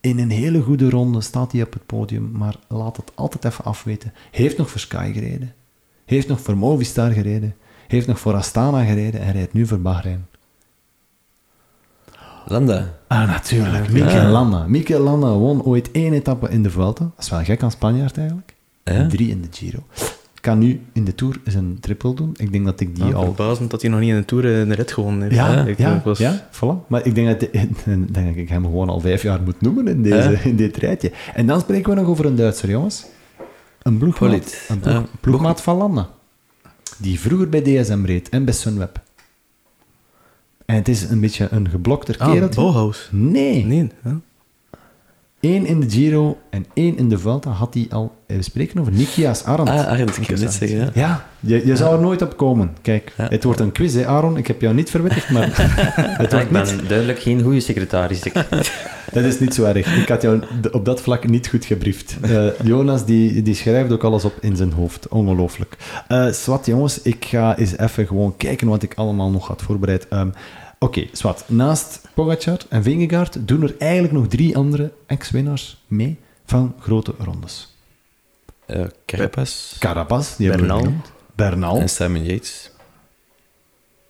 in een hele goede ronde, staat hij op het podium, maar laat het altijd even afweten. Heeft nog voor Sky gereden. Heeft nog voor Movistar gereden. Heeft nog voor Astana gereden en rijdt nu voor Bahrein. Landa. Ah, natuurlijk. Mikel Landa. Mikel Landa won ooit één etappe in de Vuelta. Dat is wel gek aan Spanjaard eigenlijk. Ja? Drie in de Giro. Kan nu in de Tour eens een triple doen. Ik denk dat ik die Ja, al... verbazend dat hij nog niet in de Tour eh, een rit gewonnen heeft. Ja, Ik ja, denk, was- ja, voilà. Maar ik denk dat, [laughs] denk dat ik hem gewoon al vijf jaar moet noemen in, deze, Ja. in dit rijtje. En dan spreken we nog over een Duitser, jongens. Een ploegmaat, een ploeg- Ja, ploegmaat van Landa. Die vroeger bij DSM reed en bij Sunweb. En het is een beetje een geblokter Ah, kereltje. Bauhaus. Nee. Nee. hè? Eén in de Giro en één in de Vuelta had hij al... eh, We spreken over Nikias Arendt. Ah, Arend, ik kan net zeggen. Ja. Ja, je, je zou er nooit op komen. Kijk, Ja. het wordt een quiz, hè, Aaron. Ik heb jou niet verwittigd, maar [laughs] het wordt ik ben niet. duidelijk geen goede secretaris. Ik- [laughs] Dat is niet zo erg. Ik had jou op dat vlak niet goed gebriefd. Eh, Jonas, die, die schrijft ook alles op in zijn hoofd. Ongelooflijk. Eh Swat, jongens, ik ga eens even gewoon kijken wat ik allemaal nog had voorbereid. Ehm, Oké, Swat. Naast Pogacar en Vingegaard doen er eigenlijk nog drie andere ex-winnaars mee van grote rondes. Eh, Carapaz. Carapaz, die hebben we Bernal. genoemd. Bernal. En Simon Yates.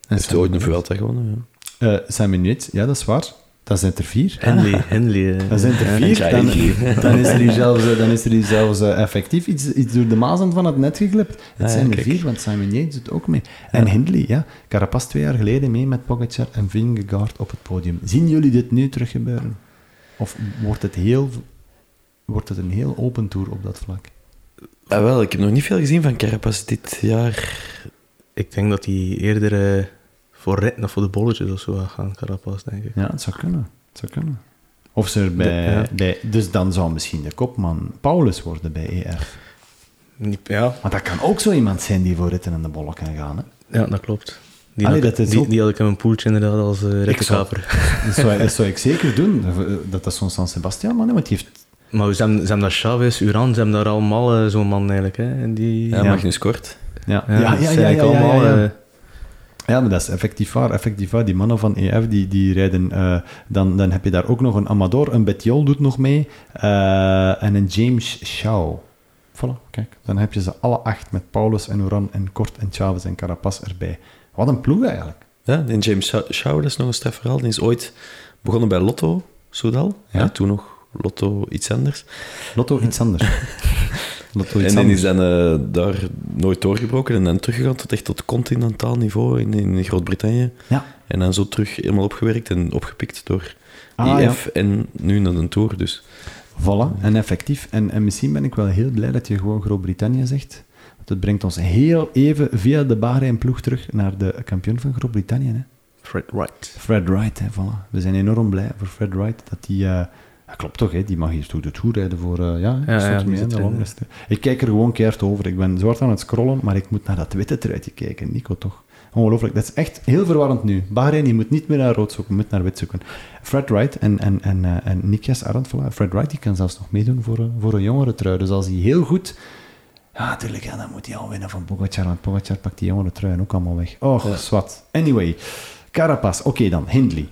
En Heeft ooit een Vuelta gewonnen. Ja. Eh, Simon Yates, ja, dat is waar. Dat zijn er vier. Henley. [laughs] Henley. eh. Dan zijn er vier. Dan, dan is er hier zelfs, eh, dan is er hier zelfs eh, effectief iets, iets door de mazen van het net geglipt. Het Ah, ja, zijn er kijk. vier, want Simon Yates doet ook mee. En Hindley, ja. Carapaz twee jaar geleden mee met Pogacar en Vingegaard op het podium. Zien jullie dit nu terug gebeuren? Of wordt het, heel, wordt het een heel open tour op dat vlak? Ah, wel, ik heb nog niet veel gezien van Carapaz dit jaar. Ik denk dat hij eerder voor ritten of voor de bolletjes of zo gaan, Carapaz, denk ik. Ja, het zou kunnen. Het zou kunnen. Of ze er bij, De- ja. bij... Dus dan zou misschien de kopman Paulus worden bij EF. Niet- Ja, Want dat kan ook zo iemand zijn die voor ritten en de bollen kan gaan. Hè? ja, dat klopt. Die, Allee, had, dat is die, ook- die had ik in mijn poeltje inderdaad als uh, rittenkaper. [laughs] Dat zou, dat zou ik [laughs] zeker doen. Dat is zo'n San Sebastian man, hè, want die heeft... Maar ze hebben, ze hebben Chavez, Uran, ze hebben daar allemaal eh, zo'n man eigenlijk. Hè. En die, Ja, Magnus Kort. Ja, Ja, ja, dat ja, zijn ja, ja, eigenlijk ja, allemaal, ja. Ja, maar dat is effectief waar. Effectief waar. Die mannen van EF, die, die rijden... eh, dan, dan heb je daar ook nog een Amador, een Betjol doet nog mee, eh, en een James Shaw. Voilà, kijk. Dan heb je ze alle acht met Paulus en Oran en Kort en Chavez en Carapaz erbij. Wat een ploeg eigenlijk. Ja, die James Shaw, dat is nog een straf verhaal. Die is ooit begonnen bij Lotto, Soudal. Ja. Ja. toen nog Lotto iets anders. Lotto iets anders. [laughs] En die is dan eh, daar nooit doorgebroken en dan teruggegaan tot echt tot continentaal niveau in, in Groot-Brittannië. Ja. En dan zo terug helemaal opgewerkt en opgepikt door Ah, IF en nu naar de Tour. Dus Voilà, en effectief. En, en misschien ben ik wel heel blij dat je gewoon Groot-Brittannië zegt. Want het brengt ons heel even via de Bahrein-ploeg terug naar de kampioen van Groot-Brittannië. hè. Fred Wright. Fred Wright, hè, voilà. We zijn enorm blij voor Fred Wright dat hij... eh, ja, klopt toch, hè? die mag hier toe de Tour rijden voor... eh, ja, Ja, ja, mee in de longlist. Ik kijk er gewoon keert over. Ik ben zwart aan het scrollen, maar ik moet naar dat witte truitje kijken. Nico, toch? Ongelooflijk. Dat is echt heel verwarrend nu. Bahrein, je moet niet meer naar rood zoeken, je moet naar wit zoeken. Fred Wright en, en, en, eh, en Nikias Arendt. Fred Wright die kan zelfs nog meedoen voor, een- voor een jongere trui. Dus als hij heel goed... Ja, natuurlijk, ja, dan moet hij al winnen van Pogacar, want Pogacar pakt die jongere truien ook allemaal weg. Oh, zwart. Anyway, Carapaz. Oké dan, Hindley.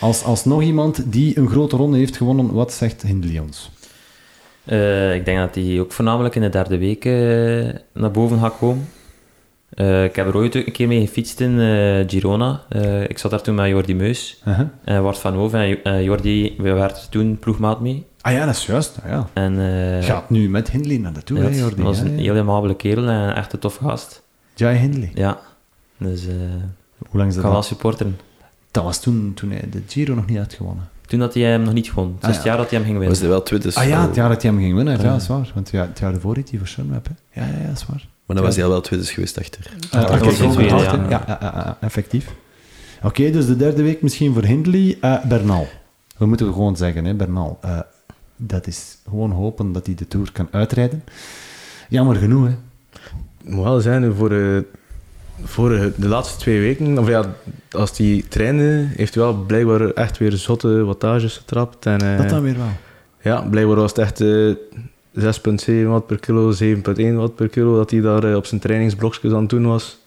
Als, als nog iemand die een grote ronde heeft gewonnen, wat zegt Hindley ons? Eh, ik denk dat hij ook voornamelijk in de derde week eh, naar boven gaat komen. Eh, ik heb er ooit een keer mee gefietst in Girona. Ik zat daar toen met Jordi Meus, Uh-huh. en Wart van Hoven en Jordi, we waren toen ploegmaat mee. Ah ja, dat is juist. Ah, ja. En, Gaat nu met Hindley naar ja, hè, Jordi? was Ja, een heel amabele kerel en echt een toffe gast. Jai Hindley. Ja, dus Hoe lang is ik dat? ga wel al? supporteren. Dat was toen, toen hij de Giro nog niet had gewonnen. Toen dat hij hem nog niet won. Het Ah, ja. jaar dat hij hem ging winnen. was er wel tweede. ah ja, het jaar dat hij hem ging winnen. Ja, Ja. dat is waar. Want ja, het jaar ervoor reed hij voor Sunweb. Hè. Ja, ja, ja, dat is waar. Maar dan was hij al wel tweede geweest achter. Dat oké, was tweede, ja. ja. Ja, ja, ja, effectief. Oké, dus de derde week misschien voor Hindley. Eh, Bernal. We moeten gewoon zeggen, hè, Bernal. eh, dat is gewoon hopen dat hij de Tour kan uitrijden. Jammer genoeg, hè. Het moet wel zijn, voor, eh, vorige, de laatste twee weken, of ja, als hij trainde, heeft hij wel blijkbaar echt weer zotte wattages getrapt. En, eh, Dat dan weer wel. Ja, blijkbaar was het echt eh 6,7 watt per kilo, 7,1 watt per kilo, dat hij daar eh, op zijn trainingsblokjes aan het doen was.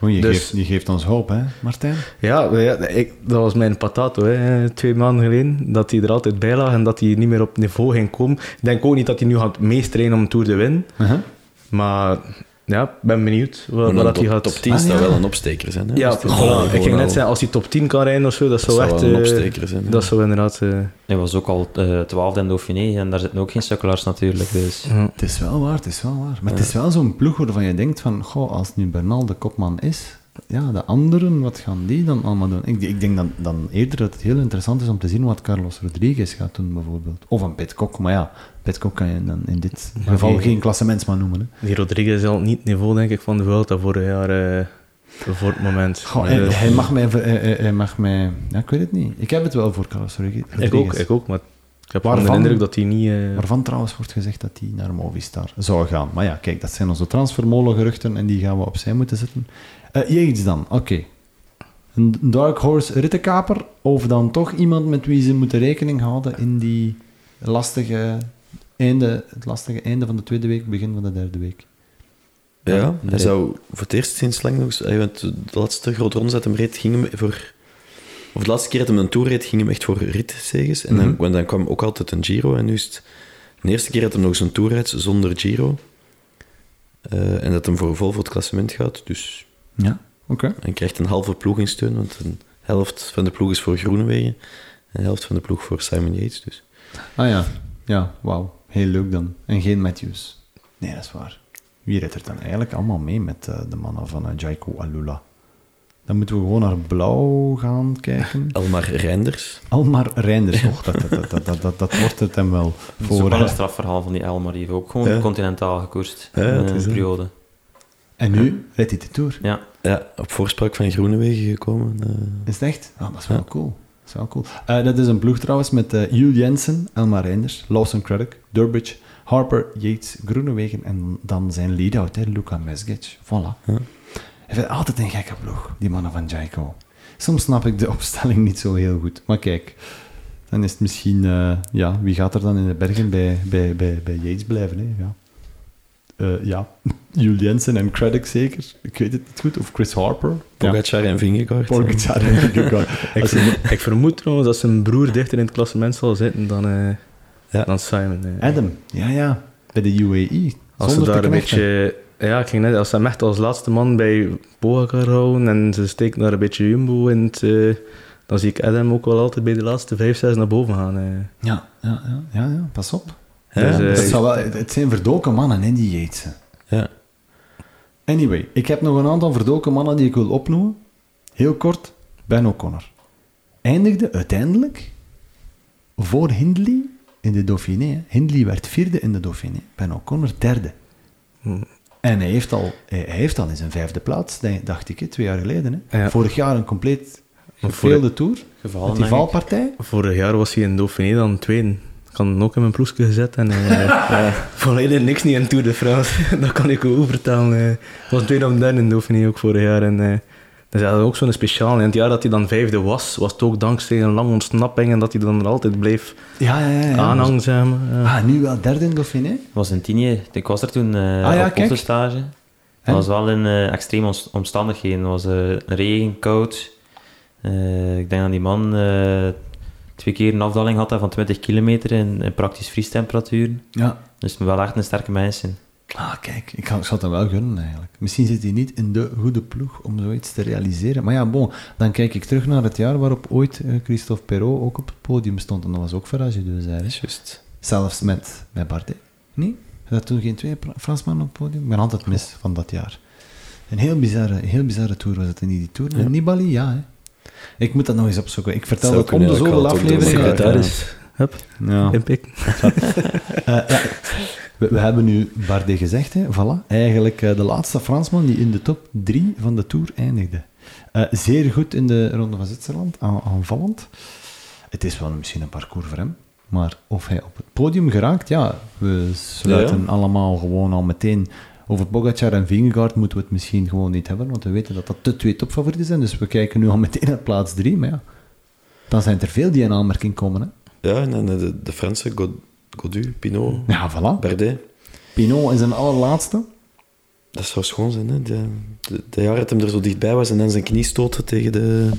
Oh, je, Dus- geeft, je geeft ons hoop, hè, Martijn? Ja, ja ik, dat was mijn patato, hè, twee maanden geleden, dat hij er altijd bij lag en dat hij niet meer op niveau ging komen. Ik denk ook niet dat hij nu gaat meestrainen om een Tour te winnen, Uh-huh. maar ja, ik ben benieuwd wat, dat hij top, gaat... top 10 Ah, ja. wel een opsteker zijn. Hè? Ja, Dus ik ging net zeggen, als hij top 10 kan rijden of zo, dat zou zou echt... een eh, opsteker zijn, ja. Dat zou inderdaad... eh, Hij was ook al eh twaalfde in Dauphiné en daar zitten ook geen sukkelaars natuurlijk. Dus. ja. Het is wel waar, het is wel waar. Maar het is wel zo'n ploeg waarvan je denkt van, goh, als nu Bernal de kopman is, ja, de anderen, wat gaan die dan allemaal doen? Ik, ik denk dan, dan eerder dat het heel interessant is om te zien wat Carlos Rodriguez gaat doen, bijvoorbeeld. Of een Pitcock, maar ja, Pitcock kan je dan in dit geval die- geen klassementsman noemen. Hè. Die Rodriguez is al niet het niveau, denk ik, van de Vuelta vorig jaar eh, voor het moment. Goh, Maar, hij, eh, hij mag mij, ver- hij, mag mij, ja, ik weet het niet. Ik heb het wel voor Carlos Rodriguez. ik ook, ik ook, maar ik heb gewoon de Waarvan? indruk dat hij niet... eh, Waarvan trouwens wordt gezegd dat hij naar Movistar zou gaan. Maar ja, kijk, dat zijn onze transfermolengeruchten en die gaan we opzij moeten zetten. Eh Yates dan, oké. Een dark horse rittenkaper of dan toch iemand met wie ze moeten rekening houden in die lastige einde, het lastige einde van de tweede week, begin van de derde week. Ja, hij zou voor het eerst sinds lang nog want De laatste grote ronde dat hem reed, ging hem voor... Of de laatste keer dat hij een Tour reed, ging hem echt voor ritzeges. En dan, Mhm. want dan kwam ook altijd een Giro. En nu is het de eerste keer dat hij nog eens een Tour rijdt zonder Giro. Eh, en dat hem voor vol voor het klassement gaat. Dus Ja, oké. hij krijgt een halve ploegingsteun. Want een helft van de ploeg is voor Groenewegen. En de helft van de ploeg voor Simon Yates. Dus Ah ja, ja, wauw. Heel leuk dan. En geen Matthews. Nee, dat is waar. Wie rijdt er dan eigenlijk allemaal mee met eh, de mannen van uh, Jaiko Alula? Dan moeten we gewoon naar blauw gaan kijken. [laughs] Elmar Reinders. Almar Reinders. Och, dat, dat, dat, dat, dat, dat, dat wordt het hem wel Het is ook voor. wel een strafverhaal van die Elmar. Die heeft ook gewoon Ja. continentaal gekoerst Ja, in een periode. En nu rijdt hij de Tour. Ja, Ja, op voorspraak van Groenewegen gekomen. eh. Is het echt? Ah, dat is wel Ja. cool. Dat is wel cool. Eh, dat is een ploeg trouwens met eh Jules Jensen, Elmar Reinders, Lawson Craddock, Durbridge, Harper, Yates, Groenewegen en dan zijn lead-out, hè, Luca Mesgic. Voilà. Ja. Ik vind het altijd een gekke ploeg, die mannen van Jaiko. Soms snap ik de [laughs] opstelling niet zo heel goed. Maar kijk, dan is het misschien... eh, ja, wie gaat er dan in de bergen bij, bij, bij, bij Yates blijven? Hè? Ja. Eh, ja, [laughs] Jules Jensen en Craddock zeker. Ik weet het niet goed. Of Chris Harper. Ja. Pogacar en Vingegaard. Pogacar en Vingegaard. [laughs] ik, vermoed, ik vermoed trouwens dat zijn broer dichter in het klassement zal zitten dan, eh, Ja. dan Simon. eh. Adam, ja, ja. Bij de UAE. Als ze daar een beetje... Ja, ik ging net... Als ze hem echt als laatste man bij Pogacar houden en ze steken daar een beetje Jumbo in het... dan zie ik Adam ook wel altijd bij de laatste vijf, zes naar boven gaan. Ja, ja, ja, ja, ja, pas op. Ja, Dus, eh, Het, zou wel, het zijn verdoken mannen, hè, die Yatesen. ja. Anyway, ik heb nog een aantal verdoken mannen die ik wil opnoemen. Heel kort, Ben O'Connor. Eindigde uiteindelijk voor Hindley in de Dauphiné. Hindley werd vierde in de Dauphiné. Ben O'Connor derde. Hm. En hij heeft al, hij, hij heeft al in zijn vijfde plaats, dacht ik, twee jaar geleden. Hè. Ja. Vorig jaar een compleet Maar gefeelde tour. gevallen. Met die valpartij. Vorig jaar was hij in Dauphiné dan tweede. Ik had hem ook in mijn ploegje gezet en eh [laughs] volledig niks niet in Tour de France. [laughs] dat kan ik ook vertellen. eh. Hij was tweede of derde in Dauphiné ook vorig jaar. En, eh, dus dat is ook zo'n speciaal. En het jaar dat hij dan vijfde was, was het ook dankzij een lange ontsnapping en dat hij dan er altijd bleef Ja, ja, ja. ja. aanhangen. zeg maar. Ja. Ah, nu wel derde in Dauphiné? was in Tienje. Ik was er toen eh Ah, ja, op. En? Dat was wel in eh, extreme omstandigheden. Het was eh, regen, koud. Eh, ik denk dat die man eh, twee keer een afdaling had van 20 kilometer in, in praktisch vriestemperaturen. Ja. Dus wel echt een sterke mens in. Ah, kijk, ik zou ik zou het hem wel gunnen eigenlijk. Misschien zit hij niet in de goede ploeg om zoiets te realiseren. Maar ja, bon, dan kijk ik terug naar het jaar waarop ooit eh, Christophe Perrault ook op het podium stond. En dat was ook Farage dus eigenlijk. is juist. Zelfs met, met Bardet. Nee? Er toen geen twee Fransmannen op het podium? Ik ben altijd mis van dat jaar. Een heel bizarre, heel bizarre tour was het in die tour. Ja. Nibali, ja. Hè. Ik moet dat nog eens opzoeken. Ik vertel Zou het om de zoveel ook afleveringen. Hup, Ja. [laughs] Eh, ja. we, we hebben nu Bardet gezegd, hè. Voilà. Eigenlijk eh, de laatste Fransman die in de top 3 van de Tour eindigde. Eh, zeer goed in de Ronde van Zwitserland, aan- aanvallend. Het is wel misschien een parcours voor hem, maar of hij op het podium geraakt, ja, we sluiten Ja, allemaal gewoon al meteen Over Pogacar en Vingegaard moeten we het misschien gewoon niet hebben, want we weten dat dat de twee topfavorieten zijn. Dus we kijken nu al meteen naar plaats drie. Maar ja, dan zijn er veel die in aanmerking komen. Hè. Ja, en dan de, de Franse, God, Godu, Pinot, Ja, voilà. Bardet. Pinot is een allerlaatste. Dat zou schoon zijn, hè. De, de, de jaar dat hem er zo dichtbij was en dan zijn knie stoten tegen de...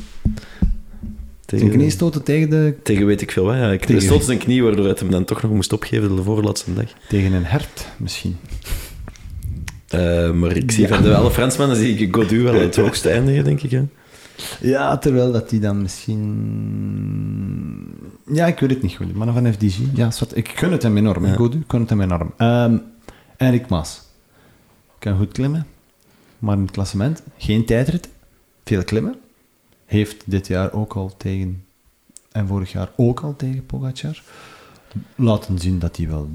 Zijn knie stoten tegen, de, Tegen weet ik veel wat, ja. Ik Tegen- stoot zijn knie, waardoor hij hem dan toch nog moest opgeven de voorlaatste dag. tegen een hert, misschien. Eh, maar ik zie van de alle Fransmannen zie ik Godu wel het [laughs] hoogste eindigen, denk ik. Hè. Ja, terwijl dat die dan misschien... Ja, ik weet het niet goed. Maar van FDG, ja, ik gun het hem enorm. Ja. Goed, ik gun het hem enorm. Ehm Erik Maas. Kan goed klimmen, maar in het klassement geen tijdrit. Veel klimmen. Heeft dit jaar ook al tegen... En vorig jaar ook al tegen Pogacar. Laten zien dat hij wel...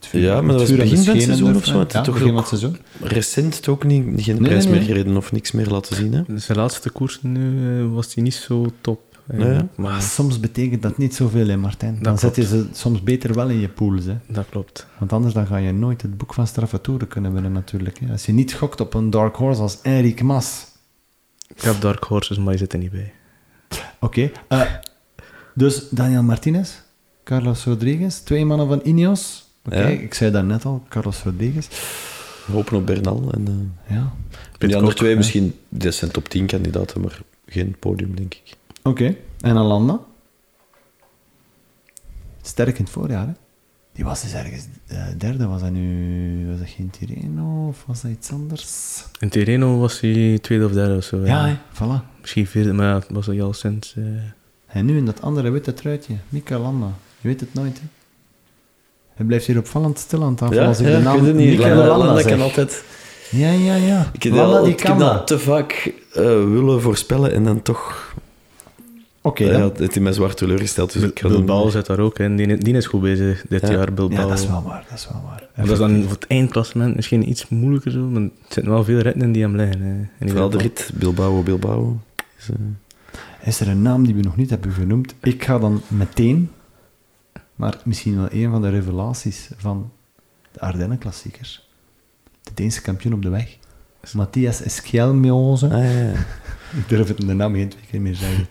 Het vuur, Ja, maar dat het was begin van het schenen seizoen of zo, hè. het is Ja, toch begin van het seizoen. Recent ook niet, geen Nee, prijs nee, meer gereden of niks meer laten zien. Hè. Dus de laatste koers nu eh, was hij niet zo top. Maar maar soms betekent dat niet zoveel, hè, Martijn. Dan Dat zet je ze soms beter wel in je pools. Hè. dat klopt. Want anders dan ga je nooit het boek van straffatouren kunnen winnen, natuurlijk. Hè. Als je niet gokt op een dark horse als Erik Mas. Ik heb Dark Horses, maar je zit er niet bij. Oké. eh, dus Daniel Martinez, Carlos Rodriguez, twee mannen van Ineos. Oké, Ja. ik zei dat net al, Carlos Rodriguez. We hopen op Bernal. En, eh, Ja, die andere twee misschien, dat zijn top 10 kandidaten, maar geen podium, denk ik. oké. En Alanda? Sterk in het voorjaar, hè? Die was dus ergens eh, derde. Was dat nu... Was dat geen Tireno of was dat iets anders? In Tirreno was hij tweede of derde of zo. Ja, voilà. Misschien vierde, maar was al sinds... eh, En nu in dat andere witte truitje, Mika Landa. Je weet het nooit, hè? Hij blijft hier opvallend stil aan tafel als ik de naam het niet. Landa, kan altijd... Ja, ja, ja. Ik heb, Landa, al, die ik heb kan dat te vaak eh, willen voorspellen en dan toch... Oké, dan. had het in mij zwaar teleurgesteld. Dus ik ga Bilbao zit daar ook in. Die, die is goed bezig dit Ja. jaar, Bilbao. Ja, dat is wel waar, dat is wel waar. Maar dat is dan voor het eindklassement misschien iets moeilijker zo, maar er zitten wel veel ritten in die hem liggen. hè. Vooral de rit Bilbao, Bilbao. Is, eh, Is er een naam die we nog niet hebben genoemd? Ik ga dan meteen, maar misschien wel een van de revelaties van de Ardennen-klassiekers. De Deense kampioen op de weg. Matthias Eskelmioze. ah, ja, ja. [laughs] Ik durf het in de naam geen twee keer meer zeggen.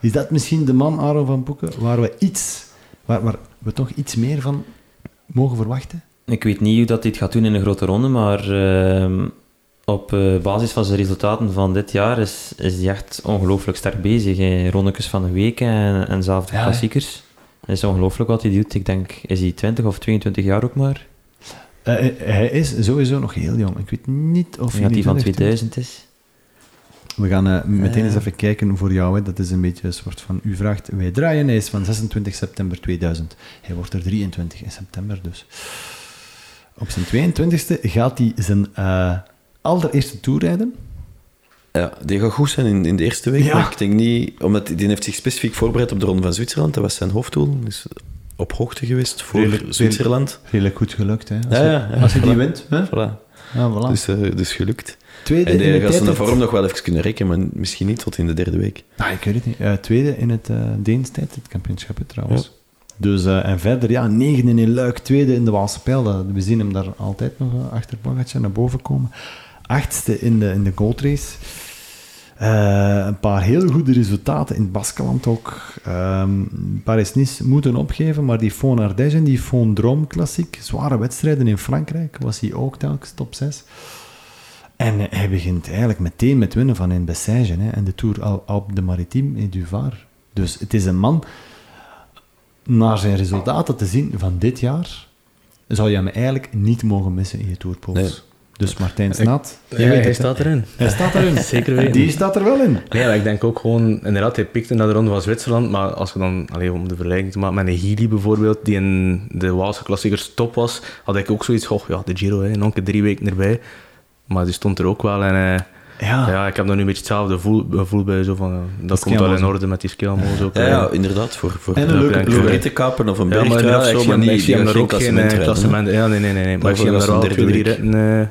Is dat misschien de man, Aro van Boeken, waar we iets, waar, waar we toch iets meer van mogen verwachten? Ik weet niet hoe dat hij het gaat doen in een grote ronde, maar ehm, op eh, basis van zijn resultaten van dit jaar is, is hij echt ongelooflijk sterk bezig. Hè. Rondekes van de weken en, en zelfs de Ja, hè. klassiekers. Het is ongelooflijk wat hij doet. Ik denk, is hij 20 of 22 jaar ook maar? Eh, hij- hij is sowieso nog heel jong. Ik weet niet of Of dat hij van niet 2000 is. We gaan eh, meteen eens even kijken voor jou. Hè. Dat is een beetje een soort van... U vraagt, wij draaien. Hij is van 26 september 2000. Hij wordt er 23 in september dus. Op zijn 22e gaat hij zijn eh, allereerste tour rijden. Ja, die gaat goed zijn in, in de eerste week. Ja. Maar ik denk niet... Omdat die, heeft zich specifiek voorbereid op de Ronde van Zwitserland. Dat was zijn hoofddoel. Dus op hoogte geweest voor Redelijk- Zwitserland. Redelijk goed gelukt, hè. Als, Ja, je, ja, ja, als je die wint. Hè? Voilà. Ja, voilà. Dus, eh, dus gelukt. tweede En in die de gaat zijn tijdrit. vorm nog wel even kunnen rekken, maar misschien niet tot in de derde week. Ah, ik weet het niet. Eh, tweede in het eh Deens tijdritkampioenschap, hè, trouwens. Dus, eh, en verder, ja, negende in Luik, tweede in de Waalse Pijl. We zien hem daar altijd nog eh, achter Pogacar naar boven komen. Achtste in de, in de Gold Race. Eh, een paar heel goede resultaten in het Baskeland ook. Ehm Paris-Nice moeten opgeven, maar die Fon en die Fon Drôme Klassiek, zware wedstrijden in Frankrijk, was hij ook telkens top 6. En eh, hij begint eigenlijk meteen met winnen van in Bessèges hè, en de Tour Alpe de Maritime et du Var. Dus het is een man, naar zijn resultaten te zien van dit jaar, zou je hem eigenlijk niet mogen missen in je Tourpools. Dus Martijn Ja, weet hij staat erin. Hij staat erin. [laughs] Zeker weten. Die staat er wel in. Nee, maar ik denk ook gewoon, inderdaad, hij pikte naar de ronde van Zwitserland, maar als we dan, allee, om de vergelijking te maken met een Healy bijvoorbeeld, die in de Waalse klassiekers top was, had ik ook zoiets, oh ja, de Giro, hè, nog een keer drie weken erbij. Maar die stond er ook wel en eh, Ja. ja, ik heb dan nu een beetje hetzelfde gevoel, gevoel bij, zo van, eh, dat komt wel in orde met die Skilmo's ook. Ja, eh. ja inderdaad. Voor, voor, En een leuke ploeg, rittenkapen of een Ja, maar bergtrui ja, maar ik zie hem er ook geen klassement. Ja, nee, nee, nee. nee. Maar ik zie hem er wel twee, drie ritten.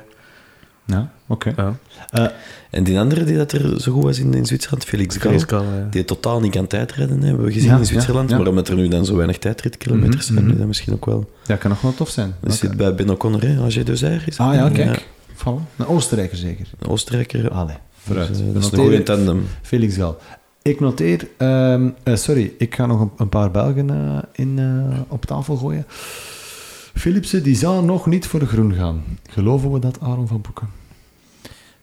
Ja, oké. ja. Eh, En die andere die dat er zo goed was in, in Zwitserland, Felix Gal, ja. die totaal niet kan tijdrijden, hebben we gezien Ja, in Zwitserland. ja, ja. Maar omdat er nu dan zo weinig tijdritkilometers Mhm, zijn, is dat misschien ook wel... Dat kan nog wel tof zijn. Dat zit bij Ben O'Connor, hè, AG Deuzer. Is? Ah ja, kijk. Vallen. Een Oostenrijker zeker. Een Oostenrijker. Allee, vooruit. Dus, eh, dat is een goede tandem. Felix Gal. Ik noteer... ehm, eh, sorry, ik ga nog een, een paar Belgen in, op tafel gooien. Philipsen, die zou nog niet voor groen gaan. Geloven we dat, Aaron van Boeken?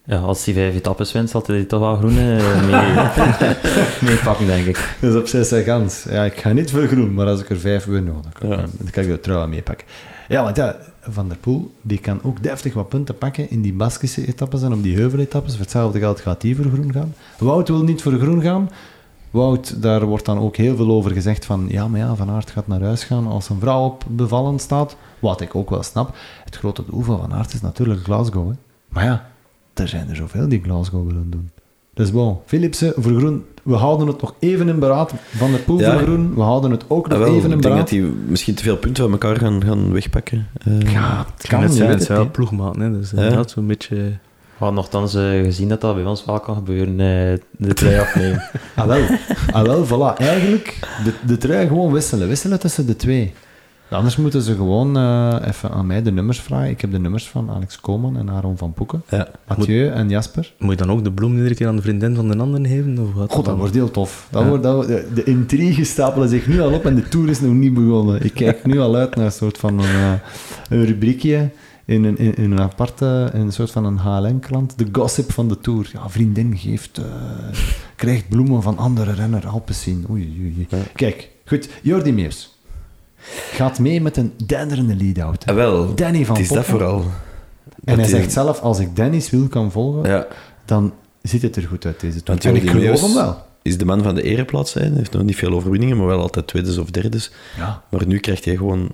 Ja, als hij vijf etappes wint, zal hij toch wel groen eh, mee, [laughs] mee pakken, denk ik. Dat is op zes zijn kans. Ja, ik ga niet voor groen, maar als ik er vijf win, oh, dan, kan, Ja. dan kan ik trui wel meepakken. Ja, want ja, Van der Poel die kan ook deftig wat punten pakken in die Baskische etappes en op die heuveletappes. Voor hetzelfde geld gaat die voor groen gaan. Wout wil niet voor groen gaan. Wout, daar wordt dan ook heel veel over gezegd van ja, maar ja, Van Aert gaat naar huis gaan als een vrouw op bevallen staat. Wat ik ook wel snap. Het grote doel van Van Aert is natuurlijk Glasgow. Hè. Maar ja, er zijn er zoveel die Glasgow willen doen. Dus bon, Philipsen voor groen. We houden het nog even in beraad. Van der Poel Ja. voor groen. We houden het ook nog Ah, wel, even in ik denk beraad. dat die misschien te veel punten van elkaar gaan, gaan wegpakken. Eh, Ja, het Ik kan, kan het zijn, het wel niet. ploegmaten, hè, dus Ja. inderdaad zo'n beetje... We hadden nogthans eh, gezien dat dat bij ons wel kan gebeuren, eh, de [laughs] trui afnemen. Ah wel, ah, wel voilà. Eigenlijk de, de trui gewoon wisselen. Wisselen tussen de twee. Anders moeten ze gewoon eh, even aan mij de nummers vragen. Ik heb de nummers van Alex Koolman en Aaron van Poeken. ja. Mathieu en Jasper. Moet je dan ook de bloem iedere keer aan de vriendin van de ander geven? Of wat God, dat wordt heel tof. Dat Ja. wordt, dat de, intriges stapelen zich nu al op en de tour is nog niet begonnen. Ik kijk nu al uit naar een soort van een, eh, een rubriekje in een, in, in een aparte, in een soort van een HLN-krant. De gossip van de tour. Ja, vriendin geeft, eh, krijgt bloemen van andere renner. Alpecin. Oei, oei, oei. Ja. Kijk, goed. Jordi Meers gaat mee met een denderende lead-out. Ah, wel, Danny van het is dat Poppel. vooral. En Dat hij die- zegt zelf, als ik Dennis wil kan volgen, Ja, dan ziet het er goed uit deze tour. Want En ik geloof hem wel. is de man van de ereplaats. Hij heeft nog niet veel overwinningen, maar wel altijd tweedes of derdes. Ja, Maar nu krijgt hij gewoon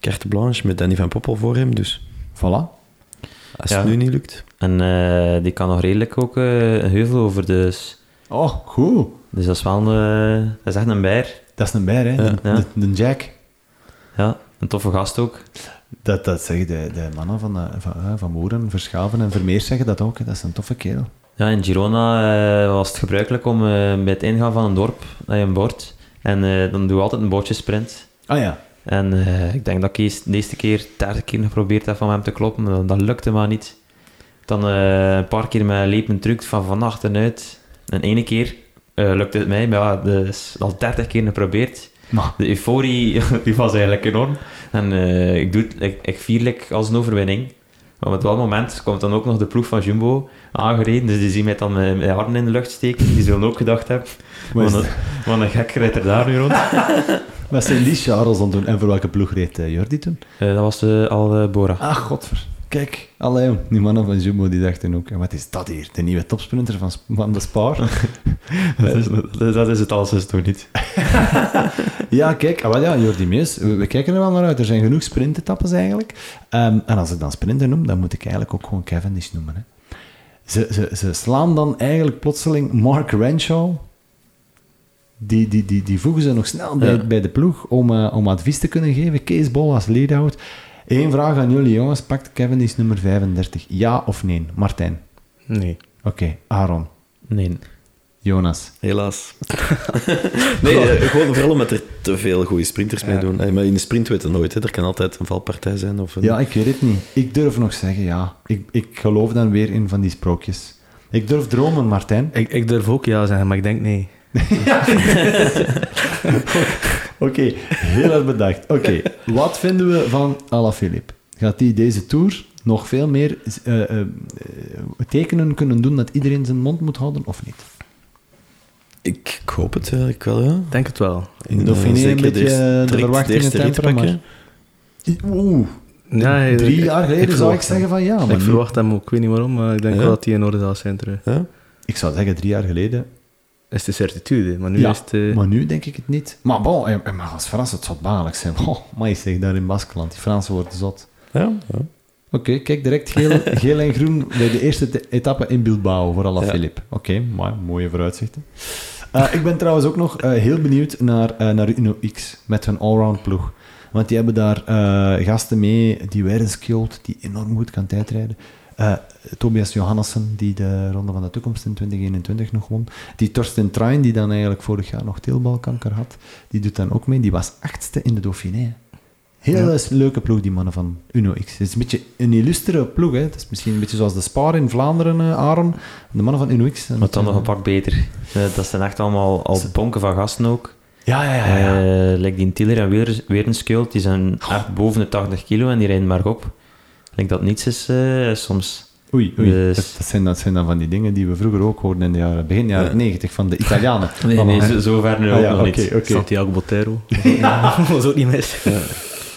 carte blanche met Danny van Poppel voor hem. Dus voilà. als Ja. het nu niet lukt... En eh, die kan nog redelijk ook eh, een heuvel over, dus, Oh, goed. dus dat is wel een, eh, dat is echt een bijer. Dat is een bijer, hè? De, Ja. de, de Jack. Ja, een toffe gast ook. Dat, dat zeggen de, de mannen van, eh, van, eh, van Moeren, Verschaven en Vermeers zeggen dat ook. hè. Dat is een toffe kerel. Ja, in Girona eh, was het gebruikelijk om bij het ingaan van een dorp, dat je een bord, en dan doe je altijd een bordjesprint. Ah ja. En ik denk dat ik eerst de eerste keer 30 keer geprobeerd heb van hem te kloppen, dat, dat lukte maar niet. Dan een paar keer met lepen truc van van achteruit. En ene keer eh, lukte het mij, maar ja, dus al 30 keer geprobeerd. Maar, De euforie [laughs] die was eigenlijk enorm. En eh, ik, doe het, ik, ik vier like als een overwinning. Maar op dat moment komt dan ook nog de ploeg van Jumbo aangereden. Dus die zien mij dan met, met handen in de lucht steken. Die zullen ook gedacht hebben, [laughs] wat, een, wat een gek rijdt er daar nu rond. [laughs] wat zijn die Charles het doen? En voor welke ploeg reed eh, Jordi toen? Dat was eh, al Bora. Ah, godver. Kijk, allee, jong. die mannen van Jumbo die dachten ook, wat is dat hier? De nieuwe topsprinter van, van de Spaar? [laughs] dat, is, dat, is het alles is toch niet. [laughs] Ja, kijk, ah, ja, Jordi Meus, we, we kijken er wel naar uit. Er zijn genoeg sprintetappes eigenlijk. Ehm, en als ik dan sprinter noem, dan moet ik eigenlijk ook gewoon Cavendish noemen. Hè. Ze, ze, ze slaan dan eigenlijk plotseling Mark Renshaw. Die, die, die, die voegen ze nog snel bij, Ja. bij de ploeg om, eh, om advies te kunnen geven. Kees Bol als lead-out. Eén vraag aan jullie jongens. Pakt Cavendish nummer 35? Ja of nee? Martijn? Nee. Oké, Aaron. Nee. Jonas. Helaas. [laughs] nee, eh, gewoon vooral omdat er te veel goede sprinters mee doen. Eh, Maar in de sprint weet je nooit. Hè. Er kan altijd een valpartij zijn. Of een... Ja, ik weet het niet. Ik durf nog zeggen ja. Ik, ik geloof dan weer in van die sprookjes. Ik durf dromen, Martijn. Ik, ik durf ook ja zeggen, maar ik denk nee. [laughs] Oké, heel erg bedacht. Oké, wat vinden we van Alaphilippe? Gaat hij deze Tour nog veel meer eh, eh, eh, tekenen kunnen doen dat iedereen zijn mond moet houden, of niet? Ik, ik hoop het eigenlijk wel, ja. Ik denk het wel. In Dauphiné een beetje de direct verwachtingen temperen. Oeh, Ja, drie ik- jaar geleden zou ik zeggen van ja, maar ik nu- verwacht hem ook, ik weet niet waarom, maar ik denk Ja? wel dat hij in orde zal zijn terug. Ja? ik zou zeggen drie jaar geleden, Is de certitude, maar nu ja, is het... eh, maar nu denk ik het niet. Maar bon, mag als Frans het zot baanlijk zijn. Oh, maar je zegt daar in Baskeland, die Fransen worden zot. Ja, ja. Oké, kijk, direct geel, geel en groen bij de eerste te- etappe in Bilbao voor Alaphilippe. Oké, maar mooie vooruitzichten. Eh, ik ben trouwens ook nog eh, heel benieuwd naar, eh, naar Uno X met hun allround ploeg. Want die hebben daar eh, gasten mee, die werden skilled, die enorm goed kan tijdrijden. Eh, Tobias Johannessen, die de Ronde van de Toekomst in 2021 nog won. Die Torsten Trein, die dan eigenlijk vorig jaar nog teelbalkanker had, die doet dan ook mee. Die was achtste in de Dauphiné. Heel leuke ploeg, die mannen van Uno X. Het is een beetje een illustere ploeg. Hè. Het is misschien een beetje zoals de Spar in Vlaanderen, eh, Aaron. De mannen van Uno X. Maar dan nog een pak beter. Eh, dat zijn echt allemaal al bonken van gasten ook. Ja, ja, ja. ja. Eh, like die Tiller en Weer- Werenskjöld, die zijn echt boven de 80 kilo en die rijden maar op. Ik denk dat niets is eh, soms. Oei, oei. Dus- Dat, dat zijn, dat zijn dan van die dingen die we vroeger ook hoorden in de jaren, begin jaren 90 van de Italianen. [laughs] Nee, nee hè. zo, zo ver nu Ah, ook ja, nog niet. oké. Santiago Botero. [laughs] [laughs] dat was ook niet mis.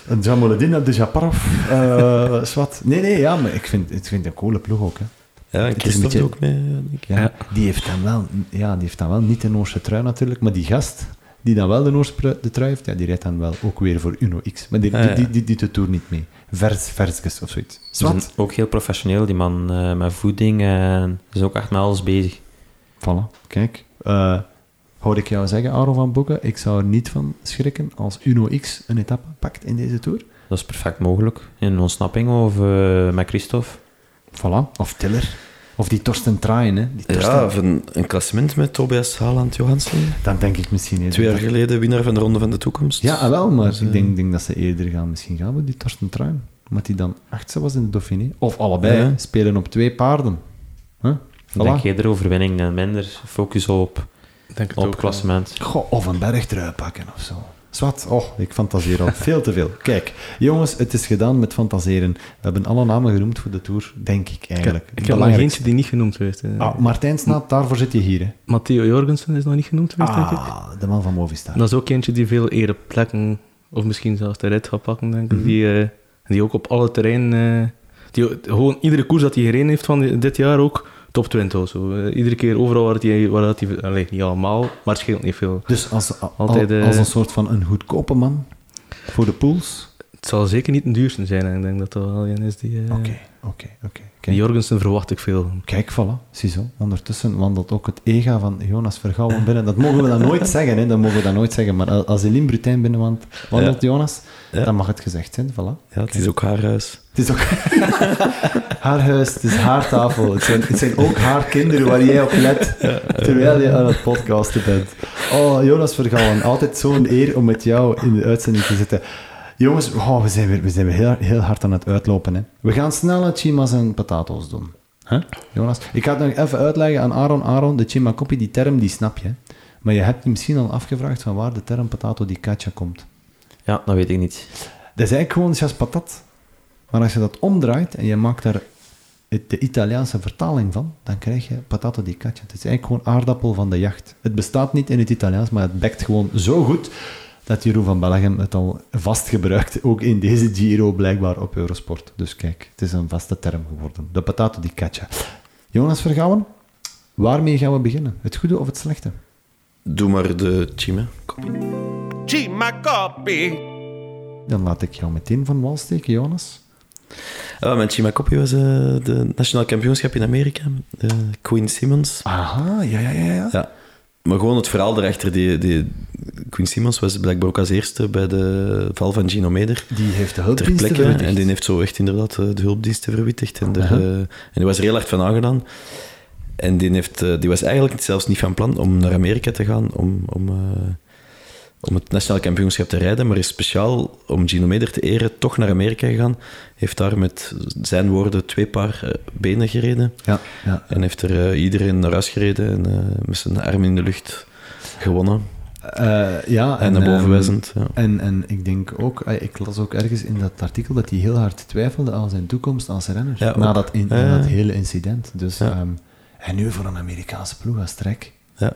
Een Jamoledin de Japarov. eh zwart. Nee, nee, ja, maar ik vind, ik vind een coole ploeg ook. Hè. Ja, en een Christophe beetje- ook mee, denk ik. Ja, Ja. Die, heeft dan wel, ja, die heeft dan wel niet de Noorse trui natuurlijk, maar die gast die dan wel de Noorse de trui heeft, ja, die rijdt dan wel ook weer voor Uno X. Maar die, Ah, die, ja. die, die, doet de Tour niet mee. Vers, versjes of zoiets. Ze zijn Zwart. ook heel professioneel, die man, eh, met voeding. en is ook echt met alles bezig. Voilà, kijk. Hoor ik jou zeggen, Aaron van Boeken, ik zou er niet van schrikken als Uno X een etappe pakt in deze Tour. Dat is perfect mogelijk. In een ontsnapping of eh, met Christophe. Voilà. Of Tiller. Of die Torsten Traaien, hè. Die Torsten, Ja, of een, een klassement met Tobias Haaland Johansen. Dan denk ik misschien... hè, Twee jaar geleden winnaar van de Ronde van de Toekomst. Ja, ah, wel, maar Dus, ik eh, denk, denk dat ze eerder gaan misschien gaan met die Torsten Truin. Omdat hij dan achtste was in de Dauphiné. Of allebei, Ja. spelen op twee paarden. Huh? Ik denk Voilà. eerder overwinning en minder focus op, Denk het op ook, klassement. Goh, of een bergtrui pakken of zo. Zwat, oh, ik fantaseer al veel te veel. Kijk, jongens, het is gedaan met fantaseren. We hebben alle namen genoemd voor de Tour, denk ik eigenlijk. ik heb nog eentje die niet genoemd werd. Ah, Martijn Snaat, daarvoor zit je hier. Hè. Matteo Jorgensen is nog niet genoemd geweest, denk ik. Ah, de man van Movistar. Dat is ook eentje die veel ereplekken, of misschien zelfs de rit gaat pakken, denk ik. Mhm. Die, eh, die ook op alle terreinen... eh, die, gewoon iedere koers dat hij gereden heeft van di- dit jaar ook, top 20 of zo. Eh, iedere keer overal waar hij... Waar dat hij allee, niet allemaal, maar het scheelt niet veel. Dus als, al- Altijd, eh, als een soort van een goedkope man voor de pools. Het zal zeker niet een duurste zijn, ik denk dat dat wel een is die... eh, Oké, oké, oké. Die. Jorgensen verwacht ik veel. Kijk, voilà, ziezo. Ondertussen wandelt ook het ega van Jonas Vergouwen binnen. Dat mogen we dan nooit [laughs] zeggen, hè. Dat mogen we dan nooit zeggen. Maar als Eline Brutijn binnenwandelt, wandelt Jonas, Ja. dan mag het gezegd zijn. Voilà. Ja, het is ook haar huis. Het is ook [laughs] haar huis, het is haar tafel. Het zijn, het zijn ook haar kinderen waar jij op let, [laughs] terwijl je aan het podcasten bent. Oh, Jonas Vergouwen, altijd zo'n eer om met jou in de uitzending te zitten. Jongens, oh, we zijn weer, we zijn weer heel, heel hard aan het uitlopen. Hè. We gaan snelle chimas en potatoes doen. Huh? Jonas, ik ga het nog even uitleggen aan Aaron. Aaron, de chimacopi, die term, die snap je. Maar je hebt je misschien al afgevraagd van waar de term potato di caccia komt. Ja, dat weet ik niet. Dat is eigenlijk gewoon jas patat. Maar als je dat omdraait en je maakt daar het- de Italiaanse vertaling van, dan krijg je patato di caccia. Het is eigenlijk gewoon aardappel van de jacht. Het bestaat niet in het Italiaans, maar het bekt gewoon zo goed dat Jeroen van Bellegem het al vast gebruikt, ook in deze Giro blijkbaar op Eurosport. Dus kijk, het is een vaste term geworden. De patato di caccia. Jonas Vergouwen, waarmee gaan we beginnen? Het goede of het slechte? Doe maar de chime. Chima copy. Dan laat ik jou meteen van wal steken, Jonas. Ah, mijn chima kopje was eh, de nationaal kampioenschap in Amerika. De Queen Simmons. Aha, ja, ja, ja. ja. Ja. Maar gewoon het verhaal erachter. Die, die, Queen Simmons was blijkbaar ook als eerste bij de val van Gino Meder. Die heeft de Ter hulpdiensten plekke. verwittigd. En die heeft zo echt inderdaad eh, de hulpdiensten verwittigd. En, eh, en die was er heel hard van aangedaan. En die, heeft, eh, die was eigenlijk zelfs niet van plan om naar Amerika te gaan om, om, om het nationaal kampioenschap te rijden, maar is speciaal om Gino Meder te eren toch naar Amerika gegaan. Heeft daar met zijn woorden twee paar eh, benen gereden. Ja, ja. En heeft er eh, iedereen naar huis gereden en eh, met zijn arm in de lucht gewonnen. Ja, En, naar boven ehm, wijzend. Ja. En, en ik denk ook, ik las ook ergens in dat artikel dat hij heel hard twijfelde aan zijn toekomst als renner. Ja, na, dat, in, na dat hele incident. Dus, ehm, en nu voor een Amerikaanse ploeg als Trek. Ja.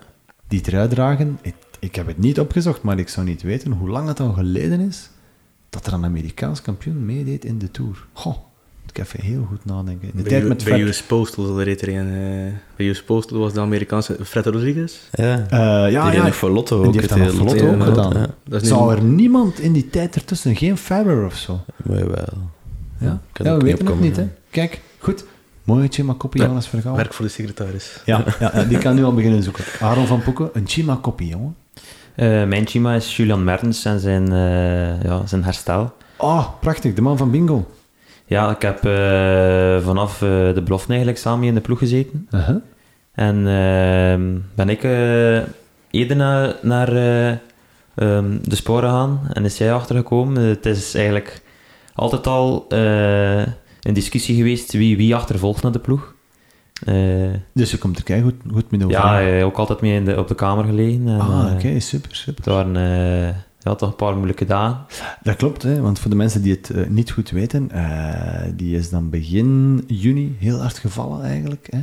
Die trui dragen, ik heb het niet opgezocht, maar ik zou niet weten hoe lang het al geleden is dat er een Amerikaans kampioen meedeed in de Tour. Goh, moet ik even heel goed nadenken. In de Bij, tijd met bij Fred- US Postal reed er een. eh, bij US Postal was de Amerikaanse Fred Rodriguez. Ja. Eh, ja, die ja, voor Lotto ook. die heeft dat voor Lotto ook ja. gedaan. Dat is Zou nu- er niemand in die tijd ertussen, geen Federer of zo? Maar wel. Ja, we niet weten het opkomen, niet, hè. Kijk, goed. Mooi Chima Koppie, Ja, Jonas Vergouwen. Werk voor de secretaris. Ja, ja, ja, die kan nu al beginnen zoeken. Aaron van Poeken, een Chima Koppie, jongen. Eh, mijn chima is Julian Mertens en zijn, eh, ja, zijn herstel. Oh, prachtig, de man van Bingo. Ja, ik heb eh, vanaf de belofte eigenlijk samen in de ploeg gezeten. Uh-huh. En ehm, ben ik eerder naar, naar eh, ehm, de sporen gaan en is jij achtergekomen. Het is eigenlijk altijd al een discussie geweest wie, wie achtervolgt naar de ploeg. Eh, Dus je komt er kei goed, goed mee over. ja, eh, ook altijd mee in de, op de kamer gelegen. En, ah, eh, oké, super, super. Het waren ja, toch een paar moeilijke dagen. Dat klopt, hè, want voor de mensen die het niet goed weten, die is dan begin juni heel hard gevallen eigenlijk. Hè.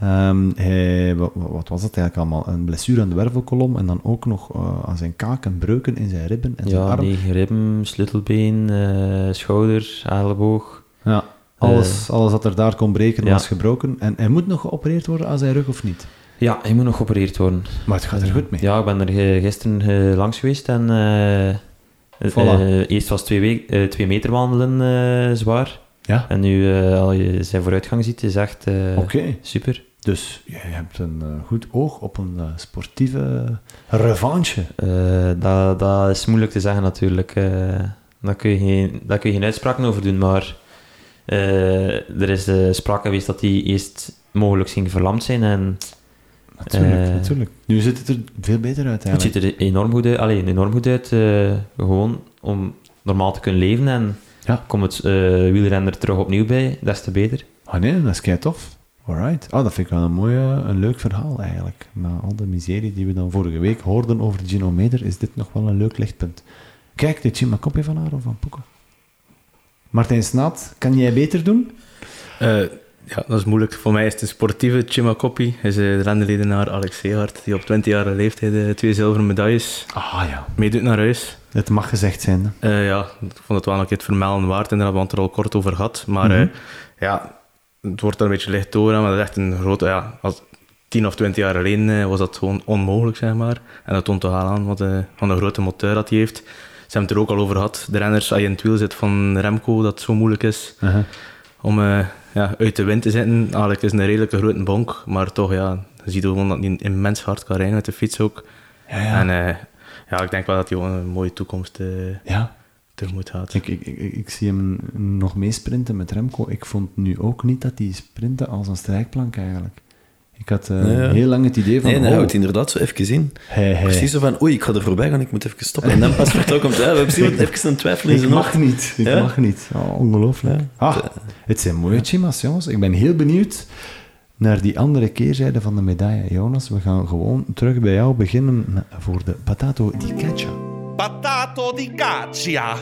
Ehm, hij, wat, wat was het eigenlijk allemaal? Een blessure aan de wervelkolom en dan ook nog aan zijn kaak en breuken in zijn ribben en zijn Ja, arm. negen ribben, sleutelbeen, eh, schouder, elleboog. Ja, alles, alles wat er daar kon breken ja. was gebroken. En hij moet nog geopereerd worden aan zijn rug of niet? Ja, hij moet nog geopereerd worden. Maar het gaat er goed mee. Ja, ik ben er eh, gisteren eh, langs geweest en eh, Voilà. eh, eerst was twee, week, eh, twee meter wandelen eh, zwaar. Ja, En nu, eh, al je zijn vooruitgang ziet, is echt eh, oké. super. Dus je hebt een eh, goed oog op een eh, sportieve revanche. Eh, dat, dat is moeilijk te zeggen natuurlijk. eh daar, kun je geen, daar kun je geen uitspraken over doen, maar eh, er is eh, sprake geweest dat die eerst mogelijk ging verlamd zijn en Natuurlijk, Eh, natuurlijk. Nu ziet het er veel beter uit het eigenlijk. ziet er enorm goed uit, allee, enorm goed uit eh, gewoon om normaal te kunnen leven en Ja. komt het eh wielrenner terug opnieuw bij, des te beter. Ah nee, dat is kei tof. Alright. Ah, dat vind ik wel een mooi, eh, een leuk verhaal eigenlijk. Na al de miserie die we dan vorige week hoorden over de Genometer, is dit nog wel een leuk lichtpunt. Kijk, dit Jim kopje van haar of van Poeken? Martijn Snaat, kan jij beter doen? Eh, ja, dat is moeilijk. Voor mij is het een sportieve Chimakopi. Is eh, de renledenaar Alex Seehart, die op 20-jarige leeftijd twee zilveren medailles Ah ja. meedoet naar huis. Het mag gezegd zijn. Eh, ja, ik vond het wel een keer het vermelden waard, inderdaad, want er al kort over gehad. Maar Mhm. ja, het wordt er een beetje licht door, maar dat is echt een grote... Ja, als 10 of 20 jaar geleden was dat gewoon onmogelijk, zeg maar. En dat toont toch aan wat, wat een grote motor dat hij heeft. Ze hebben het er ook al over gehad. De renners, als je in het wiel zit van Remco, dat het zo moeilijk is om eh, ja, uit de wind te zitten. Eigenlijk is het een redelijke grote bonk, maar toch, ja, je ziet gewoon dat hij immens hard kan rijden met de fiets ook. Ja, ja. En eh, ja, ik denk wel dat hij gewoon een mooie toekomst eh ja. tegemoet gaat. Ik, ik, ik, ik zie hem nog meesprinten met Remco. Ik vond nu ook niet dat hij sprintte als een strijkplank eigenlijk. Ik had eh, Nee, ja. heel lang het idee van... Nee, hij oh, houdt inderdaad zo even in. Precies zo van, oei, ik ga er voorbij gaan, ik moet even stoppen. En dan pas vertrokken komt, ja, we hebben zien [laughs] even een twijfel in Ik zijn mag hoofd. niet. Ik Ja? mag niet. Oh, ongelooflijk. Ah, het zijn mooie chimas, jongens. Ik ben heel benieuwd naar die andere keerzijde van de medaille. Jonas, we gaan gewoon terug bij jou beginnen voor de patato di caccia. Patato di caccia.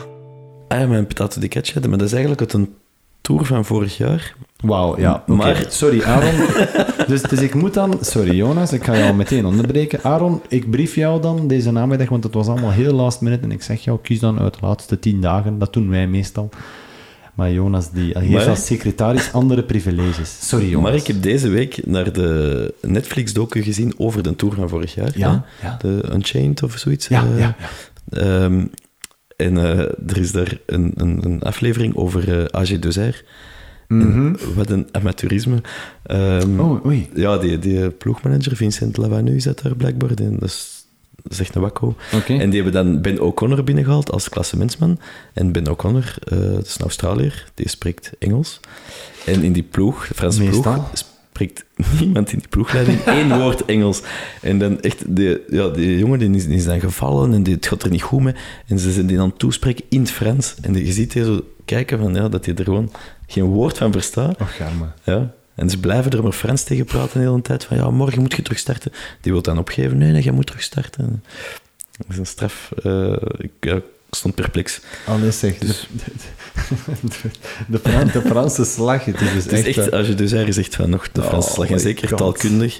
Ah ja, mijn patato di caccia, maar dat is eigenlijk uit een tour van vorig jaar. Wauw, ja. Maar, sorry, Aaron. [laughs] dus, dus ik moet dan... Sorry, Jonas, ik ga jou meteen onderbreken. Aaron, ik brief jou dan deze namiddag, want het was allemaal heel last minute. En ik zeg jou, kies dan uit de laatste tien dagen. Dat doen wij meestal. Maar Jonas, die heeft als secretaris andere privileges. Sorry, Jonas. Maar ik heb deze week naar de Netflix-docu gezien over de Tour van vorig jaar. Ja. De Unchained of zoiets. Ja, eh. ehm, en eh, er is daar een, een, een aflevering over eh, AG2R. Mhm. Wat een amateurisme. Ehm, oh, oei. Ja, die, die ploegmanager, Vincent Lavanu, zat daar blijkbaar in. Dat is, echt een wakko. En die hebben dan Ben O'Connor binnengehaald als klassementsman. En Ben O'Connor, eh, dat is een Australier, die spreekt Engels. En in die ploeg, de Franse ploeg, spreekt [laughs] niemand in die ploegleiding één woord Engels. En dan echt, die, ja, die jongen die is, dan gevallen en die, het gaat er niet goed mee. En ze zijn die dan toespreken in het Frans. En die, je ziet die zo kijken van, ja, dat hij er gewoon geen woord van verstaat. Och. Ja. En ze blijven er maar Frans tegen praten de hele tijd. Van ja, morgen moet je terug starten. Die wil dan opgeven. Nee, nee, jij moet terug starten. Dat is een straf. Eh, ik, ja, ik stond perplex. Alles zeg. Dus- De, de, Fran- de Franse slag. Het is dus Het is echt... echt, eh, als je dus ergens zegt van nog de Oh Franse slag. En zeker God. taalkundig.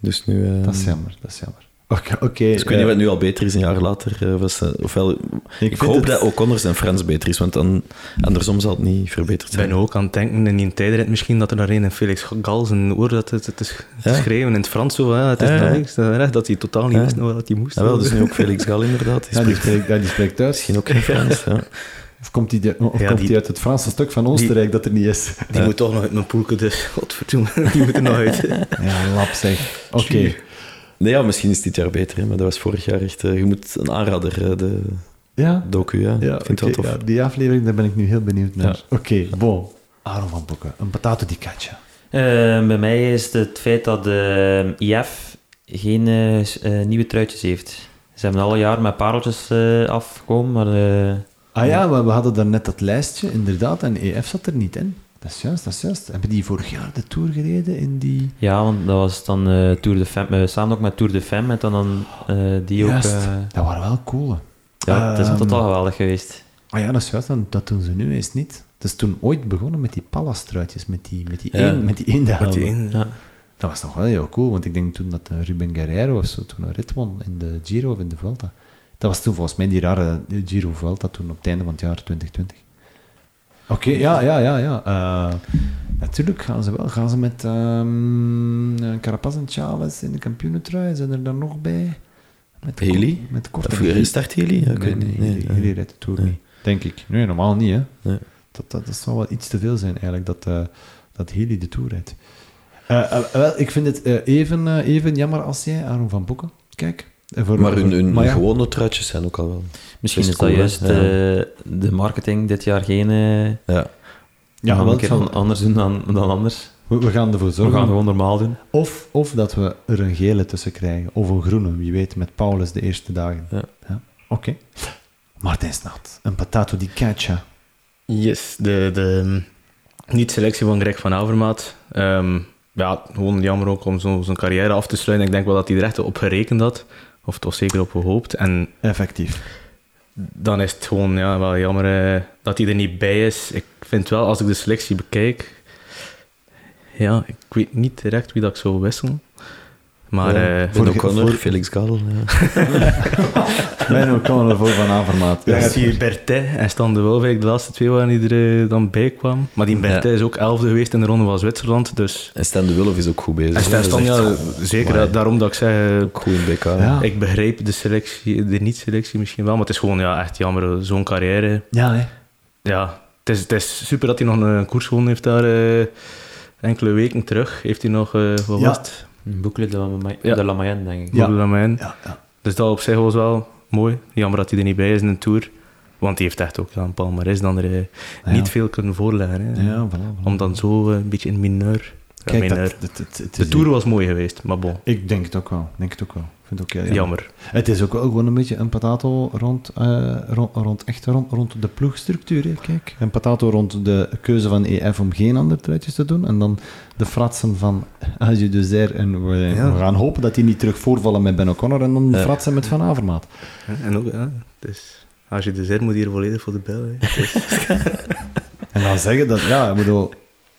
Dus nu... eh, Dat is jammer, dat is jammer. Oké, oké. dus ik weet niet wat nu al beter is, een jaar later. eh, was, eh, ofwel, ik, hoop het- dat O'Connor zijn Frans beter is, want dan, andersom zal het niet verbeterd Ik ben zijn. ook aan het denken in die tijdrit misschien dat er daar een Felix Gal zijn oor dat het, het is Ja. schrijven in het Frans zo. Ja, het is Ja, niks. Dat, hij totaal niet Ja. wist wat hij moest. Ja, wel, dus nu ook Felix Gal inderdaad. Die Ja, die spreekt spreekt, ja, die spreekt Duits. misschien ook geen Frans. Ja. Of komt die, de- of Ja, komt die- die uit het Franse stuk van Oostenrijk dat er niet is? Die moet toch nog uit mijn poelke, dus [laughs] godverdomme, die moet er nog uit. Ja, lap zeg. Oké. Nee, ja, misschien is dit jaar beter, hè, maar dat was vorig jaar echt... eh, je moet een aanrader, eh, de, Ja? docu, ja. Ja, ik vind het tof. ja, die aflevering, daar ben ik nu heel benieuwd naar. Ja. Oké, bon. Aaron van Boeken, een patato di caccia. Eh, bij mij is het feit dat de IF geen eh, nieuwe truitjes heeft. Ze hebben alle jaar met pareltjes eh, afgekomen, maar eh, Ah ja, we, we hadden daar net dat lijstje, inderdaad, en EF zat er niet in. Dat is juist, dat is juist. Hebben die vorig jaar de Tour gereden in die... ja, want dat was dan eh, Tour de Femme, eh, samen ook met Tour de Femme, en dan, dan eh, die Juist. ook... eh, Dat waren wel cool. ja, het is Ehm, totaal geweldig geweest. Ah ja, dat is juist, dat doen ze nu eens niet. Het is toen ooit begonnen met die pallastruitjes, met die, met die, Ja. een, met die eendagen. Ja. Dat was nog wel heel cool, want ik denk toen dat Ruben Guerrero of zo toen een rit won in de Giro of in de Vuelta. Dat was toen volgens mij die rare Giro Vuelta toen op het einde van het jaar 2020. Oké, ja, ja, ja, ja. Eh, natuurlijk gaan ze wel. Gaan ze met eh, Carapaz en Chavez in de kampioenentrui. Zijn er dan nog bij? Met Haley? Met kort Of restart Haley? Ja, Nee, nee, nee, Haley rijdt de Tour Nee. niet. Denk ik. Nee, normaal niet, hè. Nee. Dat, dat, dat zou wel iets te veel zijn, eigenlijk, dat, eh dat Haley de Tour rijdt. Wel, ik vind het even, even jammer als jij, Aaron van Boeken. Kijk. Voor- Maar hun, hun maar ja, gewone truitjes zijn ook al wel... Misschien is is dat cool, juist Ja. eh, de marketing dit jaar geen... eh Ja. Ja, we gaan wel, een keer zal- anders doen dan, dan anders. we, we gaan ervoor We zorgen. gaan gewoon normaal doen. Of, of dat we er een gele tussen krijgen. Of een groene, wie weet, met Paulus de eerste dagen. Ja. Oké. Martijn Snaat, een patato di caccia. Yes, de, de niet-selectie van Greg van Avermaat. Ehm, ja, gewoon jammer ook om zo- zo'n carrière af te sluiten. Ik denk wel dat hij er echt op gerekend had. Of toch zeker op gehoopt. En Effectief. dan is het gewoon ja, wel jammer eh, dat hij er niet bij is. Ik vind wel, als ik de selectie bekijk... Ja, ik weet niet direct wie dat ik zou wisselen. Maar ja, eh, voor- O'Connor, voor- Felix Gall. Ja. [laughs] Mijn O'Connor voor Van Avermaat. Dan zie je Bertet en Stan de de laatste twee waren die er dan bij kwamen. Maar die Bertet Ja. is ook elfde geweest in de ronde van Zwitserland, dus... En Stan de Wulf is ook goed bezig. En Stan. Stan, ja, echt zeker. Maar- daarom dat ik zeg, eh, Ook goed in BK. Ja. ik begrijp de selectie, de niet-selectie misschien wel, maar het is gewoon ja, echt jammer, zo'n carrière. Ja, hè. Ja, het is, het is super dat hij nog een koers gewonnen heeft daar eh, enkele weken terug. Heeft hij nog, eh wat Ja. was het? Een boeklet de, La- Ja. de La Mayenne, denk ik. Ja. De la Mayenne. Ja, ja. Dus dat op zich was wel mooi. Jammer dat hij er niet bij is in de Tour. Want die heeft echt ook aan Palmares dan er eh, Ja. niet veel kunnen voorleggen. Hè. Ja, voilà, voilà. Om dan zo eh, een beetje in mineur... Ja, Kijk, mineur. dat, het, het, het de Tour was mooi geweest, maar bon, Ik denk het ook wel. Ik denk het ook wel. Vind het ook heel jammer. jammer. Het is ook wel gewoon een beetje een patato rond, eh, rond, rond, echt rond, rond de ploegstructuur. Hè. Kijk, een patato rond de keuze van EF om geen andere truitjes te doen. En dan de fratsen van Age de Zer. En we, Ja. we gaan hopen dat die niet terug voorvallen met Ben O'Connor. En dan de Ja. fratsen met Van Avermaat. En ook, ja, dus als je moet hier volledig voor de bel. Is- [laughs] En dan zeggen dat, ja, ik bedoel,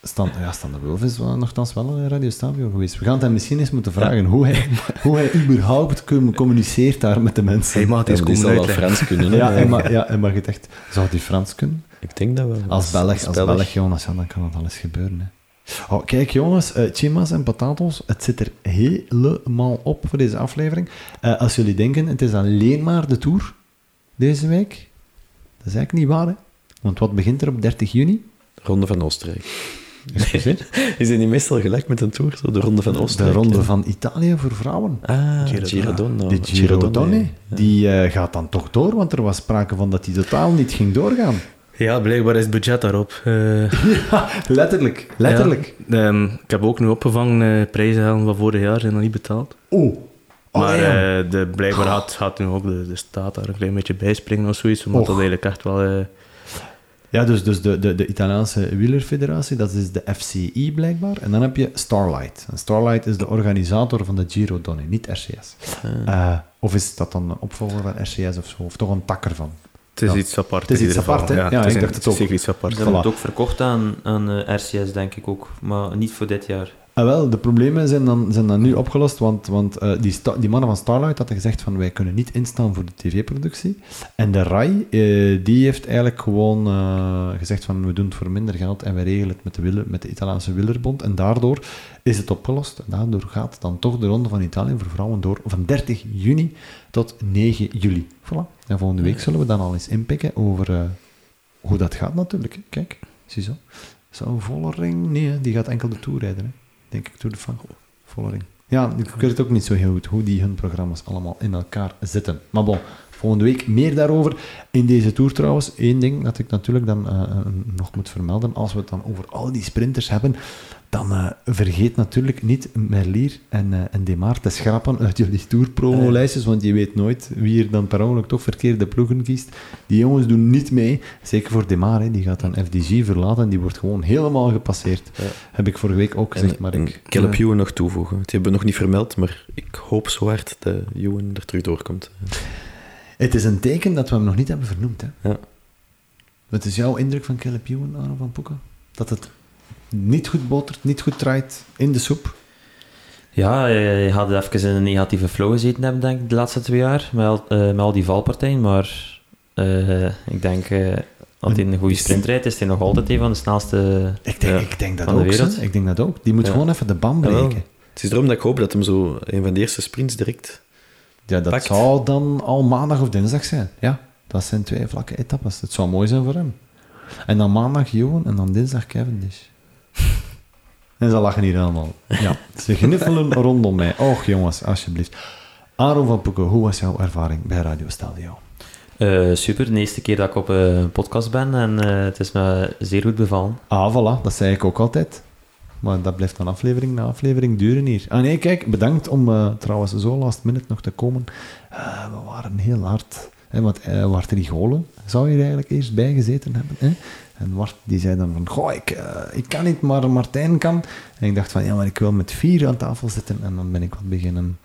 Stan, ja, Stan de Wulf is wel, nogthans wel een Radio Stabio geweest. We gaan hem misschien eens moeten vragen hoe, hij, [laughs] hoe hij überhaupt com- communiceert daar met de mensen. Hij mag het eens komen zal wel. Frans kunnen. hè. ja, hij mag, ja, hij mag het echt. Zou hij Frans kunnen? Ik denk dat wel. Als Belg, als Belg, Jonas, ja, dan kan het alles gebeuren. Hè. Oh, kijk, jongens, eh chimas en patatos, het zit er helemaal op voor deze aflevering. Eh, als jullie denken, het is alleen maar de Tour deze week, dat is eigenlijk niet waar, hè? Want wat begint er op 30 juni? Ronde van Oostenrijk. Is het [laughs] niet meestal gelijk met een tour? Zo de Ronde van De Oostenrijk? ronde ja. van Italië voor vrouwen. Ah, Giro Girodonna. De Giro Donne, ja. die eh, gaat dan toch door, want er was sprake van dat die totaal niet ging doorgaan. Ja, blijkbaar is het budget daarop. Eh, [laughs] Ja, letterlijk, letterlijk. ja. Ehm, ik heb ook nu opgevangen, eh prijzen van vorig jaar zijn nog niet betaald. Oh, Maar eh, de, blijkbaar gaat, gaat nu ook de, de staat daar een klein beetje bijspringen of zoiets, omdat Och. dat eigenlijk echt wel... Ja, dus, dus de, de, de Italiaanse wielerfederatie, dat is de FCI blijkbaar. En dan heb je Starlight. En Starlight is de organisator van de Giro Donne, niet RCS. Eh, of is dat dan een opvolger van RCS of zo? Of toch een tak ervan? het is Ja. iets apart. Het is iets apart, hè? Ja, ik dacht het is ook. zeker iets apart. Ze hebben Voilà. het ook verkocht aan, aan eh, RCS, denk ik ook. Maar niet voor dit jaar. Ah, wel, de problemen zijn dan, zijn dan nu opgelost, want, want eh, die, sta- die mannen van Starlight hadden gezegd van wij kunnen niet instaan voor de tv-productie. En de RAI, eh, die heeft eigenlijk gewoon eh, gezegd van we doen het voor minder geld en wij regelen het met de, wieler, met de Italiaanse Wielerbond. En daardoor is het opgelost. En daardoor gaat dan toch de Ronde van Italië voor vrouwen door van 30 juni tot 9 juli. Voilà. En volgende week zullen we dan al eens inpikken over hoe dat gaat natuurlijk. Kijk, ziezo. Zo'n Vollering? Nee, hè, die gaat enkel de Tour rijden. Hè. Denk ik, Tour de France. Vollering. Ja, ik weet het ook niet zo heel goed hoe die hun programma's allemaal in elkaar zitten. Maar bon, volgende week meer daarover. In deze Tour trouwens, één ding dat ik natuurlijk dan eh, eh, nog moet vermelden. Als we het dan over al die sprinters hebben, dan eh, vergeet natuurlijk niet Merlier en, eh en Demar te schrappen uit jullie Tour-promo-lijstjes, want je weet nooit wie er dan per ongeluk toch verkeerde ploegen kiest. Die jongens doen niet mee, zeker voor Demar, hè, die gaat dan FDG verlaten en die wordt gewoon helemaal gepasseerd. Ja. Heb ik vorige week ook gezegd, maar ik... Caleb nog toevoegen. Die hebben we nog niet vermeld, maar ik hoop zo hard dat Ewan er terug doorkomt. Het is een teken dat we hem nog niet hebben vernoemd. Hè? Ja. Wat is jouw indruk van Caleb Ewan, Arno van Poeken? Dat het niet goed botert, niet goed draait in de soep? Ja, je had even in een negatieve flow gezeten hebben, denk ik, de laatste twee jaar. Met al, eh, met al die valpartijen. Maar eh, ik denk, eh als hij een goede sprint rijdt, is hij nog altijd een van de snelste... Ik denk, ik denk dat van de ook. wereld. hè. Ik denk dat ook. Die moet Ja. gewoon even de band breken. Het is daarom dat ik hoop dat hem zo een van de eerste sprints direct... Ja, dat Pakt. zou dan al maandag of dinsdag zijn. Ja, dat zijn twee vlakke etappes. Het zou mooi zijn voor hem. En dan maandag Johan en dan dinsdag Cavendish. En ze lachen hier allemaal. Ja, ze gniffelen rondom mij. Och jongens, alsjeblieft. Aaron van Poeken, hoe was jouw ervaring bij Radio Stadio? Eh, super, de eerste keer dat ik op eh, een podcast ben en eh, het is me zeer goed bevallen. Ah, voilà, dat zei ik ook altijd. Maar dat blijft dan aflevering na aflevering duren hier. Ah nee, kijk, bedankt om trouwens zo last minute nog te komen. We waren heel hard. Hè, want eh Wart Rigolen zou hier eigenlijk eerst bij gezeten hebben. Hè? En Wart die zei dan van, goh, ik, eh, ik kan niet, maar Martijn kan. En ik dacht van, ja, maar ik wil met vier aan tafel zitten. En dan ben ik wat beginnen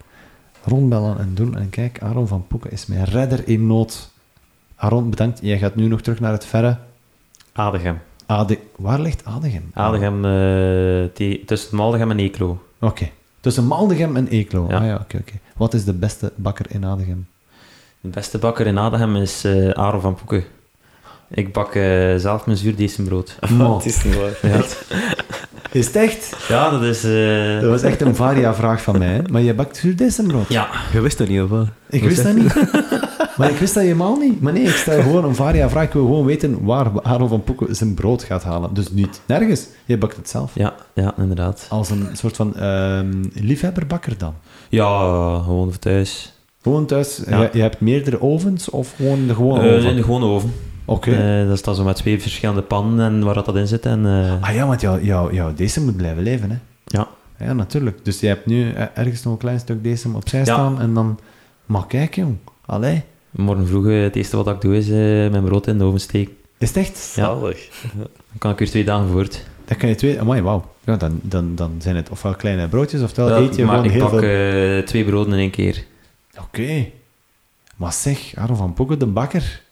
rondbellen en doen. En kijk, Aaron van Poeken is mijn redder in nood. Aaron, bedankt. Jij gaat nu nog terug naar het verre Adegem. Ade... Waar ligt Adegem? Adegem, eh, die, tussen Maldegem en Eeklo. Oké. Tussen Maldegem en Eeklo. Ja. Ah ja, oké, oké. Wat is de beste bakker in Adegem? De beste bakker in Adegem is eh Aaron van Poeken. Ik bak eh, zelf mijn zuurdesembrood. [laughs] Mo. Het is niet waar. Ja. Is het echt? ja, dat is... eh, Dat was echt een varia-vraag van mij. hè. Maar je bakt zuurdesembrood? Ja, Je wist dat niet, of wat? Ik wist dat niet. [laughs] Maar ik wist dat helemaal niet. Maar nee, ik stel [laughs] gewoon een varia-vraag. Ik wil gewoon weten waar Aaron van Poeken zijn brood gaat halen. Dus niet nergens. Je bakt het zelf. ja, ja, inderdaad. Als een soort van ehm, liefhebberbakker dan. Ja, gewoon voor thuis. Gewoon thuis. Ja. Je, je hebt meerdere ovens of gewoon de gewone Eh, oven? in de gewone oven. Oké. Eh, dat staat zo met twee verschillende pannen en waar dat, dat in zit. En, eh, Ah ja, want jouw, jouw, jouw deze moet blijven leven, hè? ja. Ja, natuurlijk. Dus je hebt nu eh, ergens nog een klein stuk decem opzij Ja. staan en dan... Maar kijk, jong. Allee. Morgen vroeg, eh, het eerste wat ik doe is mijn brood in de oven steken. Is het echt? Zalig. Dan kan ik weer twee dagen voort. Dan kan je twee... Amai, wauw. Ja, dan, dan, dan zijn het ofwel kleine broodjes, ofwel Ja, eet je maar gewoon ik heel pak veel... eh, twee broden in één keer. Oké. Maar zeg, Aaron van Poeken, de bakker.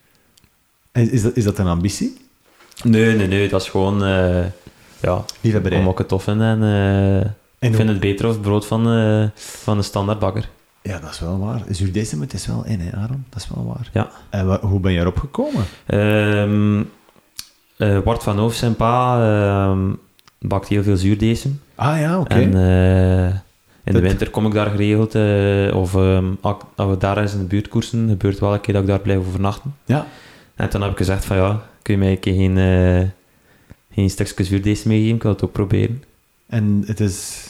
Is, dat, is dat een ambitie? Nee, nee, nee. Dat is gewoon... eh ja, Liefhebberij. omdat ik het tof vind. En, eh, En ik vind het beter of brood van, eh, van een standaard bakker. Ja, dat is wel waar. Zuurdesem, het is wel in, hè, Aaron? Dat is wel waar. Ja. En hoe ben je erop gekomen? Ehm eh, Bart van Hoof, zijn pa, ehm, bakt heel veel zuurdesem. Ah ja, oké. En in Dat- de winter kom ik daar geregeld. of ehm, als als we daar eens in de buurt koersen, gebeurt wel een keer dat ik daar blijf overnachten. Ja. En toen heb ik gezegd van ja, kun je mij een keer geen, eh geen stukje zuurdesem meegeven? Ik wil het ook proberen. En het is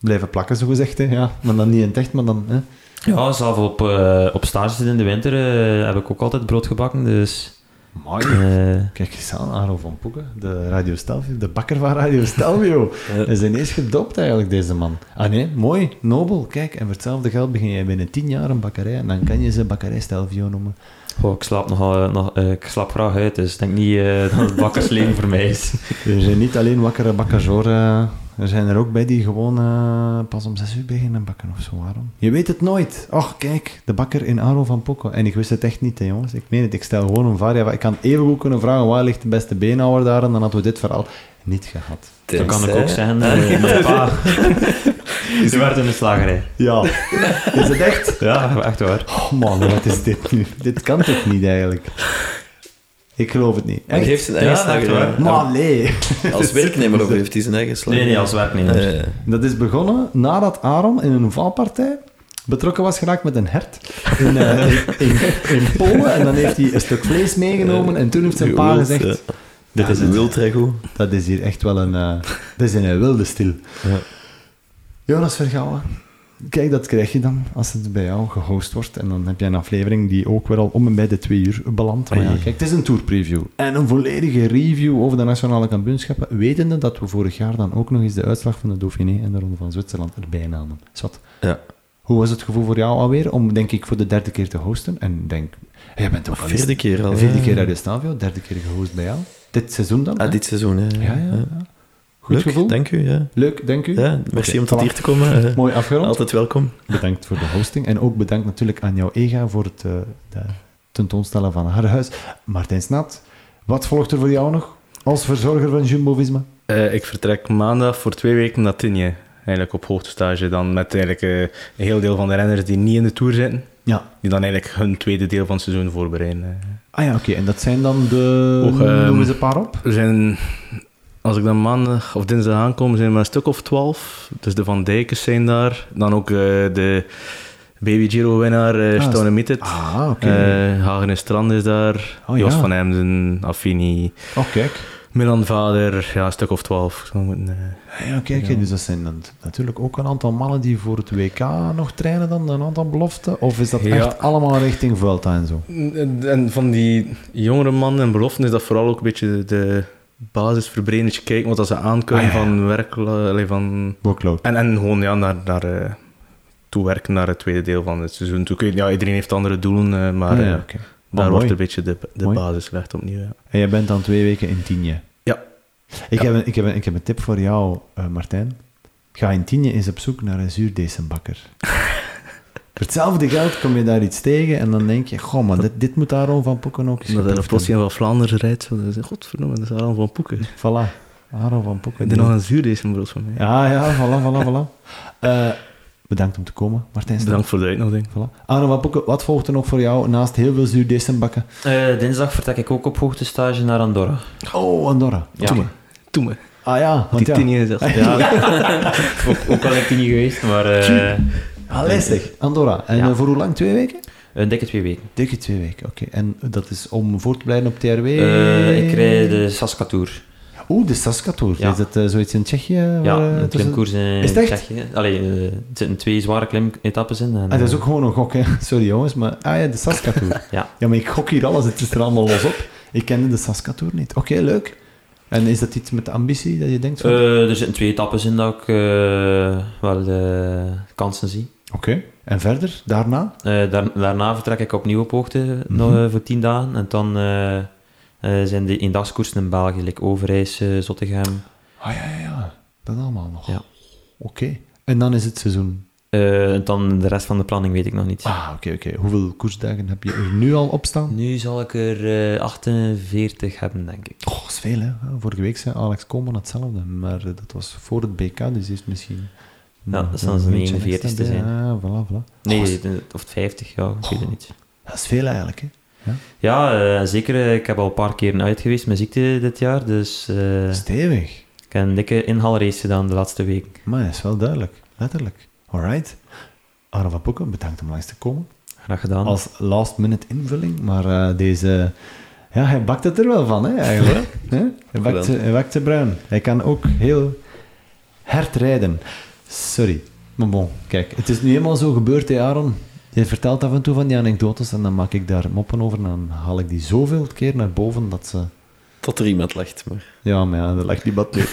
blijven plakken, zo gezegd. Hè? Ja, maar dan niet in het echt, maar dan... Hè? Ja, zelf op, eh, op stage in de winter eh, heb ik ook altijd brood gebakken. Dus Mooi. Kijk eens aan, van Poeken, de Radio Stelvio, de bakker van Radio Stelvio. Hij is ineens gedoopt eigenlijk, deze man. Ah nee, mooi, nobel. Kijk, en voor hetzelfde geld begin je binnen tien jaar een bakkerij en dan kan je ze bakkerij Stelvio noemen. Goh, ik slaap nogal nog, eh, ik slaap graag uit, dus ik denk niet eh, dat het bakkersleven [laughs] voor mij is. Er zijn niet alleen wakkere bakkers hoor, eh, er zijn er ook bij die gewoon eh, pas om zes uur beginnen bakken of zo, waarom? Je weet het nooit. Och, kijk, de bakker in Aaron van Poeken. En ik wist het echt niet, hè, jongens. Ik meen het, ik stel gewoon een varia. Ik kan even goed kunnen vragen, waar ligt de beste beenhouwer daar? En dan hadden we dit verhaal niet gehad. Dat kan ik ook zeggen. eh, [laughs] mijn pa. Ze werd in de slagerij. Ja. Is het echt? [laughs] Ja, echt waar. Oh man, wat is dit nu? Dit kan toch niet eigenlijk? Ik geloof het niet. Hij heeft zijn eigen Ja, slagerij. waar. Maar nee. Als werknemer of heeft hij zijn eigen slagerij? Nee, nee, als werknemer. Eh, Dat is begonnen nadat Aaron in een valpartij betrokken was geraakt met een hert in, eh, [laughs] in, in Polen. En dan heeft hij een stuk vlees meegenomen en toen heeft zijn pa gezegd... Dit is een het. wildregoe. Dat is hier echt wel een... eh dat is in een wilde stil. Ja. Jonas Vergouwen, kijk, dat krijg je dan als het bij jou gehost wordt. En dan heb je een aflevering die ook weer al om en bij de twee uur belandt. Maar ja, kijk, het is een tourpreview. En een volledige review over de nationale kampioenschappen. Wetende dat we vorig jaar dan ook nog eens de uitslag van de Dauphiné en de Ronde van Zwitserland erbij namen. Zat. Ja. Hoe was het gevoel voor jou alweer om, denk ik, voor de derde keer te hosten? En denk, jij bent ook al Vierde keer al. de vierde keer Radio Stelvio, derde keer gehost bij jou. Dit seizoen dan? Ah, hè? dit seizoen, hè. Ja, ja. ja. Goed Leuk, gevoel? dank u. Ja. Leuk, denk u? Ja, merci om tot voilà. hier te komen. eh. Mooi afgerond. Altijd welkom. Bedankt voor de hosting. En ook bedankt natuurlijk aan jouw EGA voor het eh, tentoonstellen van haar huis. Martijn Snat, wat volgt er voor jou nog als verzorger van Jumbo-Visma? Eh, ik vertrek maandag voor twee weken naar Tignes. Eigenlijk op hoogtestage dan met eigenlijk een heel deel van de renners die niet in de Tour zitten. Ja. Die dan eigenlijk hun tweede deel van het seizoen voorbereiden. eh. Ah ja, oké. En dat zijn dan de... Och, ehm, noem eens een paar op. Er zijn, als ik dan maandag of dinsdag aankom, zijn er maar een stuk of twaalf. Dus de Van Dijkens zijn daar. Dan ook eh, de Baby Giro-winnaar uh, Ah, Stone. Ah, oké. Eh, Hagen en Strand is daar. Oh, Jos ja. van Emden, Affini, oh, kijk. Milan Vader. Ja, een stuk of twaalf. Eh, Ah, Ja, kijk. Ja. Dus dat zijn dan natuurlijk ook een aantal mannen die voor het WK nog trainen dan, een aantal beloften. Of is dat Ja. echt allemaal richting Vuelta en zo? En en van die jongere mannen en beloften is dat vooral ook een beetje de basis Brenetje kijken wat dat ze aankunnen Ah, ja, van werk... allee, Van, Workload. en, en gewoon ja, naar, naar, eh, toewerken naar het tweede deel van het seizoen. Toe, ja, iedereen heeft andere doelen, eh, maar Ah, eh. Daar wordt een beetje de, de Mooi. basis gelegd opnieuw. Ja. En jij bent dan twee weken in Tienje. Ja. Ik, Ja. Heb een, ik, heb een, ik heb een tip voor jou, eh, Martijn. Ga in Tienje eens op zoek naar een zuurdesembakker. [laughs] voor hetzelfde geld kom je daar iets tegen en dan denk je, goh man, dit, dit moet Aaron van Poeken ook eens Dat er plotseling van Vlaanderen rijdt, zo, dan zeg je, godverdomme, dat is Aaron van Poeken. Voilà, Aaron van Poeken. Doe nog een zuurdesembrood van mij. Ja, ja, voilà, voilà, voilà. [laughs] Eh, bedankt om te komen, Martijn. Bedankt voor de uitnodiging. Voilà. Van Poeken, wat volgt er nog voor jou naast heel veel zuurdesembakken? Eh, dinsdag vertrek ik ook op hoogtestage naar Andorra. Oh, Andorra. Ja. Doe me. Ah ja, want Die ja. tien jaar gezegd. Ja, [laughs] ook, ook al heb ik niet geweest, maar eh, Ah, lijstig. Andorra. En Ja. eh, voor hoe lang? Twee weken? een dikke twee weken. Dikke twee weken, oké. En dat is om voor te blijven op TRW? Eh, ik rijd de Saskatour. Oeh, de Saskatour. Ja. Is dat eh, zoiets in Tsjechië? Ja, eh, een klimkoers in Is het? Tsjechië. Allee, eh, er zitten twee zware klimetappes in. En, Ah, dat is eh, ook gewoon een gok, hè. [laughs] Sorry jongens, maar... Ah ja, de Saskatour. Ja. Ja, maar ik gok hier alles, het is er allemaal los op. Ik kende de Saskatour niet. Oké, leuk. En is dat iets met de ambitie, dat je denkt van... eh, er zitten twee etappes in dat ik eh, wel de kansen zie. Oké. En verder, daarna? Eh, daar, daarna vertrek ik opnieuw op hoogte Mhm. nog, eh, voor tien dagen. En dan eh, eh, zijn de eendagskoersen in België, like Overijs, eh, Zottegem. Ah ja, ja, ja. Dat allemaal nog. Ja. Oké. En dan is het seizoen. Eh, en dan de rest van de planning weet ik nog niet. Ah, oké, oké. Hoeveel koersdagen heb je er nu al op staan? Nu zal ik er eh, 48 hebben, denk ik. Oh, dat is veel, hè. Vorige week zei Alex Koolman hetzelfde, maar eh, dat was voor het BK, dus is misschien... Ja, dat zal zijn beetje 41ste extra bij. zijn. Ja, voilà, voilà. Nee, Oh, of het 50, ja, ik weet het niet. dat is veel eigenlijk, hè. Ja, eh, zeker. eh, Ik heb al een paar keren uit geweest met ziekte dit jaar. Dus eh, Stevig. ik heb een dikke inhaalrace gedaan de laatste week. Maar dat is wel duidelijk, letterlijk. Alright. Arno van Poeken, bedankt om langs te komen. Graag gedaan. Als last minute invulling, maar deze... Ja, hij bakt het er wel van, hè, eigenlijk. [laughs] Hè? Hij, bakt, hij bakt ze bruin. Hij kan ook heel hard rijden. Sorry. Maar bon, kijk, het is nu eenmaal zo gebeurd, hè, Aaron. Je vertelt af en toe van die anekdotes en dan maak ik daar moppen over en dan haal ik die zoveel keer naar boven dat ze... Tot er iemand lacht. Maar... Ja, maar ja, ligt niet wat meer.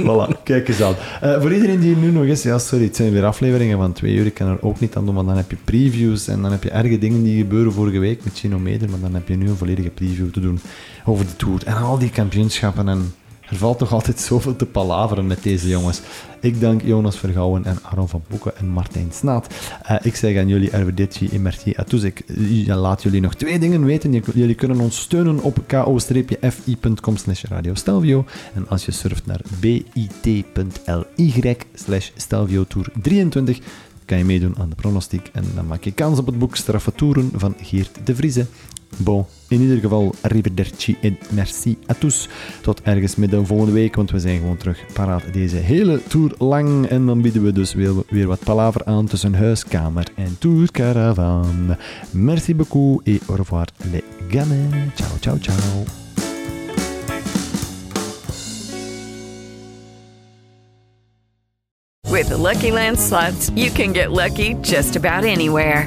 voilà, kijk eens aan. Eh, voor iedereen die nu nog eens... Ja, sorry, het zijn weer afleveringen van twee uur. Ik kan er ook niet aan doen, want dan heb je previews en dan heb je erge dingen die gebeuren vorige week met Chino Meder, maar dan heb je nu een volledige preview te doen over de Tour en al die kampioenschappen. En er valt toch altijd zoveel te palaveren met deze jongens. Ik dank Jonas Vergouwen en Aaron van Boeken en Martijn Snaat. Eh, ik zeg aan jullie arrivederci en merci laat jullie nog twee dingen weten. Jullie kunnen ons steunen op ko-fi.com slash Radio Stelvio. En als je surft naar bit.ly slash Stelvio Tour 23, kan je meedoen aan de pronostiek. En dan maak je kans op het boek Straffe van Geert de Vrieze. Bon, in ieder geval, arrivederci en merci à tous. Tot ergens midden volgende week, want we zijn gewoon terug paraat deze hele tour lang. En dan bieden we dus weer, weer wat palaver aan tussen huiskamer en tourcaravan. Merci beaucoup et au revoir les gamins. Ciao, ciao, ciao. With the Lucky Land slots, you can get lucky just about anywhere.